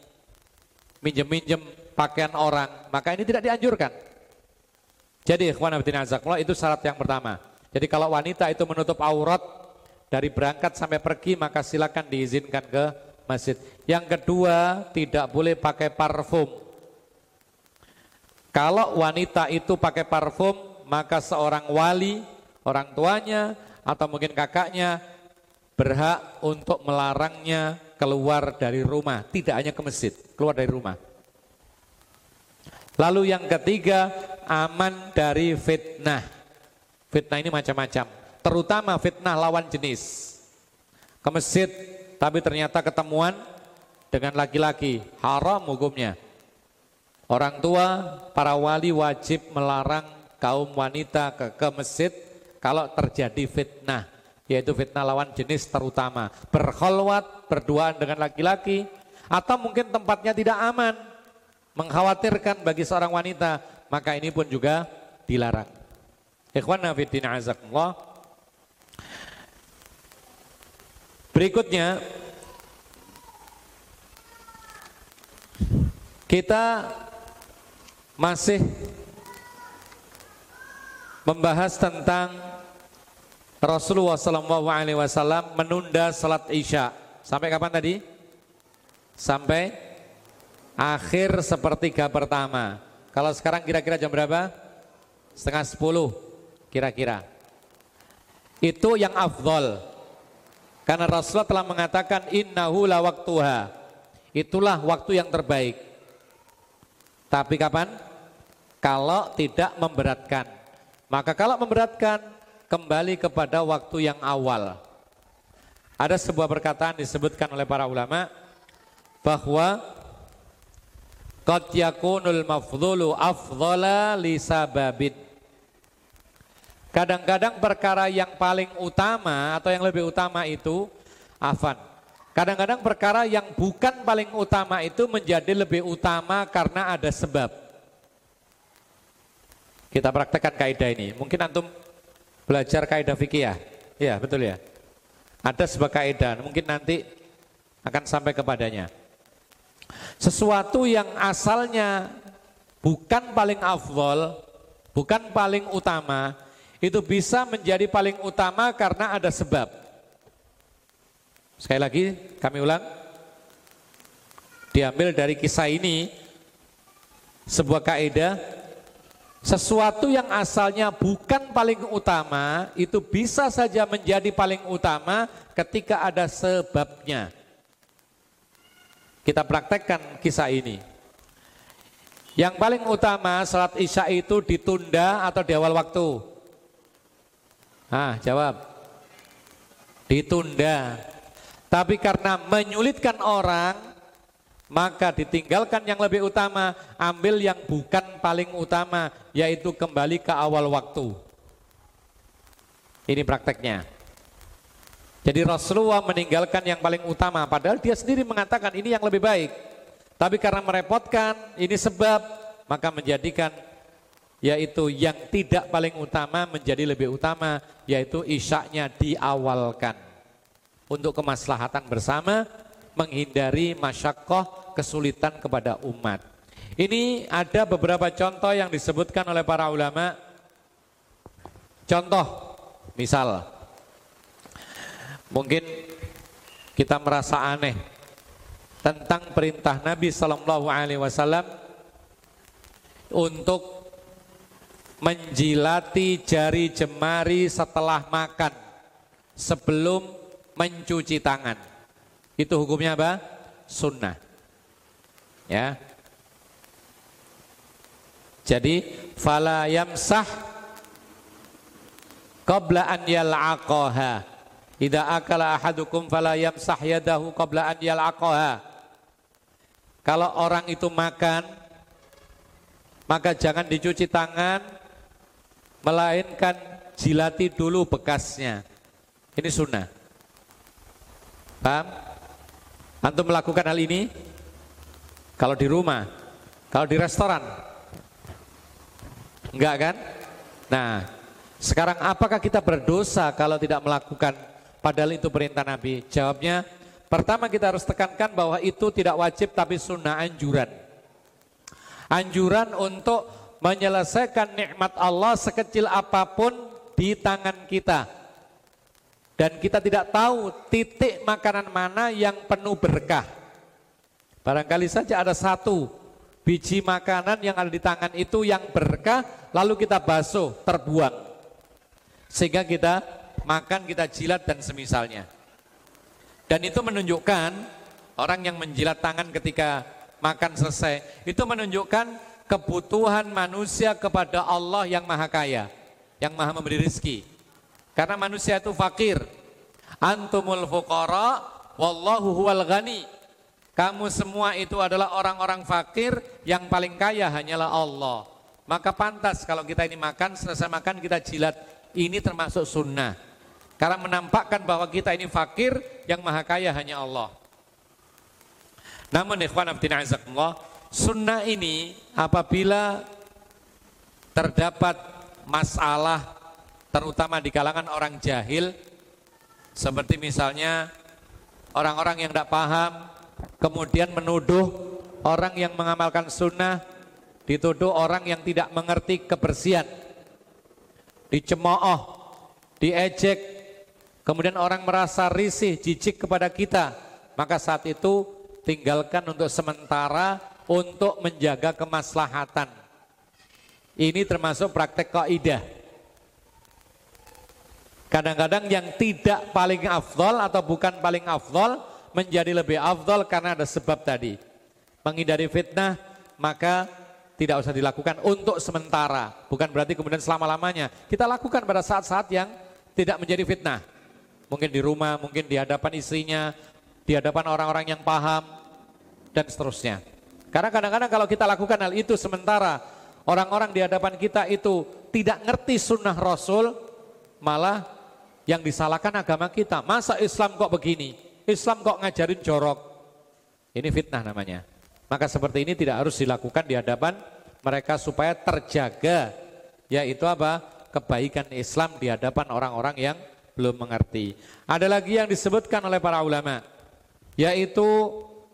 minjem-minjem pakaian orang, maka ini tidak dianjurkan. Jadi ikhwan itu syarat yang pertama. Jadi kalau wanita itu menutup aurat dari berangkat sampai pergi maka silakan diizinkan ke masjid. Yang kedua, tidak boleh pakai parfum. Kalau wanita itu pakai parfum, maka seorang wali, orang tuanya, atau mungkin kakaknya, berhak untuk melarangnya keluar dari rumah. Tidak hanya ke masjid, keluar dari rumah. Lalu yang ketiga, aman dari fitnah. Fitnah ini macam-macam, terutama fitnah lawan jenis. Ke masjid tapi ternyata ketemuan dengan laki-laki, haram hukumnya. Orang tua, para wali wajib melarang kaum wanita ke, ke masjid kalau terjadi fitnah. yaitu fitnah lawan jenis terutama. Berkholwat, berduaan dengan laki-laki, atau mungkin tempatnya tidak aman, mengkhawatirkan bagi seorang wanita, maka ini pun juga dilarang. Ikhwan nafidin azakumullah. Berikutnya, kita masih membahas tentang Rasulullah SAW menunda salat isya sampai kapan tadi? Sampai akhir sepertiga pertama. Kalau sekarang kira-kira jam berapa? Setengah sepuluh kira-kira. Itu yang afdol. Karena Rasulullah telah mengatakan innahu la waktuha. Itulah waktu yang terbaik. Tapi kapan? Kalau tidak memberatkan. Maka kalau memberatkan kembali kepada waktu yang awal. Ada sebuah perkataan disebutkan oleh para ulama bahwa qad yakunul mafdhulu afdhala li sababin. Kadang-kadang perkara yang paling utama atau yang lebih utama itu afan. Kadang-kadang perkara yang bukan paling utama itu menjadi lebih utama karena ada sebab. Kita praktekkan kaidah ini. Mungkin antum belajar kaidah fikih ya? Iya, betul ya. Ada sebuah kaidah, mungkin nanti akan sampai kepadanya. Sesuatu yang asalnya bukan paling afdol, bukan paling utama, itu bisa menjadi paling utama karena ada sebab. Sekali lagi, kami ulang. Diambil dari kisah ini, sebuah kaidah sesuatu yang asalnya bukan paling utama itu bisa saja menjadi paling utama ketika ada sebabnya. Kita praktekkan kisah ini. Yang paling utama salat isya itu ditunda atau di awal waktu? Ah, jawab. Ditunda. Tapi karena menyulitkan orang, maka ditinggalkan yang lebih utama, ambil yang bukan paling utama, yaitu kembali ke awal waktu. Ini prakteknya. Jadi Rasulullah meninggalkan yang paling utama, padahal dia sendiri mengatakan ini yang lebih baik. Tapi karena merepotkan, ini sebab, maka menjadikan yaitu yang tidak paling utama menjadi lebih utama, yaitu isyaknya diawalkan. Untuk kemaslahatan bersama, menghindari masyakoh kesulitan kepada umat. Ini ada beberapa contoh yang disebutkan oleh para ulama. Contoh, misal, mungkin kita merasa aneh tentang perintah Nabi Shallallahu Alaihi Wasallam untuk menjilati jari jemari setelah makan sebelum mencuci tangan. Itu hukumnya apa? Sunnah. Ya. Jadi fala yamsah qabla an yal'aqaha. Idza akala ahadukum fala yamsah yadahu qabla an yal'aqaha. Kalau orang itu makan maka jangan dicuci tangan melainkan jilati dulu bekasnya. Ini sunnah. Paham? Antum melakukan hal ini? Kalau di rumah, kalau di restoran, enggak kan? Nah, sekarang apakah kita berdosa kalau tidak melakukan padahal itu perintah Nabi? Jawabnya, pertama kita harus tekankan bahwa itu tidak wajib tapi sunnah anjuran. Anjuran untuk menyelesaikan nikmat Allah sekecil apa pun di tangan kita. Dan kita tidak tahu titik makanan mana yang penuh berkah. Barangkali saja ada satu biji makanan yang ada di tangan itu yang berkah, lalu kita basuh, terbuang. Sehingga kita makan, kita jilat dan semisalnya. Dan itu menunjukkan orang yang menjilat tangan ketika makan selesai, itu menunjukkan kebutuhan manusia kepada Allah yang maha kaya, yang maha memberi rezeki. Karena manusia itu fakir. Antumul fuqara wallahu huwal ghani. Kamu semua itu adalah orang-orang fakir yang paling kaya hanyalah Allah. Maka pantas kalau kita ini makan, selesai makan kita jilat. Ini termasuk sunnah. Karena menampakkan bahwa kita ini fakir, yang maha kaya hanya Allah. Namun ikhwan abdina azakumullah, sunnah ini apabila terdapat masalah terutama di kalangan orang jahil seperti misalnya orang-orang yang tidak paham kemudian menuduh orang yang mengamalkan sunnah dituduh orang yang tidak mengerti kebersihan dicemooh diejek kemudian orang merasa risih jijik kepada kita. Maka saat itu tinggalkan untuk sementara untuk menjaga kemaslahatan. Ini termasuk praktek kaidah. Kadang-kadang yang tidak paling afdol atau bukan paling afdol menjadi lebih afdol karena ada sebab tadi. Menghindari fitnah maka tidak usah dilakukan untuk sementara. Bukan berarti kemudian selama-lamanya. Kita lakukan pada saat-saat yang tidak menjadi fitnah mungkin di rumah, mungkin di hadapan istrinya di hadapan orang-orang yang paham dan seterusnya. Karena kadang-kadang kalau kita lakukan hal itu sementara orang-orang di hadapan kita itu tidak ngerti sunnah Rasul malah yang disalahkan agama kita. Masa Islam kok begini? Islam kok ngajarin jorok? Ini fitnah namanya. Maka seperti ini tidak harus dilakukan di hadapan mereka supaya terjaga yaitu apa? kebaikan Islam di hadapan orang-orang yang belum mengerti. Ada lagi yang disebutkan oleh para ulama yaitu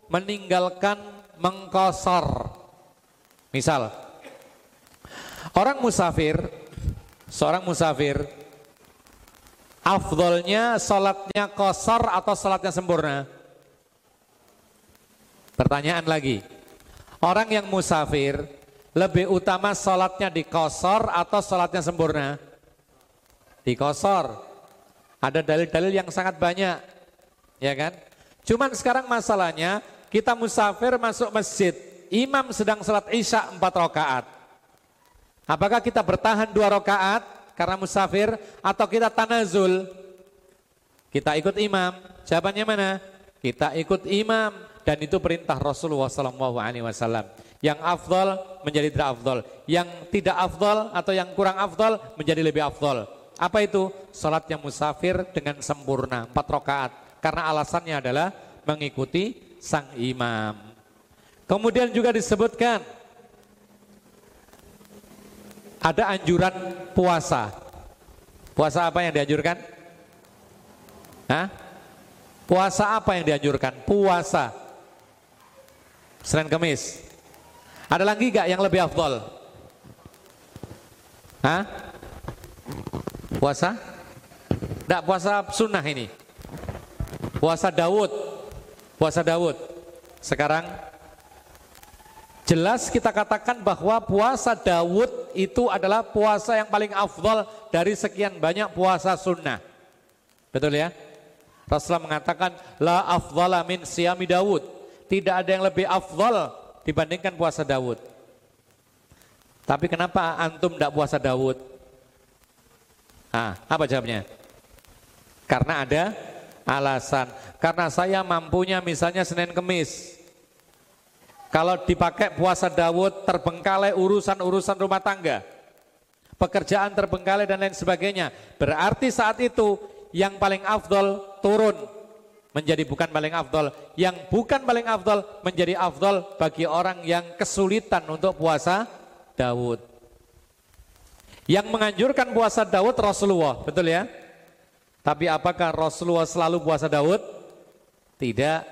meninggalkan mengkosor. Misal orang musafir, seorang musafir afdolnya salatnya kosor atau salatnya sempurna? Pertanyaan lagi. Orang yang musafir lebih utama sholatnya di kosor atau sholatnya sempurna? Di kosor. Ada dalil-dalil yang sangat banyak. Ya kan? Cuman sekarang masalahnya kita musafir masuk masjid. Imam sedang sholat isya empat rakaat. Apakah kita bertahan dua rakaat karena musafir atau kita tanazul? Kita ikut imam. Jawabannya mana? Kita ikut imam dan itu perintah Rasulullah Wasallam. Yang afdol menjadi tidak afdol, yang tidak afdol atau yang kurang afdol menjadi lebih afdol. Apa itu? Salat yang musafir dengan sempurna, empat rakaat. Karena alasannya adalah mengikuti sang imam. Kemudian juga disebutkan ada anjuran puasa. Puasa apa yang dianjurkan? Hah? Puasa apa yang dianjurkan? Puasa Senin Kemis. Ada lagi gak yang lebih afdol? Hah? Puasa? Tidak puasa sunnah ini. Puasa Daud. Puasa Daud. Sekarang jelas kita katakan bahwa puasa Daud itu adalah puasa yang paling afdol dari sekian banyak puasa sunnah. Betul ya? Rasulullah mengatakan la afdala min siyami Daud tidak ada yang lebih afdal dibandingkan puasa Daud. Tapi kenapa antum tidak puasa Daud? Ah, apa jawabnya? Karena ada alasan. Karena saya mampunya misalnya Senin Kemis. Kalau dipakai puasa Daud terbengkalai urusan-urusan rumah tangga. Pekerjaan terbengkalai dan lain sebagainya. Berarti saat itu yang paling afdol turun menjadi bukan paling afdol. Yang bukan paling afdol menjadi afdol bagi orang yang kesulitan untuk puasa Daud. Yang menganjurkan puasa Daud Rasulullah, betul ya? Tapi apakah Rasulullah selalu puasa Daud? Tidak.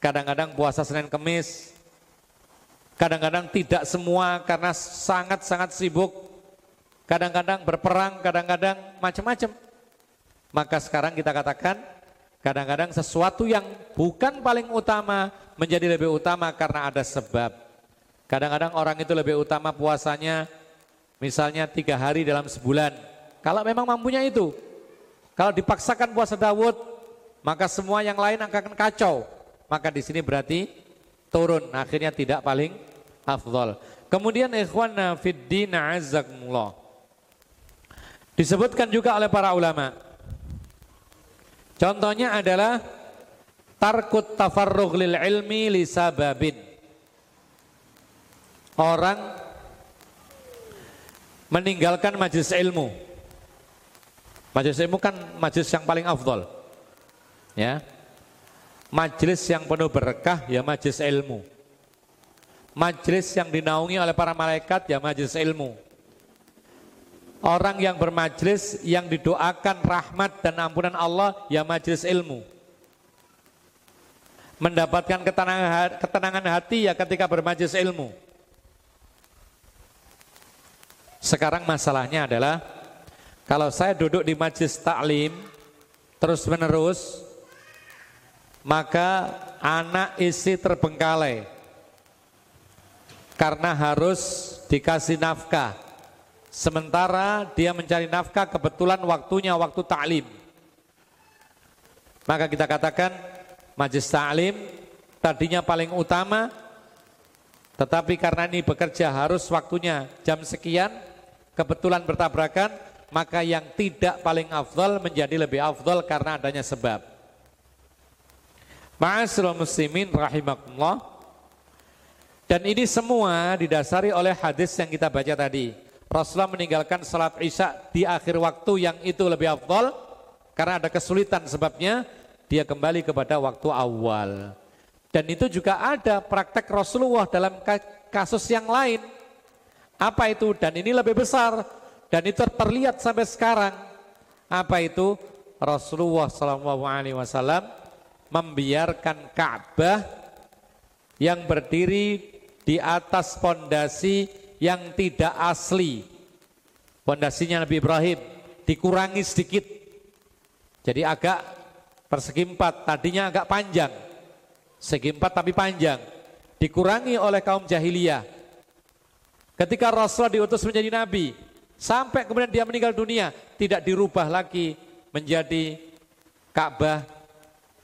Kadang-kadang puasa Senin Kemis. Kadang-kadang tidak semua karena sangat-sangat sibuk. Kadang-kadang berperang, kadang-kadang macam-macam. Maka sekarang kita katakan Kadang-kadang sesuatu yang bukan paling utama menjadi lebih utama karena ada sebab. Kadang-kadang orang itu lebih utama puasanya misalnya tiga hari dalam sebulan. Kalau memang mampunya itu. Kalau dipaksakan puasa Dawud, maka semua yang lain akan kacau. Maka di sini berarti turun, akhirnya tidak paling afdol. Kemudian ikhwan fiddin azakumullah. Disebutkan juga oleh para ulama, Contohnya adalah tarkut tafarrugh lil ilmi li sababin. Orang meninggalkan majelis ilmu Majelis ilmu kan majelis yang paling afdol. Ya. Majelis yang penuh berkah ya majelis ilmu. Majelis yang dinaungi oleh para malaikat ya majelis ilmu. Orang yang bermajelis yang didoakan rahmat dan ampunan Allah ya majelis ilmu. Mendapatkan ketenangan hati ya ketika bermajelis ilmu. Sekarang masalahnya adalah kalau saya duduk di majelis taklim terus menerus maka anak isi terbengkalai karena harus dikasih nafkah Sementara dia mencari nafkah kebetulan waktunya waktu ta'lim. Maka kita katakan majlis ta'lim tadinya paling utama tetapi karena ini bekerja harus waktunya jam sekian kebetulan bertabrakan maka yang tidak paling afdal menjadi lebih afdal karena adanya sebab. Ma'asyiral muslimin rahimakumullah. Dan ini semua didasari oleh hadis yang kita baca tadi. Rasulullah meninggalkan salat isya di akhir waktu yang itu lebih afdal karena ada kesulitan sebabnya dia kembali kepada waktu awal. Dan itu juga ada praktek Rasulullah dalam kasus yang lain. Apa itu? Dan ini lebih besar dan itu terlihat sampai sekarang. Apa itu? Rasulullah SAW membiarkan Ka'bah yang berdiri di atas pondasi yang tidak asli. Pondasinya Nabi Ibrahim dikurangi sedikit. Jadi agak persegi empat, tadinya agak panjang. Segi empat tapi panjang. Dikurangi oleh kaum jahiliyah. Ketika Rasulullah diutus menjadi Nabi, sampai kemudian dia meninggal dunia, tidak dirubah lagi menjadi Ka'bah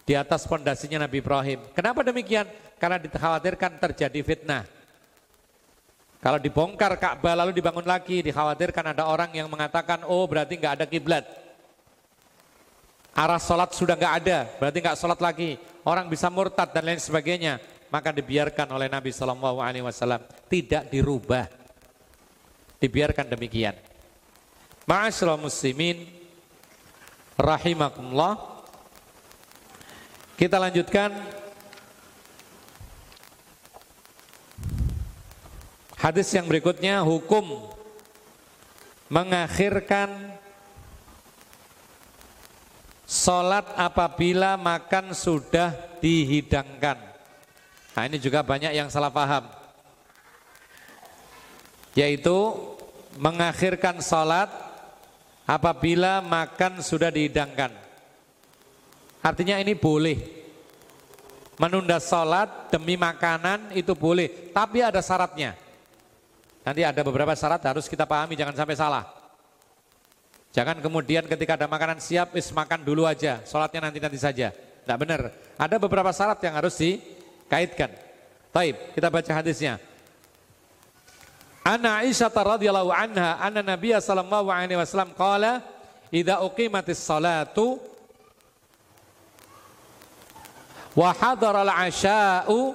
di atas pondasinya Nabi Ibrahim. Kenapa demikian? Karena dikhawatirkan terjadi fitnah. Kalau dibongkar Ka'bah lalu dibangun lagi, dikhawatirkan ada orang yang mengatakan, oh berarti nggak ada kiblat. Arah sholat sudah nggak ada, berarti nggak sholat lagi. Orang bisa murtad dan lain sebagainya. Maka dibiarkan oleh Nabi Shallallahu Alaihi Wasallam tidak dirubah, dibiarkan demikian. Ma'asyiral muslimin rahimakumullah. Kita lanjutkan Hadis yang berikutnya hukum mengakhirkan Sholat apabila makan sudah dihidangkan. Nah ini juga banyak yang salah paham. Yaitu mengakhirkan sholat apabila makan sudah dihidangkan. Artinya ini boleh. Menunda sholat demi makanan itu boleh. Tapi ada syaratnya. Nanti ada beberapa syarat harus kita pahami, jangan sampai salah. Jangan kemudian ketika ada makanan siap, is makan dulu aja, sholatnya nanti-nanti saja. Tidak benar. Ada beberapa syarat yang harus dikaitkan. Taib, kita baca hadisnya. Ana Aisyah radhiyallahu anha anna Nabi sallallahu alaihi wasallam qala idza uqimatis salatu wa hadara al-'asha'u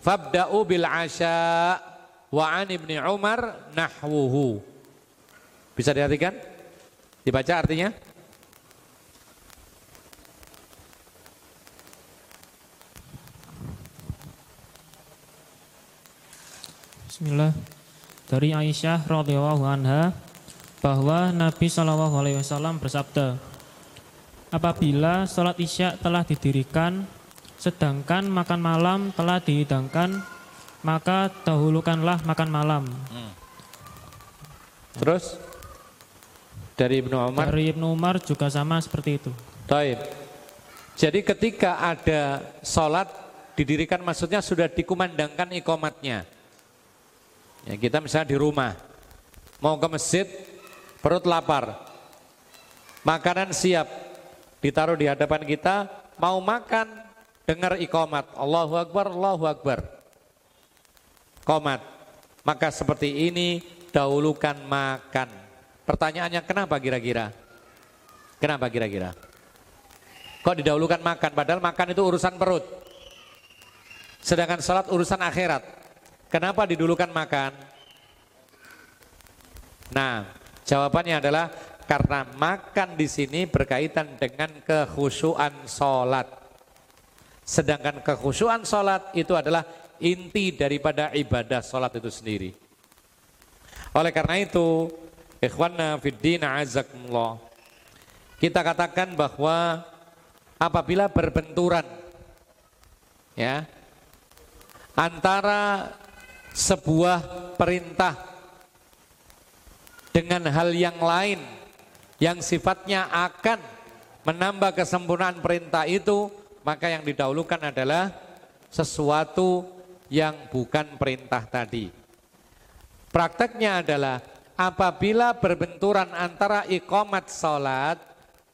fabda'u bil 'asha' wa an ibni Umar nahwuhu. Bisa diartikan? Dibaca artinya? Bismillah. Dari Aisyah radhiyallahu anha bahwa Nabi Shallallahu alaihi wasallam bersabda, apabila sholat isya telah didirikan, sedangkan makan malam telah dihidangkan, maka dahulukanlah makan malam. Hmm. Terus dari Ibnu Umar? Dari Ibnu Umar juga sama seperti itu. Taib. Jadi ketika ada sholat didirikan maksudnya sudah dikumandangkan ikomatnya. Ya, kita misalnya di rumah, mau ke masjid, perut lapar, makanan siap, ditaruh di hadapan kita, mau makan, dengar ikomat, Allahu Akbar, Allahu Akbar komat. Maka seperti ini dahulukan makan. Pertanyaannya kenapa kira-kira? Kenapa kira-kira? Kok didahulukan makan? Padahal makan itu urusan perut. Sedangkan sholat urusan akhirat. Kenapa didulukan makan? Nah, jawabannya adalah Karena makan di sini berkaitan dengan kekhusyuan sholat. Sedangkan kekhusyuan sholat itu adalah inti daripada ibadah sholat itu sendiri. Oleh karena itu, ikhwanna fiddin azakumullah. Kita katakan bahwa apabila berbenturan ya antara sebuah perintah dengan hal yang lain yang sifatnya akan menambah kesempurnaan perintah itu, maka yang didahulukan adalah sesuatu yang bukan perintah tadi. Prakteknya adalah apabila berbenturan antara ikomat sholat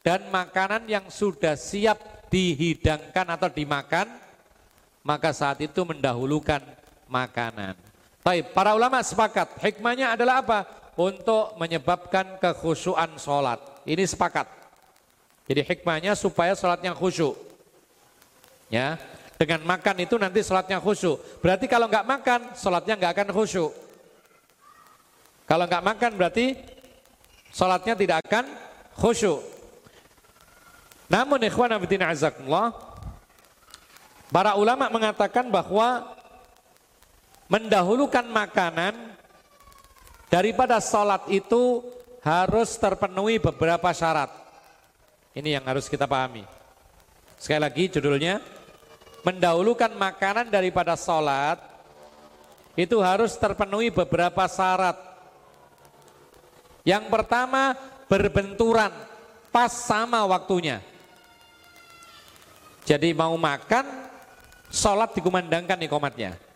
dan makanan yang sudah siap dihidangkan atau dimakan, maka saat itu mendahulukan makanan. Baik, para ulama sepakat, hikmahnya adalah apa? untuk menyebabkan kekhusyuan sholat. Ini sepakat. Jadi hikmahnya supaya sholatnya khusyuk. Ya, dengan makan itu nanti sholatnya khusyuk. Berarti kalau nggak makan, sholatnya nggak akan khusyuk. Kalau nggak makan berarti sholatnya tidak akan khusyuk. Namun ikhwan abidina azakumullah, para ulama mengatakan bahwa mendahulukan makanan Daripada sholat itu harus terpenuhi beberapa syarat. Ini yang harus kita pahami. Sekali lagi judulnya, mendahulukan makanan daripada sholat itu harus terpenuhi beberapa syarat. Yang pertama berbenturan pas sama waktunya. Jadi mau makan, sholat dikumandangkan ikomatnya.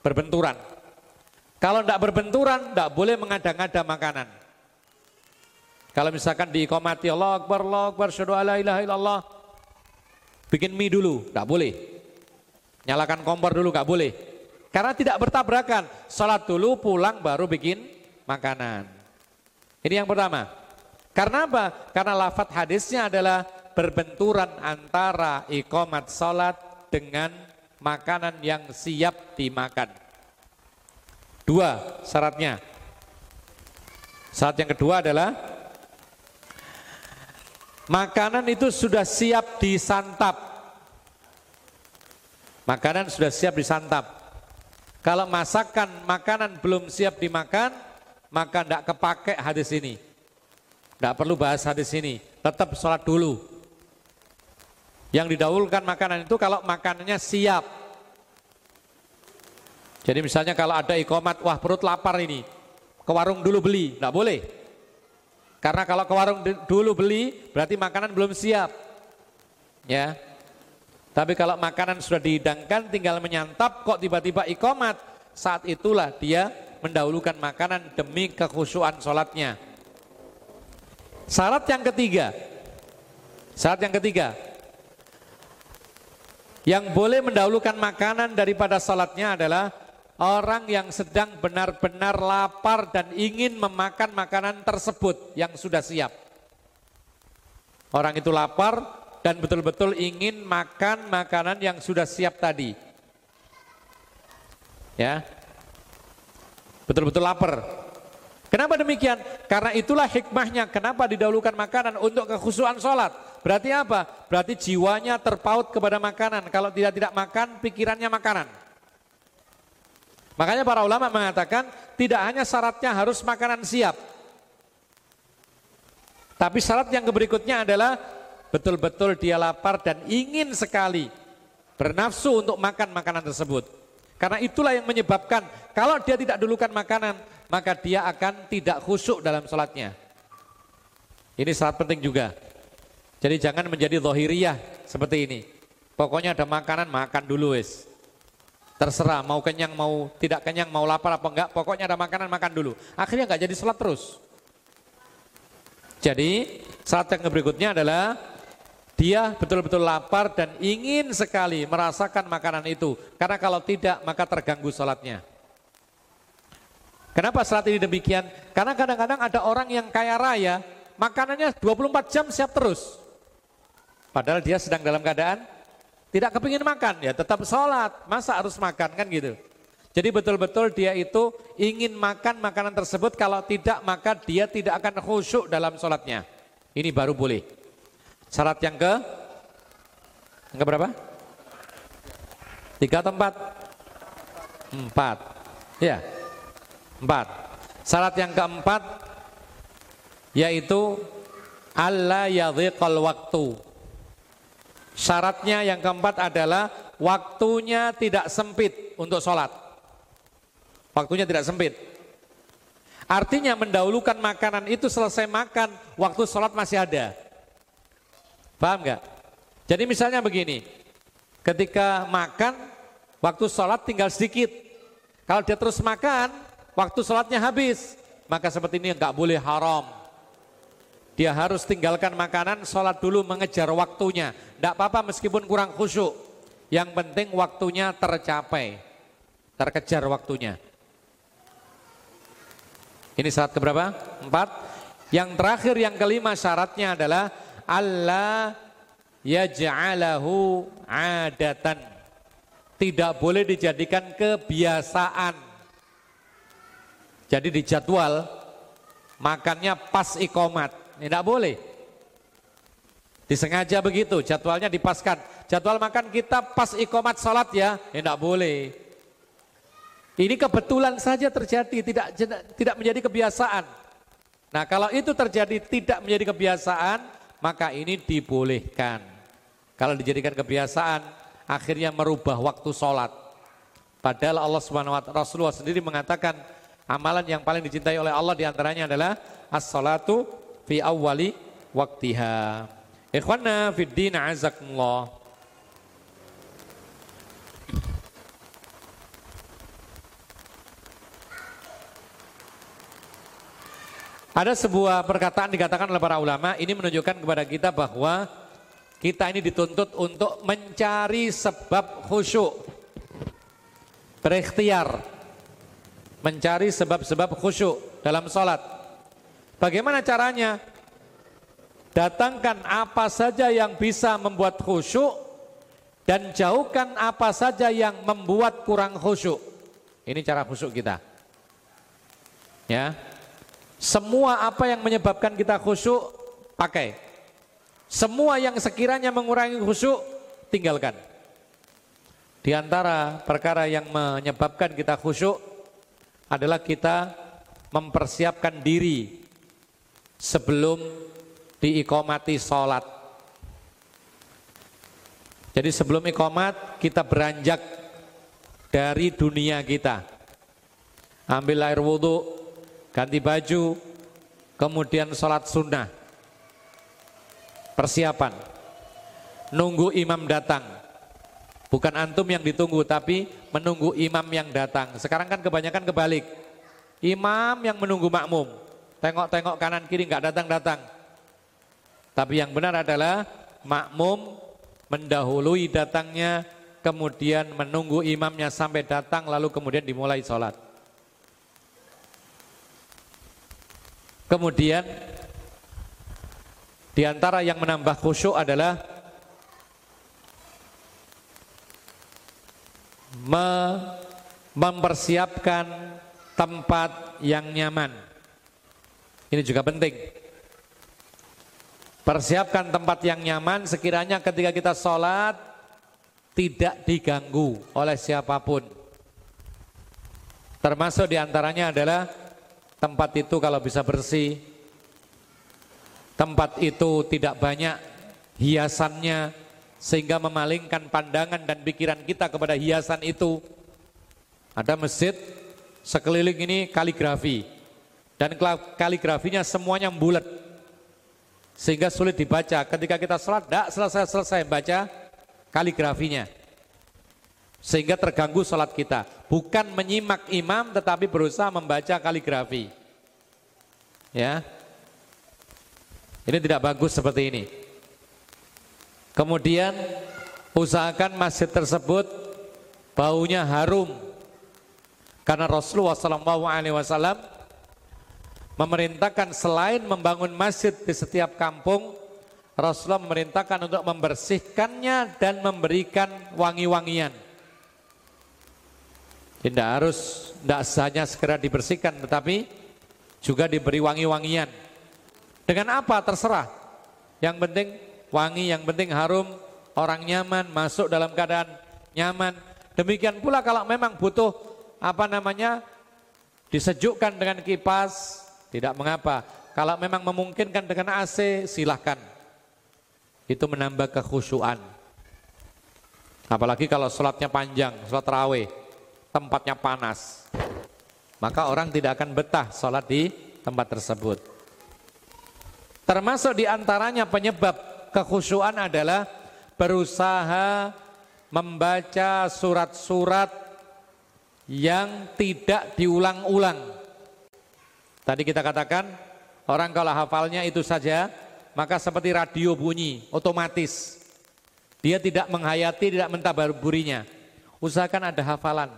Berbenturan. Kalau tidak berbenturan, tidak boleh mengada-ngada makanan. Kalau misalkan diikomati Allah Akbar, Allah Akbar, syadu ala ilaha illallah. Bikin mie dulu, tidak boleh. Nyalakan kompor dulu, nggak boleh. Karena tidak bertabrakan. Sholat dulu, pulang baru bikin makanan. Ini yang pertama. Karena apa? Karena lafat hadisnya adalah berbenturan antara ikomat sholat dengan makanan yang siap dimakan. Dua syaratnya. Syarat yang kedua adalah makanan itu sudah siap disantap. Makanan sudah siap disantap. Kalau masakan makanan belum siap dimakan, maka tidak kepake hadis ini. Tidak perlu bahas hadis ini, tetap sholat dulu. Yang didahulukan makanan itu kalau makanannya siap. Jadi misalnya kalau ada ikomat, wah perut lapar ini, ke warung dulu beli, tidak boleh. Karena kalau ke warung dulu beli, berarti makanan belum siap. Ya. Tapi kalau makanan sudah dihidangkan, tinggal menyantap, kok tiba-tiba ikomat, saat itulah dia mendahulukan makanan demi kekhusyuan sholatnya. Syarat yang ketiga, syarat yang ketiga, yang boleh mendahulukan makanan daripada sholatnya adalah orang yang sedang benar-benar lapar dan ingin memakan makanan tersebut yang sudah siap. Orang itu lapar dan betul-betul ingin makan makanan yang sudah siap tadi. Ya. Betul-betul lapar. Kenapa demikian? Karena itulah hikmahnya kenapa didahulukan makanan untuk kekhusuan sholat. Berarti apa? Berarti jiwanya terpaut kepada makanan. Kalau tidak tidak makan, pikirannya makanan. Makanya para ulama mengatakan tidak hanya syaratnya harus makanan siap. Tapi syarat yang berikutnya adalah betul-betul dia lapar dan ingin sekali bernafsu untuk makan makanan tersebut. Karena itulah yang menyebabkan kalau dia tidak dulukan makanan, maka dia akan tidak khusyuk dalam sholatnya. Ini syarat penting juga. Jadi jangan menjadi zohiriyah seperti ini. Pokoknya ada makanan, makan dulu wis. Terserah mau kenyang, mau tidak kenyang, mau lapar apa enggak, pokoknya ada makanan, makan dulu. Akhirnya enggak jadi sholat terus. Jadi saat yang berikutnya adalah dia betul-betul lapar dan ingin sekali merasakan makanan itu. Karena kalau tidak maka terganggu sholatnya. Kenapa saat ini demikian? Karena kadang-kadang ada orang yang kaya raya, makanannya 24 jam siap terus. Padahal dia sedang dalam keadaan tidak kepingin makan, ya tetap sholat. Masa harus makan kan gitu. Jadi betul-betul dia itu ingin makan makanan tersebut, kalau tidak maka dia tidak akan khusyuk dalam sholatnya. Ini baru boleh. Syarat yang ke? Yang ke berapa? Tiga atau empat? Empat. Ya, empat. Syarat yang keempat yaitu Allah yadhiqal waktu. Syaratnya yang keempat adalah waktunya tidak sempit untuk sholat. Waktunya tidak sempit. Artinya mendahulukan makanan itu selesai makan, waktu sholat masih ada. Paham nggak? Jadi misalnya begini, ketika makan, waktu sholat tinggal sedikit. Kalau dia terus makan, waktu sholatnya habis. Maka seperti ini nggak boleh haram. Dia harus tinggalkan makanan, sholat dulu mengejar waktunya. Tidak apa-apa meskipun kurang khusyuk. Yang penting waktunya tercapai, terkejar waktunya. Ini syarat keberapa? Empat. Yang terakhir yang kelima syaratnya adalah Allah yaj'alahu adatan. Tidak boleh dijadikan kebiasaan. Jadi di jadwal makannya pas ikomat. Tidak boleh. Disengaja begitu, jadwalnya dipaskan. Jadwal makan kita pas ikomat salat ya, tidak boleh. Ini kebetulan saja terjadi, tidak tidak menjadi kebiasaan. Nah kalau itu terjadi tidak menjadi kebiasaan, maka ini dibolehkan. Kalau dijadikan kebiasaan, akhirnya merubah waktu sholat. Padahal Allah Subhanahu wa Rasulullah sendiri mengatakan amalan yang paling dicintai oleh Allah di antaranya adalah as-salatu fi awwali waktiha. Ikhwana fid din azakumullah. Ada sebuah perkataan dikatakan oleh para ulama, ini menunjukkan kepada kita bahwa kita ini dituntut untuk mencari sebab khusyuk. Berikhtiar. Mencari sebab-sebab khusyuk dalam sholat. Bagaimana caranya? Datangkan apa saja yang bisa membuat khusyuk dan jauhkan apa saja yang membuat kurang khusyuk. Ini cara khusyuk kita. Ya, semua apa yang menyebabkan kita khusyuk, pakai. Semua yang sekiranya mengurangi khusyuk, tinggalkan. Di antara perkara yang menyebabkan kita khusyuk adalah kita mempersiapkan diri sebelum diikomati sholat. Jadi sebelum ikomat kita beranjak dari dunia kita. Ambil air wudhu, ganti baju, kemudian sholat sunnah. Persiapan. Nunggu imam datang. Bukan antum yang ditunggu, tapi menunggu imam yang datang. Sekarang kan kebanyakan kebalik. Imam yang menunggu makmum. Tengok-tengok kanan kiri nggak datang-datang. Tapi yang benar adalah makmum mendahului datangnya, kemudian menunggu imamnya sampai datang, lalu kemudian dimulai sholat. Kemudian di antara yang menambah khusyuk adalah mempersiapkan tempat yang nyaman. Ini juga penting. Persiapkan tempat yang nyaman sekiranya ketika kita sholat tidak diganggu oleh siapa pun. Termasuk di antaranya adalah Tempat itu kalau bisa bersih, tempat itu tidak banyak hiasannya sehingga memalingkan pandangan dan pikiran kita kepada hiasan itu. Ada masjid sekeliling ini kaligrafi dan kaligrafinya semuanya bulat sehingga sulit dibaca. Ketika kita sholat, tidak selesai-selesai baca kaligrafinya sehingga terganggu sholat kita. Bukan menyimak imam tetapi berusaha membaca kaligrafi. Ya, ini tidak bagus seperti ini. Kemudian usahakan masjid tersebut baunya harum karena Rasulullah SAW memerintahkan selain membangun masjid di setiap kampung, Rasulullah memerintahkan untuk membersihkannya dan memberikan wangi-wangian. Tidak harus, tidak hanya segera dibersihkan, tetapi juga diberi wangi-wangian. Dengan apa terserah. Yang penting wangi, yang penting harum, orang nyaman, masuk dalam keadaan nyaman. Demikian pula kalau memang butuh apa namanya disejukkan dengan kipas, tidak mengapa. Kalau memang memungkinkan dengan AC, silahkan. Itu menambah kekhusyuan. Apalagi kalau sholatnya panjang, sholat raweh tempatnya panas. Maka orang tidak akan betah sholat di tempat tersebut. Termasuk di antaranya penyebab kekhusyuan adalah berusaha membaca surat-surat yang tidak diulang-ulang. Tadi kita katakan orang kalau hafalnya itu saja, maka seperti radio bunyi otomatis. Dia tidak menghayati, tidak mentabarburinya. Usahakan ada hafalan.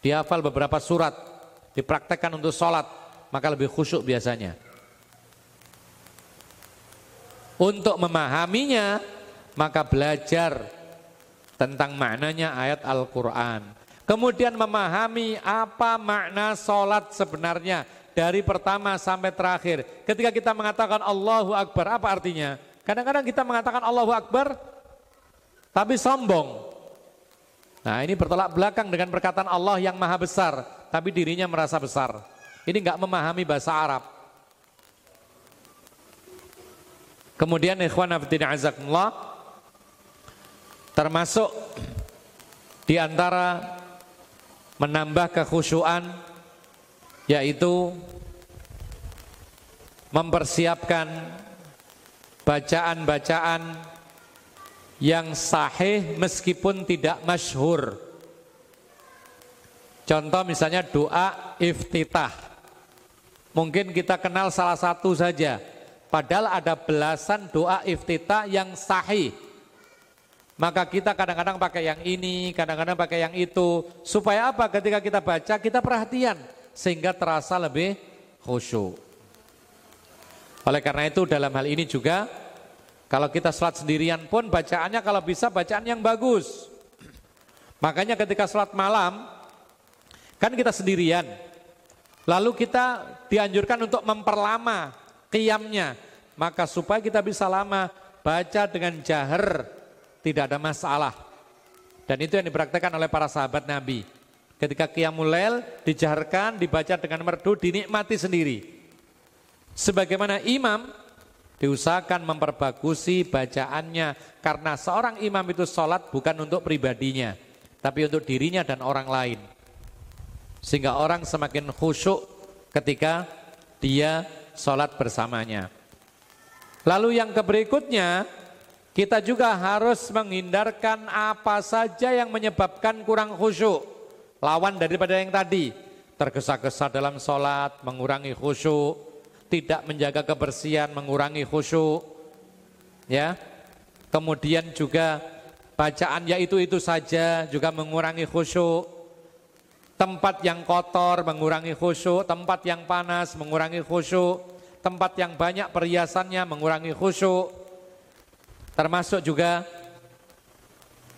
Dihafal beberapa surat, dipraktekkan untuk sholat, maka lebih khusyuk biasanya. Untuk memahaminya, maka belajar tentang maknanya ayat Al-Quran. Kemudian memahami apa makna sholat sebenarnya dari pertama sampai terakhir. Ketika kita mengatakan Allahu Akbar, apa artinya? Kadang-kadang kita mengatakan Allahu Akbar, tapi sombong. Nah ini bertolak belakang dengan perkataan Allah yang maha besar, tapi dirinya merasa besar. Ini nggak memahami bahasa Arab. Kemudian ikhwan abdina azakumullah, termasuk di antara menambah kekhusyuan yaitu mempersiapkan bacaan-bacaan yang sahih meskipun tidak masyhur. Contoh misalnya doa iftitah. Mungkin kita kenal salah satu saja. Padahal ada belasan doa iftitah yang sahih. Maka kita kadang-kadang pakai yang ini, kadang-kadang pakai yang itu. Supaya apa? Ketika kita baca, kita perhatian. Sehingga terasa lebih khusyuk. Oleh karena itu dalam hal ini juga kalau kita sholat sendirian pun bacaannya kalau bisa bacaan yang bagus. Makanya ketika sholat malam, kan kita sendirian. Lalu kita dianjurkan untuk memperlama kiamnya. Maka supaya kita bisa lama, baca dengan jahar, tidak ada masalah. Dan itu yang dipraktekkan oleh para sahabat Nabi. Ketika qiyamul dijaharkan, dibaca dengan merdu, dinikmati sendiri. Sebagaimana imam Diusahakan memperbagusi bacaannya karena seorang imam itu sholat bukan untuk pribadinya, tapi untuk dirinya dan orang lain. Sehingga orang semakin khusyuk ketika dia sholat bersamanya. Lalu yang berikutnya, kita juga harus menghindarkan apa saja yang menyebabkan kurang khusyuk. Lawan daripada yang tadi, tergesa-gesa dalam sholat, mengurangi khusyuk, tidak menjaga kebersihan, mengurangi khusyuk. Ya. Kemudian juga bacaan ya itu-itu saja juga mengurangi khusyuk. Tempat yang kotor mengurangi khusyuk, tempat yang panas mengurangi khusyuk, tempat yang banyak perhiasannya mengurangi khusyuk. Termasuk juga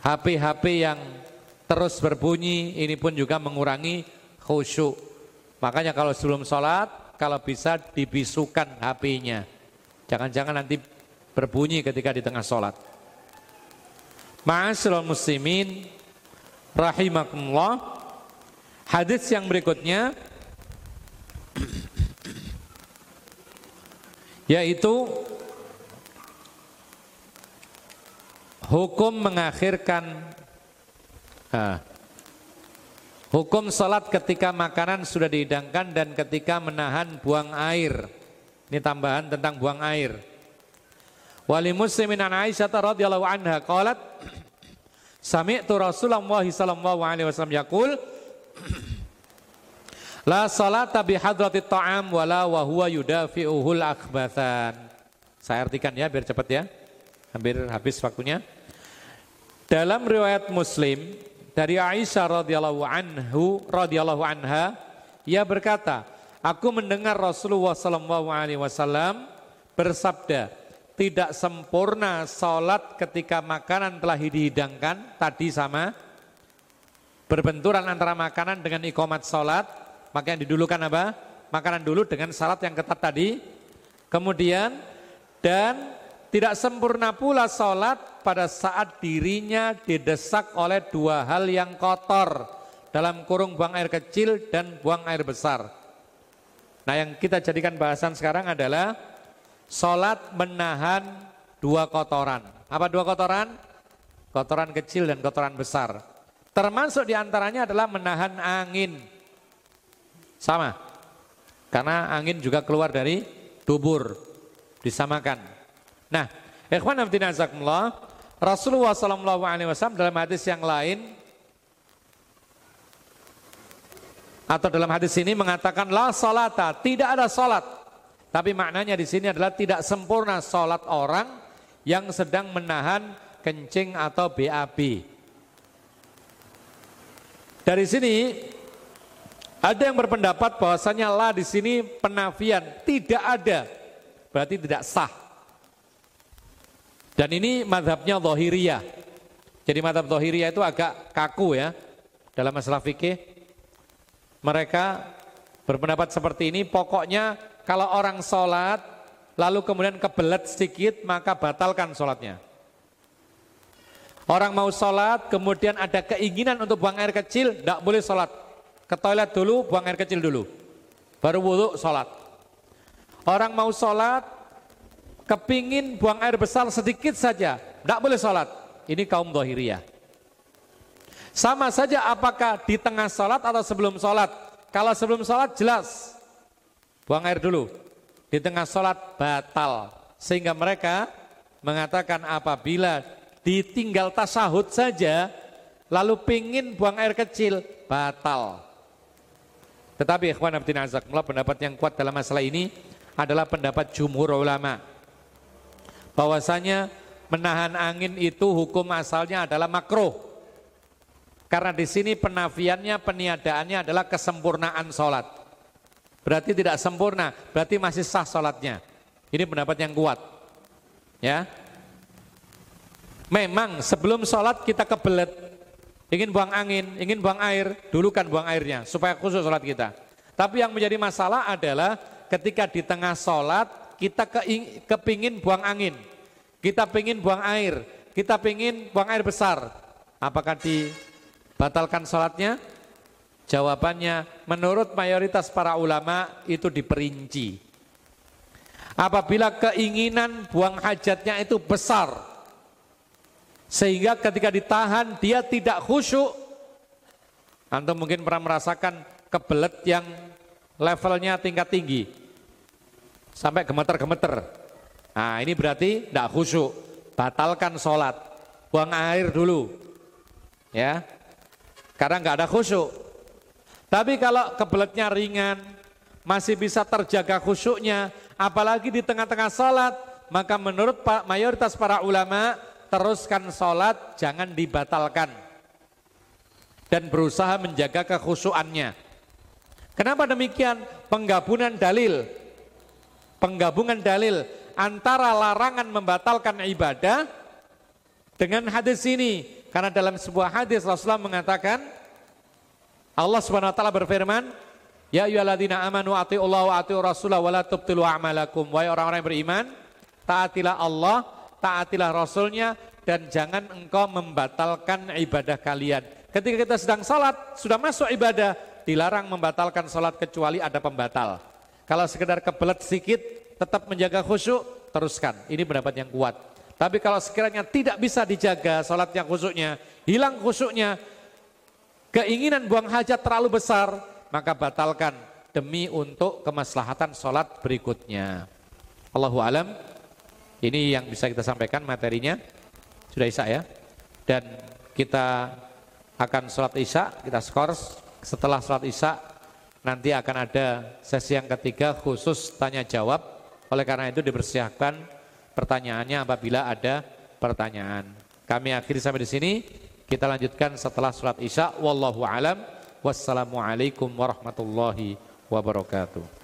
HP-HP yang terus berbunyi ini pun juga mengurangi khusyuk. Makanya kalau sebelum sholat kalau bisa dibisukan HP-nya. Jangan-jangan nanti berbunyi ketika di tengah sholat. Ma'asyiral muslimin rahimakumullah. Hadis yang berikutnya yaitu hukum mengakhirkan ah, Hukum sholat ketika makanan sudah dihidangkan dan ketika menahan buang air. Ini tambahan tentang buang air. Wali muslimin an Aisyah radhiyallahu anha qalat Sami'tu Rasulullah sallallahu alaihi wasallam yaqul La salata bi hadratit ta'am wala wa huwa yudafi'uhul akhbathan. Saya artikan ya biar cepat ya. Hampir habis waktunya. Dalam riwayat Muslim dari Aisyah radhiyallahu anhu radhiyallahu anha ia berkata aku mendengar Rasulullah sallallahu alaihi wasallam bersabda tidak sempurna salat ketika makanan telah dihidangkan tadi sama berbenturan antara makanan dengan ikomat sholat, maka yang didulukan apa? Makanan dulu dengan syarat yang ketat tadi. Kemudian dan tidak sempurna pula sholat pada saat dirinya didesak oleh dua hal yang kotor dalam kurung buang air kecil dan buang air besar. Nah yang kita jadikan bahasan sekarang adalah sholat menahan dua kotoran. Apa dua kotoran? Kotoran kecil dan kotoran besar. Termasuk di antaranya adalah menahan angin. Sama. Karena angin juga keluar dari dubur. Disamakan. Nah, ikhwan azakumullah, Rasulullah SAW dalam hadis yang lain atau dalam hadis ini mengatakan la salata, tidak ada salat. Tapi maknanya di sini adalah tidak sempurna salat orang yang sedang menahan kencing atau BAB. Dari sini ada yang berpendapat bahwasanya la di sini penafian tidak ada, berarti tidak sah. Dan ini madhabnya Zohiriyah. Jadi madhab Zohiriyah itu agak kaku ya dalam masalah fikih. Mereka berpendapat seperti ini, pokoknya kalau orang sholat lalu kemudian kebelet sedikit maka batalkan sholatnya. Orang mau sholat, kemudian ada keinginan untuk buang air kecil, tidak boleh sholat. Ke toilet dulu, buang air kecil dulu. Baru wudhu, sholat. Orang mau sholat, kepingin buang air besar sedikit saja, tidak boleh sholat. Ini kaum dohiriyah. Sama saja apakah di tengah sholat atau sebelum sholat. Kalau sebelum sholat jelas, buang air dulu. Di tengah sholat batal. Sehingga mereka mengatakan apabila ditinggal tasahud saja, lalu pingin buang air kecil, batal. Tetapi ikhwan abdin azakumullah pendapat yang kuat dalam masalah ini adalah pendapat jumhur ulama. Bahwasanya menahan angin itu hukum asalnya adalah makruh. Karena di sini penafiannya, peniadaannya adalah kesempurnaan sholat. Berarti tidak sempurna, berarti masih sah sholatnya. Ini pendapat yang kuat. Ya, Memang sebelum sholat kita kebelet, ingin buang angin, ingin buang air, dulu kan buang airnya supaya khusus sholat kita. Tapi yang menjadi masalah adalah ketika di tengah sholat kita kepingin buang angin, kita pingin buang air, kita pingin buang air besar. Apakah dibatalkan sholatnya? Jawabannya menurut mayoritas para ulama itu diperinci. Apabila keinginan buang hajatnya itu besar, sehingga ketika ditahan dia tidak khusyuk. Antum mungkin pernah merasakan kebelet yang levelnya tingkat tinggi. Sampai gemeter-gemeter. Nah ini berarti tidak khusyuk. Batalkan sholat. Buang air dulu. Ya. Karena nggak ada khusyuk. Tapi kalau kebeletnya ringan, masih bisa terjaga khusyuknya, apalagi di tengah-tengah sholat, maka menurut mayoritas para ulama, teruskan sholat, jangan dibatalkan. Dan berusaha menjaga kekhusuannya. Kenapa demikian? Penggabungan dalil. Penggabungan dalil antara larangan membatalkan ibadah dengan hadis ini. Karena dalam sebuah hadis Rasulullah mengatakan, Allah Subhanahu wa taala berfirman, Ya ayyuhalladzina amanu atiullaha wa atiur rasulah wa la tubtilu a'malakum. Wahai orang-orang yang beriman, taatilah Allah taatilah Rasulnya dan jangan engkau membatalkan ibadah kalian. Ketika kita sedang sholat, sudah masuk ibadah, dilarang membatalkan sholat kecuali ada pembatal. Kalau sekedar kebelet sedikit, tetap menjaga khusyuk, teruskan. Ini pendapat yang kuat. Tapi kalau sekiranya tidak bisa dijaga sholat yang khusyuknya, hilang khusyuknya, keinginan buang hajat terlalu besar, maka batalkan demi untuk kemaslahatan sholat berikutnya. Allahu alam. Ini yang bisa kita sampaikan materinya. Sudah Isya ya. Dan kita akan sholat Isya, kita skor setelah sholat Isya nanti akan ada sesi yang ketiga khusus tanya jawab. Oleh karena itu dipersiapkan pertanyaannya apabila ada pertanyaan. Kami akhiri sampai di sini. Kita lanjutkan setelah sholat Isya. Wallahu alam. Wassalamualaikum warahmatullahi wabarakatuh.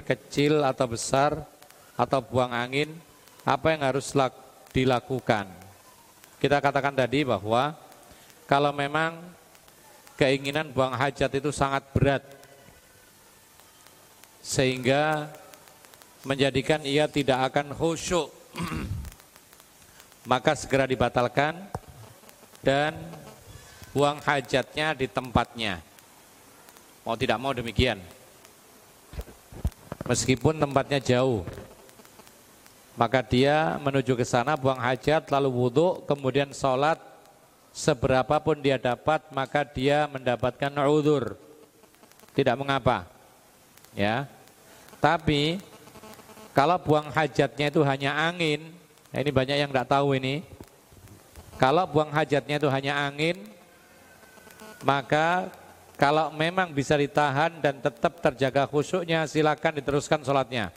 Kecil atau besar atau buang angin, apa yang harus dilakukan? Kita katakan tadi bahwa kalau memang keinginan buang hajat itu sangat berat sehingga menjadikan ia tidak akan khusyuk maka segera dibatalkan dan buang hajatnya di tempatnya mau tidak mau demikian meskipun tempatnya jauh. Maka dia menuju ke sana buang hajat lalu wudhu kemudian sholat. Seberapapun dia dapat maka dia mendapatkan udur. Tidak mengapa. Ya. Tapi kalau buang hajatnya itu hanya angin nah ini banyak yang tidak tahu ini. Kalau buang hajatnya itu hanya angin maka kalau memang bisa ditahan dan tetap terjaga khusyuknya silakan diteruskan sholatnya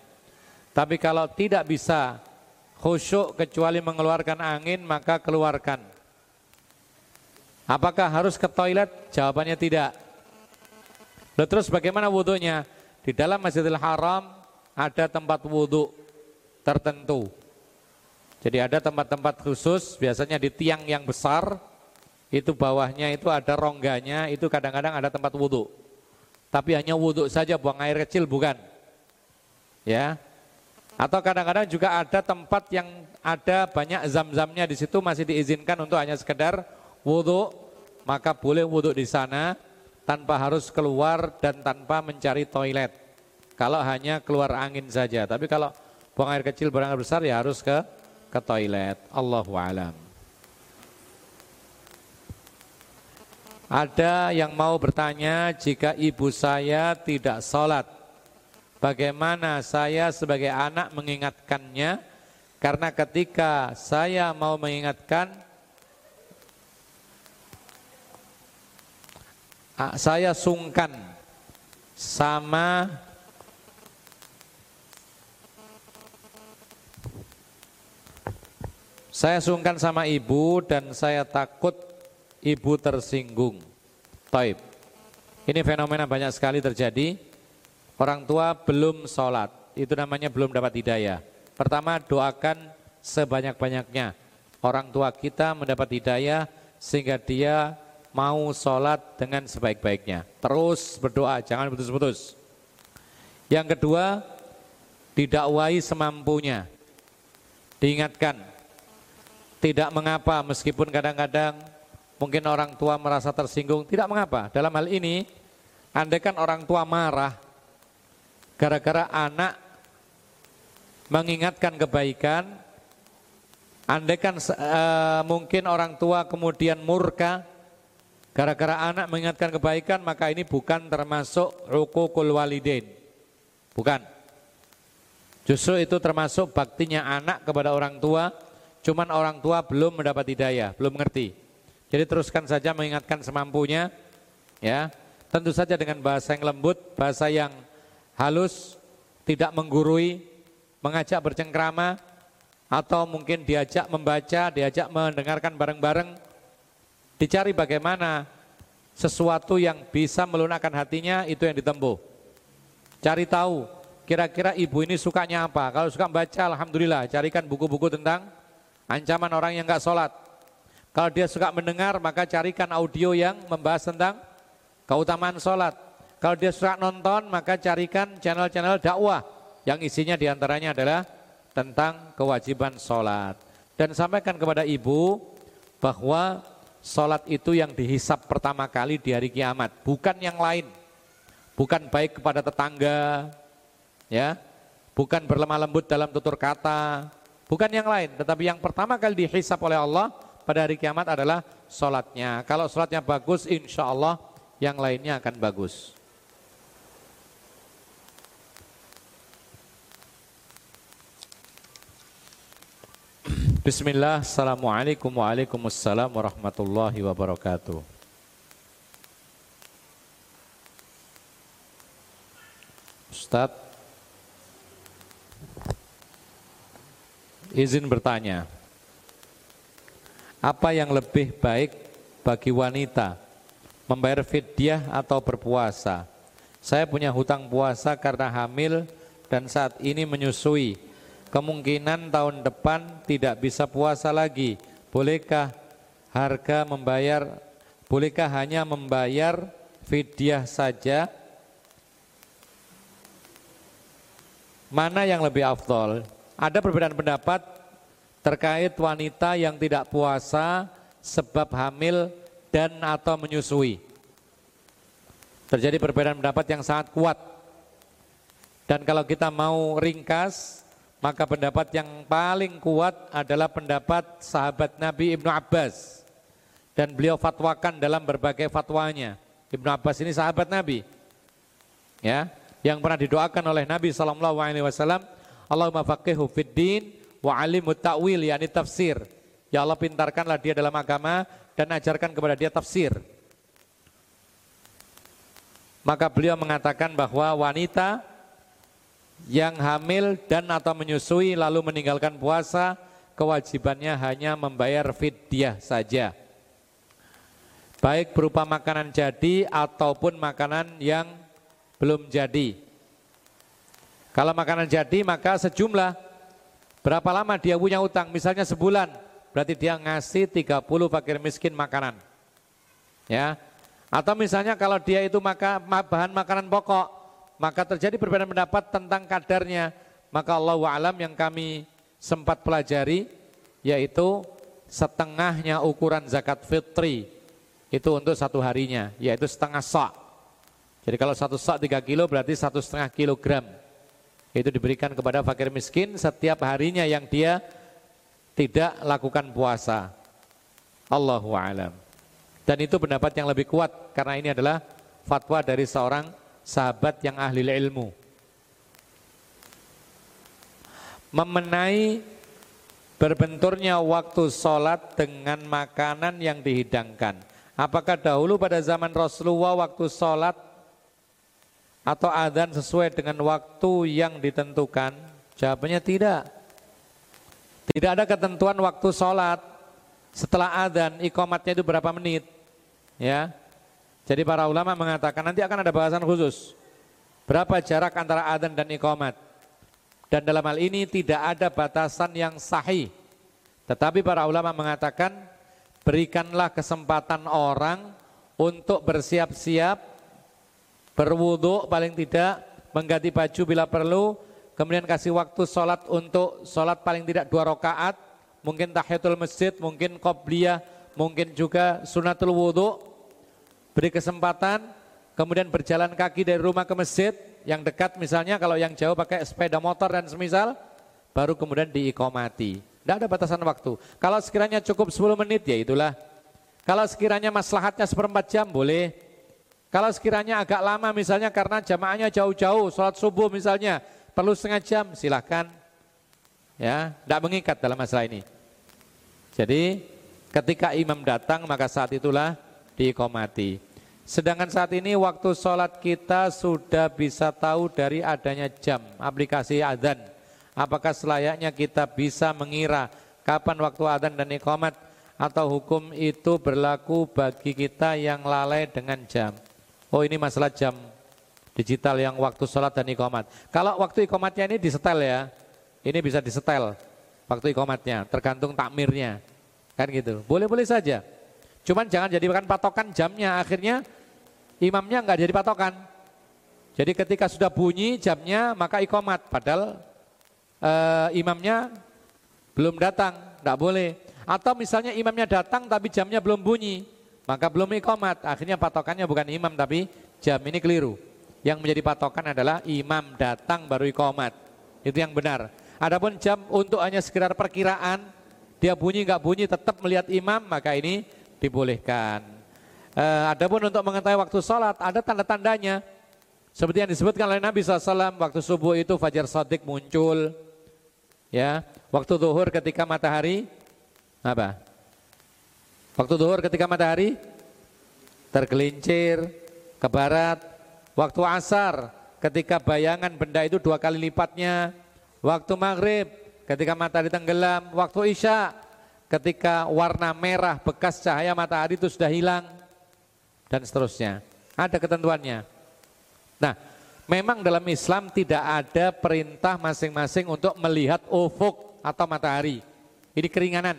tapi kalau tidak bisa khusyuk kecuali mengeluarkan angin maka keluarkan. Apakah harus ke toilet? Jawabannya tidak. Lalu terus bagaimana wudhunya? Di dalam Masjidil Haram ada tempat wudhu tertentu. Jadi ada tempat-tempat khusus, biasanya di tiang yang besar, itu bawahnya itu ada rongganya, itu kadang-kadang ada tempat wudhu. Tapi hanya wudhu saja, buang air kecil bukan. Ya, atau kadang-kadang juga ada tempat yang ada banyak zam-zamnya di situ masih diizinkan untuk hanya sekedar wudhu, maka boleh wudhu di sana tanpa harus keluar dan tanpa mencari toilet. Kalau hanya keluar angin saja, tapi kalau buang air kecil, air besar ya harus ke ke toilet. Allahu alam. Ada yang mau bertanya jika ibu saya tidak sholat. Bagaimana saya sebagai anak mengingatkannya? Karena ketika saya mau mengingatkan saya sungkan sama saya sungkan sama ibu dan saya takut ibu tersinggung. Taib. Ini fenomena banyak sekali terjadi Orang tua belum sholat, itu namanya belum dapat hidayah. Pertama doakan sebanyak-banyaknya. Orang tua kita mendapat hidayah sehingga dia mau sholat dengan sebaik-baiknya. Terus berdoa, jangan putus-putus. Yang kedua, didakwai semampunya. Diingatkan, tidak mengapa meskipun kadang-kadang mungkin orang tua merasa tersinggung, tidak mengapa. Dalam hal ini, andaikan orang tua marah, gara-gara anak mengingatkan kebaikan, andaikan uh, mungkin orang tua kemudian murka, gara-gara anak mengingatkan kebaikan, maka ini bukan termasuk rukukul walidain. Bukan. Justru itu termasuk baktinya anak kepada orang tua, cuman orang tua belum mendapat hidayah, belum mengerti. Jadi teruskan saja mengingatkan semampunya, ya. Tentu saja dengan bahasa yang lembut, bahasa yang halus, tidak menggurui, mengajak bercengkrama, atau mungkin diajak membaca, diajak mendengarkan bareng-bareng, dicari bagaimana sesuatu yang bisa melunakkan hatinya itu yang ditempuh. Cari tahu kira-kira ibu ini sukanya apa. Kalau suka baca, alhamdulillah, carikan buku-buku tentang ancaman orang yang nggak sholat. Kalau dia suka mendengar, maka carikan audio yang membahas tentang keutamaan sholat. Kalau dia suka nonton, maka carikan channel-channel dakwah yang isinya di antaranya adalah tentang kewajiban sholat. Dan sampaikan kepada ibu bahwa sholat itu yang dihisap pertama kali di hari kiamat, bukan yang lain. Bukan baik kepada tetangga, ya, bukan berlemah lembut dalam tutur kata, bukan yang lain. Tetapi yang pertama kali dihisap oleh Allah pada hari kiamat adalah sholatnya. Kalau sholatnya bagus, insya Allah yang lainnya akan bagus. Bismillah, Assalamualaikum Waalaikumsalam warahmatullahi wabarakatuh Ustaz Izin bertanya Apa yang lebih baik bagi wanita Membayar fidyah atau berpuasa Saya punya hutang puasa karena hamil dan saat ini menyusui. Kemungkinan tahun depan tidak bisa puasa lagi. Bolehkah harga membayar bolehkah hanya membayar fidyah saja? Mana yang lebih afdol? Ada perbedaan pendapat terkait wanita yang tidak puasa sebab hamil dan atau menyusui. Terjadi perbedaan pendapat yang sangat kuat. Dan kalau kita mau ringkas, maka pendapat yang paling kuat adalah pendapat sahabat Nabi Ibnu Abbas. Dan beliau fatwakan dalam berbagai fatwanya. Ibnu Abbas ini sahabat Nabi. Ya, yang pernah didoakan oleh Nabi sallallahu alaihi wasallam, Allahumma faqihu fid din wa alimut ta'wil yakni tafsir. Ya Allah pintarkanlah dia dalam agama dan ajarkan kepada dia tafsir. Maka beliau mengatakan bahwa wanita yang hamil dan atau menyusui lalu meninggalkan puasa kewajibannya hanya membayar fidyah saja. Baik berupa makanan jadi ataupun makanan yang belum jadi. Kalau makanan jadi maka sejumlah berapa lama dia punya utang misalnya sebulan berarti dia ngasih 30 fakir miskin makanan. Ya, atau misalnya kalau dia itu maka bahan makanan pokok, maka terjadi perbedaan pendapat tentang kadarnya. Maka Allah alam yang kami sempat pelajari yaitu setengahnya ukuran zakat fitri itu untuk satu harinya, yaitu setengah sok. Jadi kalau satu sok tiga kilo berarti satu setengah kilogram. Itu diberikan kepada fakir miskin setiap harinya yang dia tidak lakukan puasa. Allahu alam. Dan itu pendapat yang lebih kuat karena ini adalah fatwa dari seorang sahabat yang ahli ilmu. Memenai berbenturnya waktu sholat dengan makanan yang dihidangkan. Apakah dahulu pada zaman Rasulullah waktu sholat atau adzan sesuai dengan waktu yang ditentukan? Jawabannya tidak. Tidak ada ketentuan waktu sholat setelah adzan, ikomatnya itu berapa menit. Ya. Jadi para ulama mengatakan nanti akan ada bahasan khusus. Berapa jarak antara adzan dan iqamat? Dan dalam hal ini tidak ada batasan yang sahih. Tetapi para ulama mengatakan berikanlah kesempatan orang untuk bersiap-siap berwudhu paling tidak mengganti baju bila perlu kemudian kasih waktu sholat untuk sholat paling tidak dua rakaat mungkin tahiyatul masjid mungkin qobliyah mungkin juga sunatul wudhu, beri kesempatan, kemudian berjalan kaki dari rumah ke masjid, yang dekat misalnya kalau yang jauh pakai sepeda motor dan semisal, baru kemudian diikomati. Tidak ada batasan waktu. Kalau sekiranya cukup 10 menit ya itulah. Kalau sekiranya maslahatnya seperempat jam boleh. Kalau sekiranya agak lama misalnya karena jamaahnya jauh-jauh, sholat subuh misalnya, perlu setengah jam silahkan. Ya, tidak mengikat dalam masalah ini. Jadi Ketika imam datang maka saat itulah diikomati. Sedangkan saat ini waktu sholat kita sudah bisa tahu dari adanya jam, aplikasi adzan. Apakah selayaknya kita bisa mengira kapan waktu adzan dan ikomat atau hukum itu berlaku bagi kita yang lalai dengan jam. Oh ini masalah jam digital yang waktu sholat dan ikomat. Kalau waktu ikomatnya ini disetel ya, ini bisa disetel waktu ikomatnya, tergantung takmirnya. Kan gitu. Boleh-boleh saja. Cuman jangan jadikan patokan jamnya. Akhirnya imamnya nggak jadi patokan. Jadi ketika sudah bunyi jamnya maka ikomat. Padahal uh, imamnya belum datang. Nggak boleh. Atau misalnya imamnya datang tapi jamnya belum bunyi. Maka belum ikomat. Akhirnya patokannya bukan imam tapi jam ini keliru. Yang menjadi patokan adalah imam datang baru ikomat. Itu yang benar. Adapun jam untuk hanya sekedar perkiraan dia bunyi nggak bunyi tetap melihat imam maka ini dibolehkan. Uh, adapun untuk mengetahui waktu sholat ada tanda-tandanya. Seperti yang disebutkan oleh Nabi SAW waktu subuh itu fajar sodik muncul. Ya, waktu zuhur ketika matahari apa? Waktu zuhur ketika matahari tergelincir ke barat. Waktu asar ketika bayangan benda itu dua kali lipatnya. Waktu maghrib ketika matahari tenggelam, waktu isya ketika warna merah bekas cahaya matahari itu sudah hilang dan seterusnya. Ada ketentuannya. Nah, Memang dalam Islam tidak ada perintah masing-masing untuk melihat ufuk atau matahari. Ini keringanan.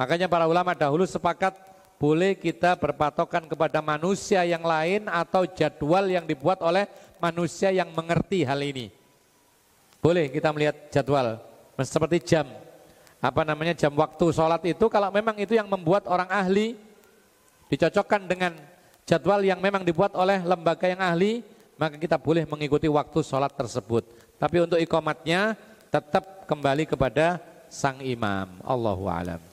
Makanya para ulama dahulu sepakat boleh kita berpatokan kepada manusia yang lain atau jadwal yang dibuat oleh manusia yang mengerti hal ini. Boleh kita melihat jadwal seperti jam. Apa namanya jam waktu sholat itu kalau memang itu yang membuat orang ahli dicocokkan dengan jadwal yang memang dibuat oleh lembaga yang ahli maka kita boleh mengikuti waktu sholat tersebut. Tapi untuk ikomatnya tetap kembali kepada sang imam. Allahu alam.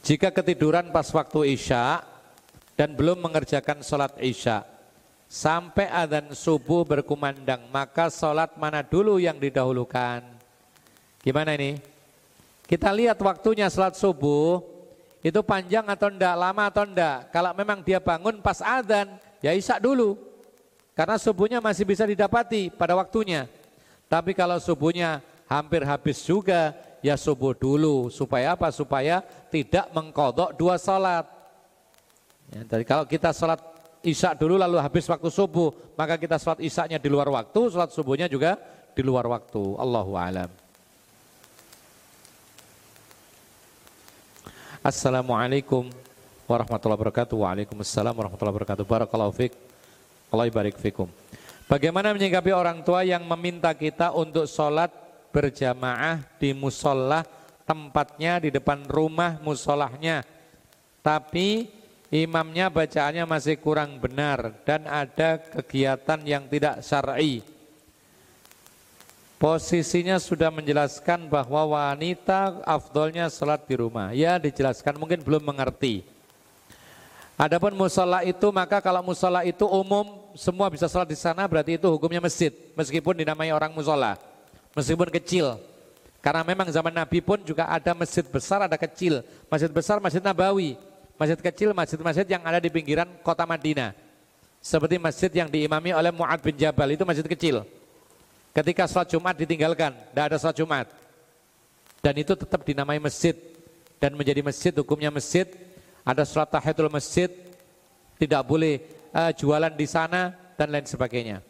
Jika ketiduran pas waktu isya dan belum mengerjakan sholat isya, sampai adzan subuh berkumandang, maka sholat mana dulu yang didahulukan? Gimana ini? Kita lihat waktunya sholat subuh, itu panjang atau enggak, lama atau enggak. Kalau memang dia bangun pas adzan, ya isya dulu. Karena subuhnya masih bisa didapati pada waktunya. Tapi kalau subuhnya hampir habis juga, ya subuh dulu. Supaya apa? Supaya tidak mengkodok dua sholat. Ya, jadi kalau kita sholat isya dulu lalu habis waktu subuh, maka kita sholat isya di luar waktu, sholat subuhnya juga di luar waktu. Allahu alam. Assalamualaikum warahmatullahi wabarakatuh. Waalaikumsalam warahmatullahi wabarakatuh. Barakallahu fiik. Allah barik fikum. Bagaimana menyikapi orang tua yang meminta kita untuk sholat berjamaah di musola tempatnya di depan rumah musolahnya. Tapi imamnya bacaannya masih kurang benar dan ada kegiatan yang tidak syar'i. Posisinya sudah menjelaskan bahwa wanita afdolnya sholat di rumah. Ya dijelaskan mungkin belum mengerti. Adapun musola itu maka kalau musola itu umum semua bisa sholat di sana berarti itu hukumnya masjid meskipun dinamai orang musola meskipun kecil karena memang zaman Nabi pun juga ada masjid besar ada kecil masjid besar masjid Nabawi Masjid kecil, masjid-masjid yang ada di pinggiran kota Madinah. Seperti masjid yang diimami oleh Mu'ad bin Jabal, itu masjid kecil. Ketika sholat Jumat ditinggalkan, tidak ada sholat Jumat. Dan itu tetap dinamai masjid. Dan menjadi masjid, hukumnya masjid. Ada sholat tahiyatul masjid, tidak boleh uh, jualan di sana, dan lain sebagainya.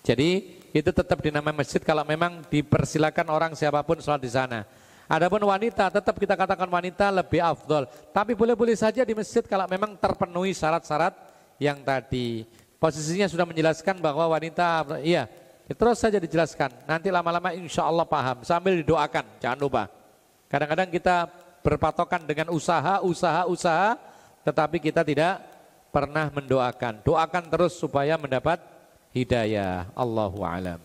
Jadi itu tetap dinamai masjid kalau memang dipersilakan orang siapa pun sholat di sana. Adapun wanita tetap kita katakan wanita lebih afdol. Tapi boleh-boleh saja di masjid kalau memang terpenuhi syarat-syarat yang tadi. Posisinya sudah menjelaskan bahwa wanita, iya, terus saja dijelaskan. Nanti lama-lama insya Allah paham sambil didoakan, jangan lupa. Kadang-kadang kita berpatokan dengan usaha, usaha, usaha, tetapi kita tidak pernah mendoakan. Doakan terus supaya mendapat hidayah. Allahu alam.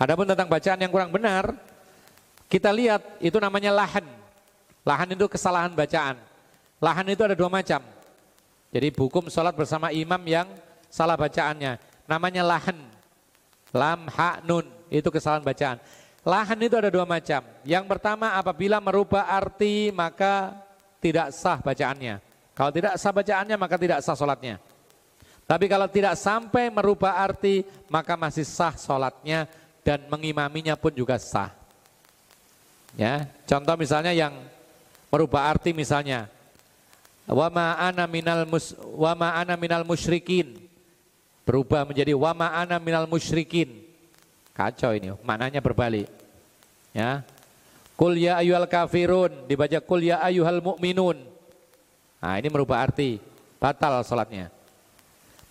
Adapun tentang bacaan yang kurang benar, kita lihat itu namanya lahan. Lahan itu kesalahan bacaan. Lahan itu ada dua macam. Jadi bukum sholat bersama imam yang salah bacaannya. Namanya lahan. Lam, ha, nun. Itu kesalahan bacaan. Lahan itu ada dua macam. Yang pertama apabila merubah arti maka tidak sah bacaannya. Kalau tidak sah bacaannya maka tidak sah sholatnya. Tapi kalau tidak sampai merubah arti maka masih sah sholatnya dan mengimaminya pun juga sah. Ya, contoh misalnya yang merubah arti misalnya wama ana minal mus wama ana minal musyrikin berubah menjadi wama ana minal musyrikin. Kacau ini, maknanya berbalik. Ya. Kul ya ayyuhal kafirun dibaca kul ya ayyuhal mu'minun. Nah, ini merubah arti, batal salatnya.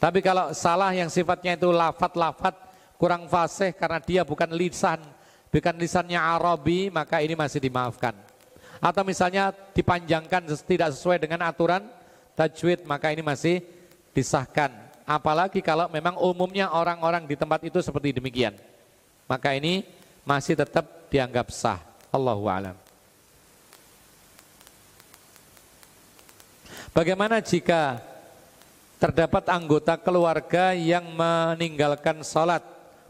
Tapi kalau salah yang sifatnya itu lafat-lafat kurang fasih karena dia bukan lisan bukan lisannya Arabi, maka ini masih dimaafkan. Atau misalnya dipanjangkan tidak sesuai dengan aturan tajwid, maka ini masih disahkan. Apalagi kalau memang umumnya orang-orang di tempat itu seperti demikian. Maka ini masih tetap dianggap sah. Allahu alam. Bagaimana jika terdapat anggota keluarga yang meninggalkan sholat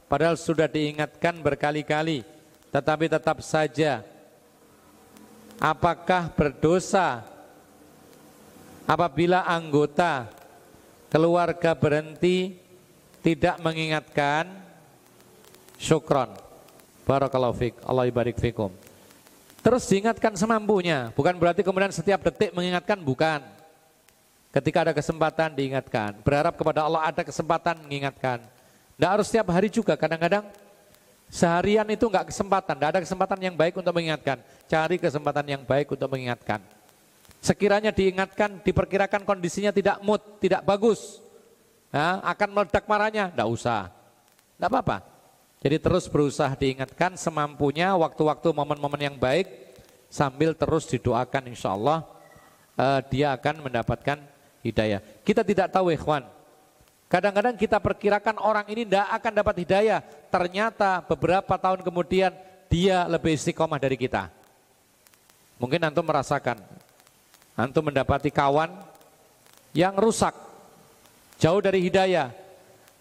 padahal sudah diingatkan berkali-kali. Tetapi tetap saja apakah berdosa? Apabila anggota keluarga berhenti tidak mengingatkan syukron. Barakallahu fik Allah ibarik fikum. Terus diingatkan semampunya bukan berarti kemudian setiap detik mengingatkan bukan Ketika ada kesempatan diingatkan. Berharap kepada Allah ada kesempatan mengingatkan. Tidak harus setiap hari juga. Kadang-kadang seharian itu enggak kesempatan. Tidak ada kesempatan yang baik untuk mengingatkan. Cari kesempatan yang baik untuk mengingatkan. Sekiranya diingatkan, diperkirakan kondisinya tidak mood, tidak bagus. Ya, akan meledak marahnya. Tidak usah. Tidak apa-apa. Jadi terus berusaha diingatkan semampunya waktu-waktu momen-momen yang baik sambil terus didoakan insya Allah uh, dia akan mendapatkan hidayah. Kita tidak tahu ikhwan. Kadang-kadang kita perkirakan orang ini tidak akan dapat hidayah. Ternyata beberapa tahun kemudian dia lebih istiqomah dari kita. Mungkin antum merasakan. Antum mendapati kawan yang rusak. Jauh dari hidayah.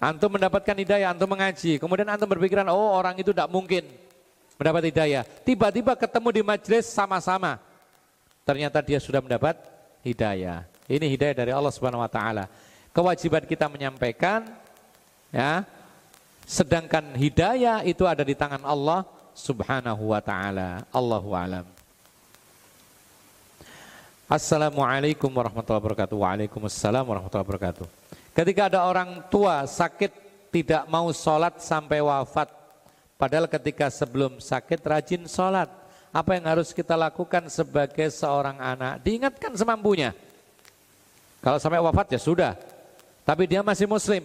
Antum mendapatkan hidayah, antum mengaji. Kemudian antum berpikiran, oh orang itu tidak mungkin mendapat hidayah. Tiba-tiba ketemu di majelis sama-sama. Ternyata dia sudah mendapat hidayah. Ini hidayah dari Allah Subhanahu wa taala. Kewajiban kita menyampaikan ya. Sedangkan hidayah itu ada di tangan Allah Subhanahu wa taala. Allahu alam. Assalamualaikum warahmatullahi wabarakatuh. Waalaikumsalam warahmatullahi wabarakatuh. Ketika ada orang tua sakit tidak mau sholat sampai wafat. Padahal ketika sebelum sakit rajin sholat. Apa yang harus kita lakukan sebagai seorang anak? Diingatkan semampunya. Kalau sampai wafat ya sudah. Tapi dia masih muslim.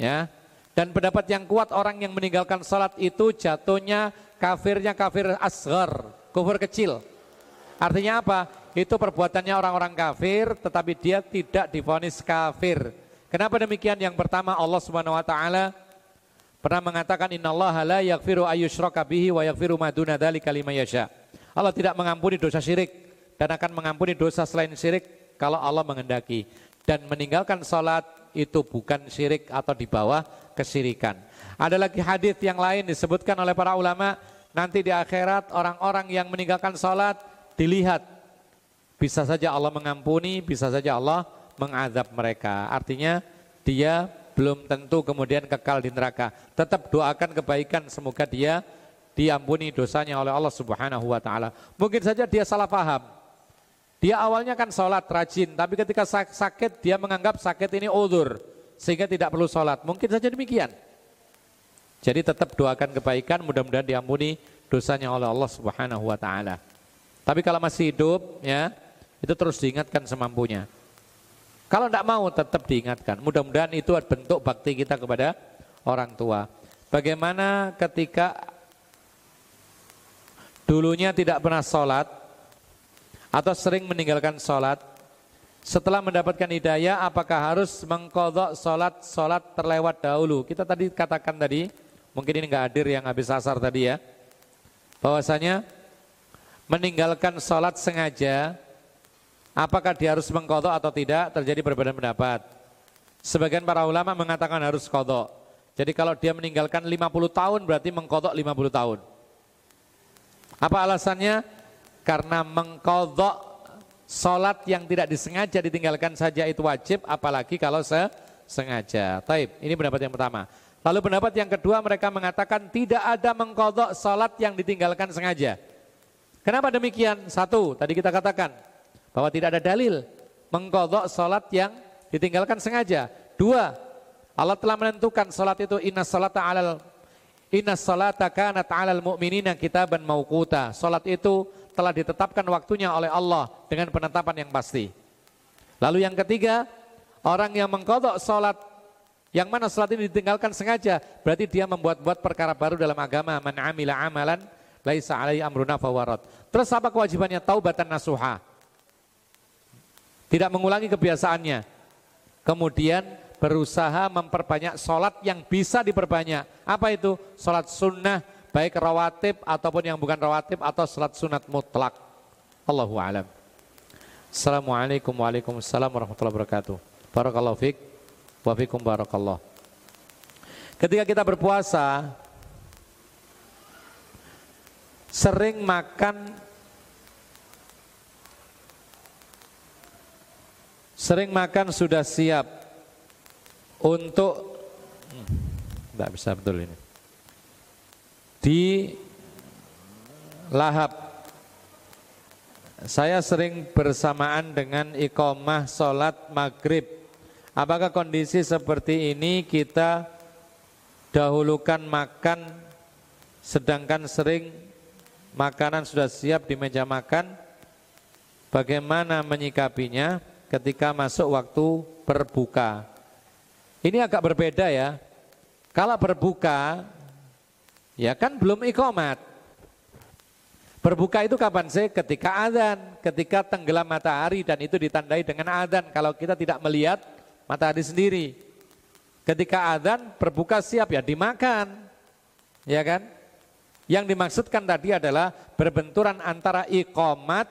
Ya. Dan pendapat yang kuat orang yang meninggalkan salat itu jatuhnya kafirnya kafir asgar, kufur kecil. Artinya apa? Itu perbuatannya orang-orang kafir tetapi dia tidak difonis kafir. Kenapa demikian? Yang pertama Allah Subhanahu wa taala pernah mengatakan innallaha la yaghfiru ayyushraka bihi wa yaghfiru ma duna dzalika liman yasha. Allah tidak mengampuni dosa syirik dan akan mengampuni dosa selain syirik kalau Allah mengendaki. Dan meninggalkan sholat itu bukan syirik atau di bawah kesyirikan. Ada lagi hadis yang lain disebutkan oleh para ulama, nanti di akhirat orang-orang yang meninggalkan sholat dilihat. Bisa saja Allah mengampuni, bisa saja Allah mengadab mereka. Artinya dia belum tentu kemudian kekal di neraka. Tetap doakan kebaikan semoga dia diampuni dosanya oleh Allah Subhanahu wa taala. Mungkin saja dia salah paham. Dia awalnya kan sholat rajin, tapi ketika sakit dia menganggap sakit ini udur, sehingga tidak perlu sholat. Mungkin saja demikian. Jadi tetap doakan kebaikan, mudah-mudahan diampuni dosanya oleh Allah Subhanahu wa taala. Tapi kalau masih hidup ya, itu terus diingatkan semampunya. Kalau tidak mau tetap diingatkan. Mudah-mudahan itu bentuk bakti kita kepada orang tua. Bagaimana ketika dulunya tidak pernah sholat, atau sering meninggalkan sholat. Setelah mendapatkan hidayah apakah harus mengkodok sholat sholat terlewat dahulu? Kita tadi katakan tadi mungkin ini nggak hadir yang habis asar tadi ya. Bahwasanya meninggalkan sholat sengaja apakah dia harus mengkodok atau tidak terjadi perbedaan pendapat. Sebagian para ulama mengatakan harus kodok. Jadi kalau dia meninggalkan 50 tahun berarti mengkodok 50 tahun. Apa alasannya karena mengkodok sholat yang tidak disengaja ditinggalkan saja itu wajib, apalagi kalau sengaja. Taib, ini pendapat yang pertama. Lalu pendapat yang kedua mereka mengatakan tidak ada mengkodok sholat yang ditinggalkan sengaja. Kenapa demikian? Satu, tadi kita katakan bahwa tidak ada dalil mengkodok sholat yang ditinggalkan sengaja. Dua, Allah telah menentukan sholat itu inna sholata alal inna sholata kanat alal mu'minina kitaban mauquta. Sholat itu telah ditetapkan waktunya oleh Allah dengan penetapan yang pasti. Lalu yang ketiga, orang yang mengkodok sholat yang mana sholat ini ditinggalkan sengaja, berarti dia membuat-buat perkara baru dalam agama. Man amila amalan laisa alai amruna fawarat. Terus apa kewajibannya? Taubatan nasuha. Tidak mengulangi kebiasaannya. Kemudian berusaha memperbanyak sholat yang bisa diperbanyak. Apa itu? Sholat sunnah baik rawatib ataupun yang bukan rawatib atau salat sunat mutlak. Allahu alam. Assalamualaikum Waalaikumsalam warahmatullahi wabarakatuh. Barakallahu fiik wa fikum barakallah. Ketika kita berpuasa sering makan sering makan sudah siap untuk tidak hmm, bisa betul ini di lahap saya sering bersamaan dengan iqomah sholat maghrib. Apakah kondisi seperti ini kita dahulukan makan sedangkan sering makanan sudah siap di meja makan? Bagaimana menyikapinya ketika masuk waktu berbuka? Ini agak berbeda ya. Kalau berbuka, ya kan belum ikomat. Berbuka itu kapan sih? Ketika adzan, ketika tenggelam matahari dan itu ditandai dengan adzan kalau kita tidak melihat matahari sendiri. Ketika adzan berbuka siap ya dimakan. Ya kan? Yang dimaksudkan tadi adalah berbenturan antara iqamat,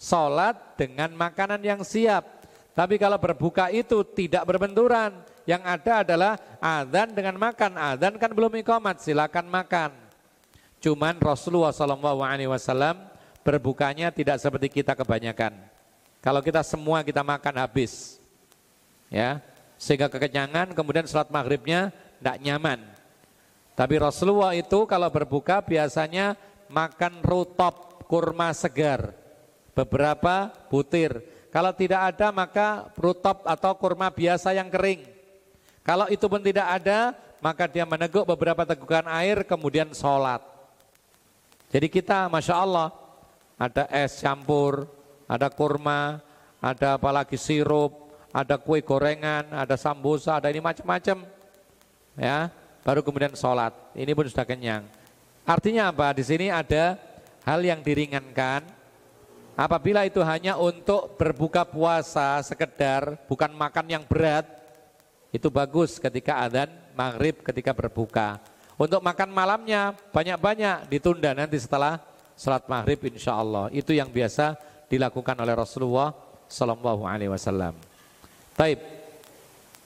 sholat dengan makanan yang siap. Tapi kalau berbuka itu tidak berbenturan. Yang ada adalah adzan dengan makan. Adzan kan belum iqamat, silakan makan. Cuman Rasulullah SAW berbukanya tidak seperti kita kebanyakan. Kalau kita semua kita makan habis, ya sehingga kekenyangan kemudian sholat maghribnya tidak nyaman. Tapi Rasulullah itu kalau berbuka biasanya makan rutop kurma segar beberapa butir. Kalau tidak ada maka rutop atau kurma biasa yang kering. Kalau itu pun tidak ada maka dia meneguk beberapa tegukan air kemudian sholat. Jadi kita Masya Allah ada es campur, ada kurma, ada apalagi sirup, ada kue gorengan, ada sambusa, ada ini macam-macam. Ya, baru kemudian sholat. Ini pun sudah kenyang. Artinya apa? Di sini ada hal yang diringankan. Apabila itu hanya untuk berbuka puasa sekedar, bukan makan yang berat, itu bagus ketika adzan maghrib ketika berbuka. Untuk makan malamnya banyak-banyak ditunda nanti setelah salat maghrib insya Allah. Itu yang biasa dilakukan oleh Rasulullah Sallallahu Alaihi Wasallam. Taib.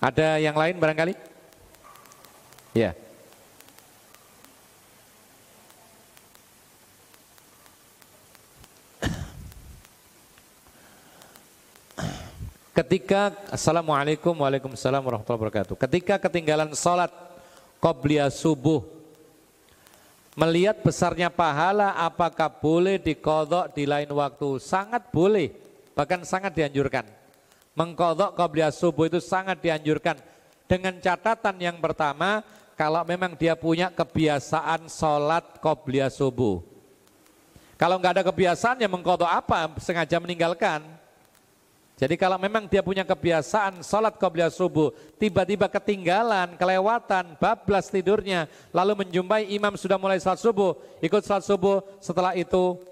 Ada yang lain barangkali? Ya. Ketika Assalamualaikum Waalaikumsalam warahmatullahi wabarakatuh. Ketika ketinggalan sholat qobliyah subuh. Melihat besarnya pahala apakah boleh dikodok di lain waktu? Sangat boleh, bahkan sangat dianjurkan. Mengkodok qobliyah subuh itu sangat dianjurkan. Dengan catatan yang pertama, kalau memang dia punya kebiasaan sholat qobliyah subuh. Kalau nggak ada kebiasaan ya mengkodok apa? Sengaja meninggalkan. Jadi kalau memang dia punya kebiasaan sholat qobliyah subuh, tiba-tiba ketinggalan, kelewatan, bablas tidurnya, lalu menjumpai imam sudah mulai sholat subuh, ikut sholat subuh, setelah itu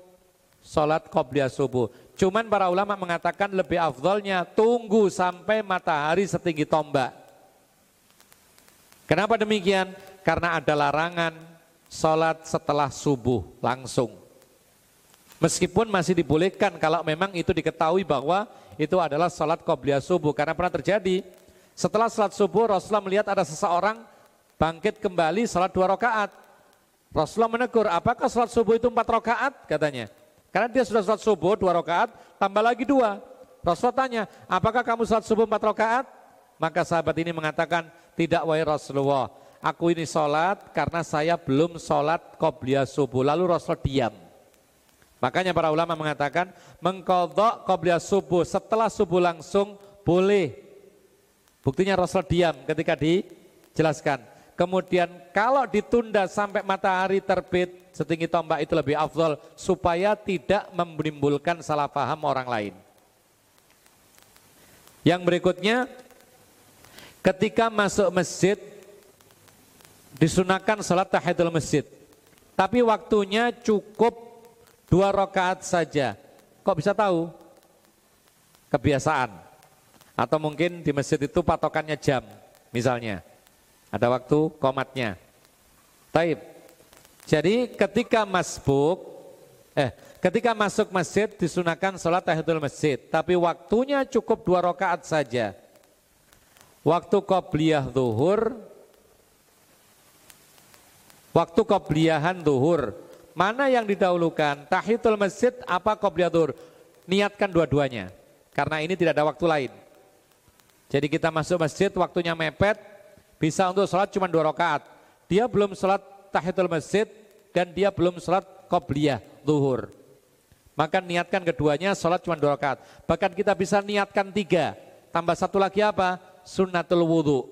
sholat qobliyah subuh. Cuman para ulama mengatakan lebih afdolnya tunggu sampai matahari setinggi tombak. Kenapa demikian? Karena ada larangan sholat setelah subuh langsung. Meskipun masih dibolehkan kalau memang itu diketahui bahwa itu adalah salat qobliyah subuh karena pernah terjadi setelah salat subuh Rasulullah melihat ada seseorang bangkit kembali salat dua rakaat. Rasulullah menegur, apakah salat subuh itu empat rakaat? Katanya. Karena dia sudah salat subuh dua rakaat, tambah lagi dua. Rasulullah tanya, apakah kamu salat subuh empat rakaat? Maka sahabat ini mengatakan, tidak wahai Rasulullah, aku ini sholat karena saya belum sholat qobliyah subuh. Lalu Rasulullah diam. Makanya para ulama mengatakan mengkodok qobliyah subuh setelah subuh langsung boleh. Buktinya Rasul diam ketika dijelaskan. Kemudian kalau ditunda sampai matahari terbit setinggi tombak itu lebih afdol supaya tidak menimbulkan salah paham orang lain. Yang berikutnya ketika masuk masjid disunahkan sholat tahiyatul masjid. Tapi waktunya cukup Dua rakaat saja. Kok bisa tahu? Kebiasaan. Atau mungkin di masjid itu patokannya jam, misalnya. Ada waktu komatnya. Taib. Jadi ketika masbuk, eh ketika masuk masjid disunahkan sholat tahiyatul masjid. Tapi waktunya cukup dua rakaat saja. Waktu qobliyah zuhur, waktu qobliyahan zuhur Mana yang didahulukan? Tahiyatul masjid apa qobliyatur? Niatkan dua-duanya. Karena ini tidak ada waktu lain. Jadi kita masuk masjid waktunya mepet, bisa untuk sholat cuma dua rakaat. Dia belum sholat tahiyatul masjid dan dia belum sholat qobliyah zuhur. Maka niatkan keduanya, sholat cuma dua rakaat. Bahkan kita bisa niatkan tiga, tambah satu lagi apa? Sunnatul wudhu.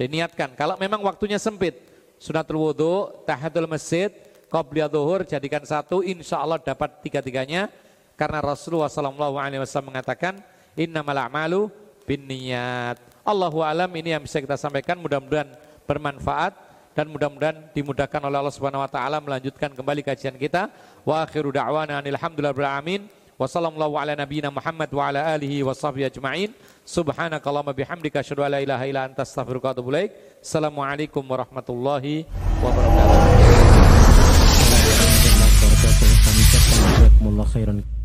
Diniatkan, kalau memang waktunya sempit, sunnatul wudhu, tahatul masjid, qobliya zuhur, jadikan satu, insya Allah dapat tiga-tiganya. Karena Rasulullah SAW mengatakan, innamal a'malu bin niat. Allahu alam ini yang bisa kita sampaikan, mudah-mudahan bermanfaat dan mudah-mudahan dimudahkan oleh Allah Subhanahu wa taala melanjutkan kembali kajian kita. Wa akhiru da'wana alhamdulillahi alamin. Wa sallallahu ala nabiyyina Muhammad wa ala alihi wa sahbihi ajma'in. Subhanakallahumma bihamdika asyhadu an la ilaha illa anta astaghfiruka wa atubu ilaik. Assalamualaikum warahmatullahi wabarakatuh. Warahmatullahi wabarakatuh. Kami ucapkan jazakumullah khairan.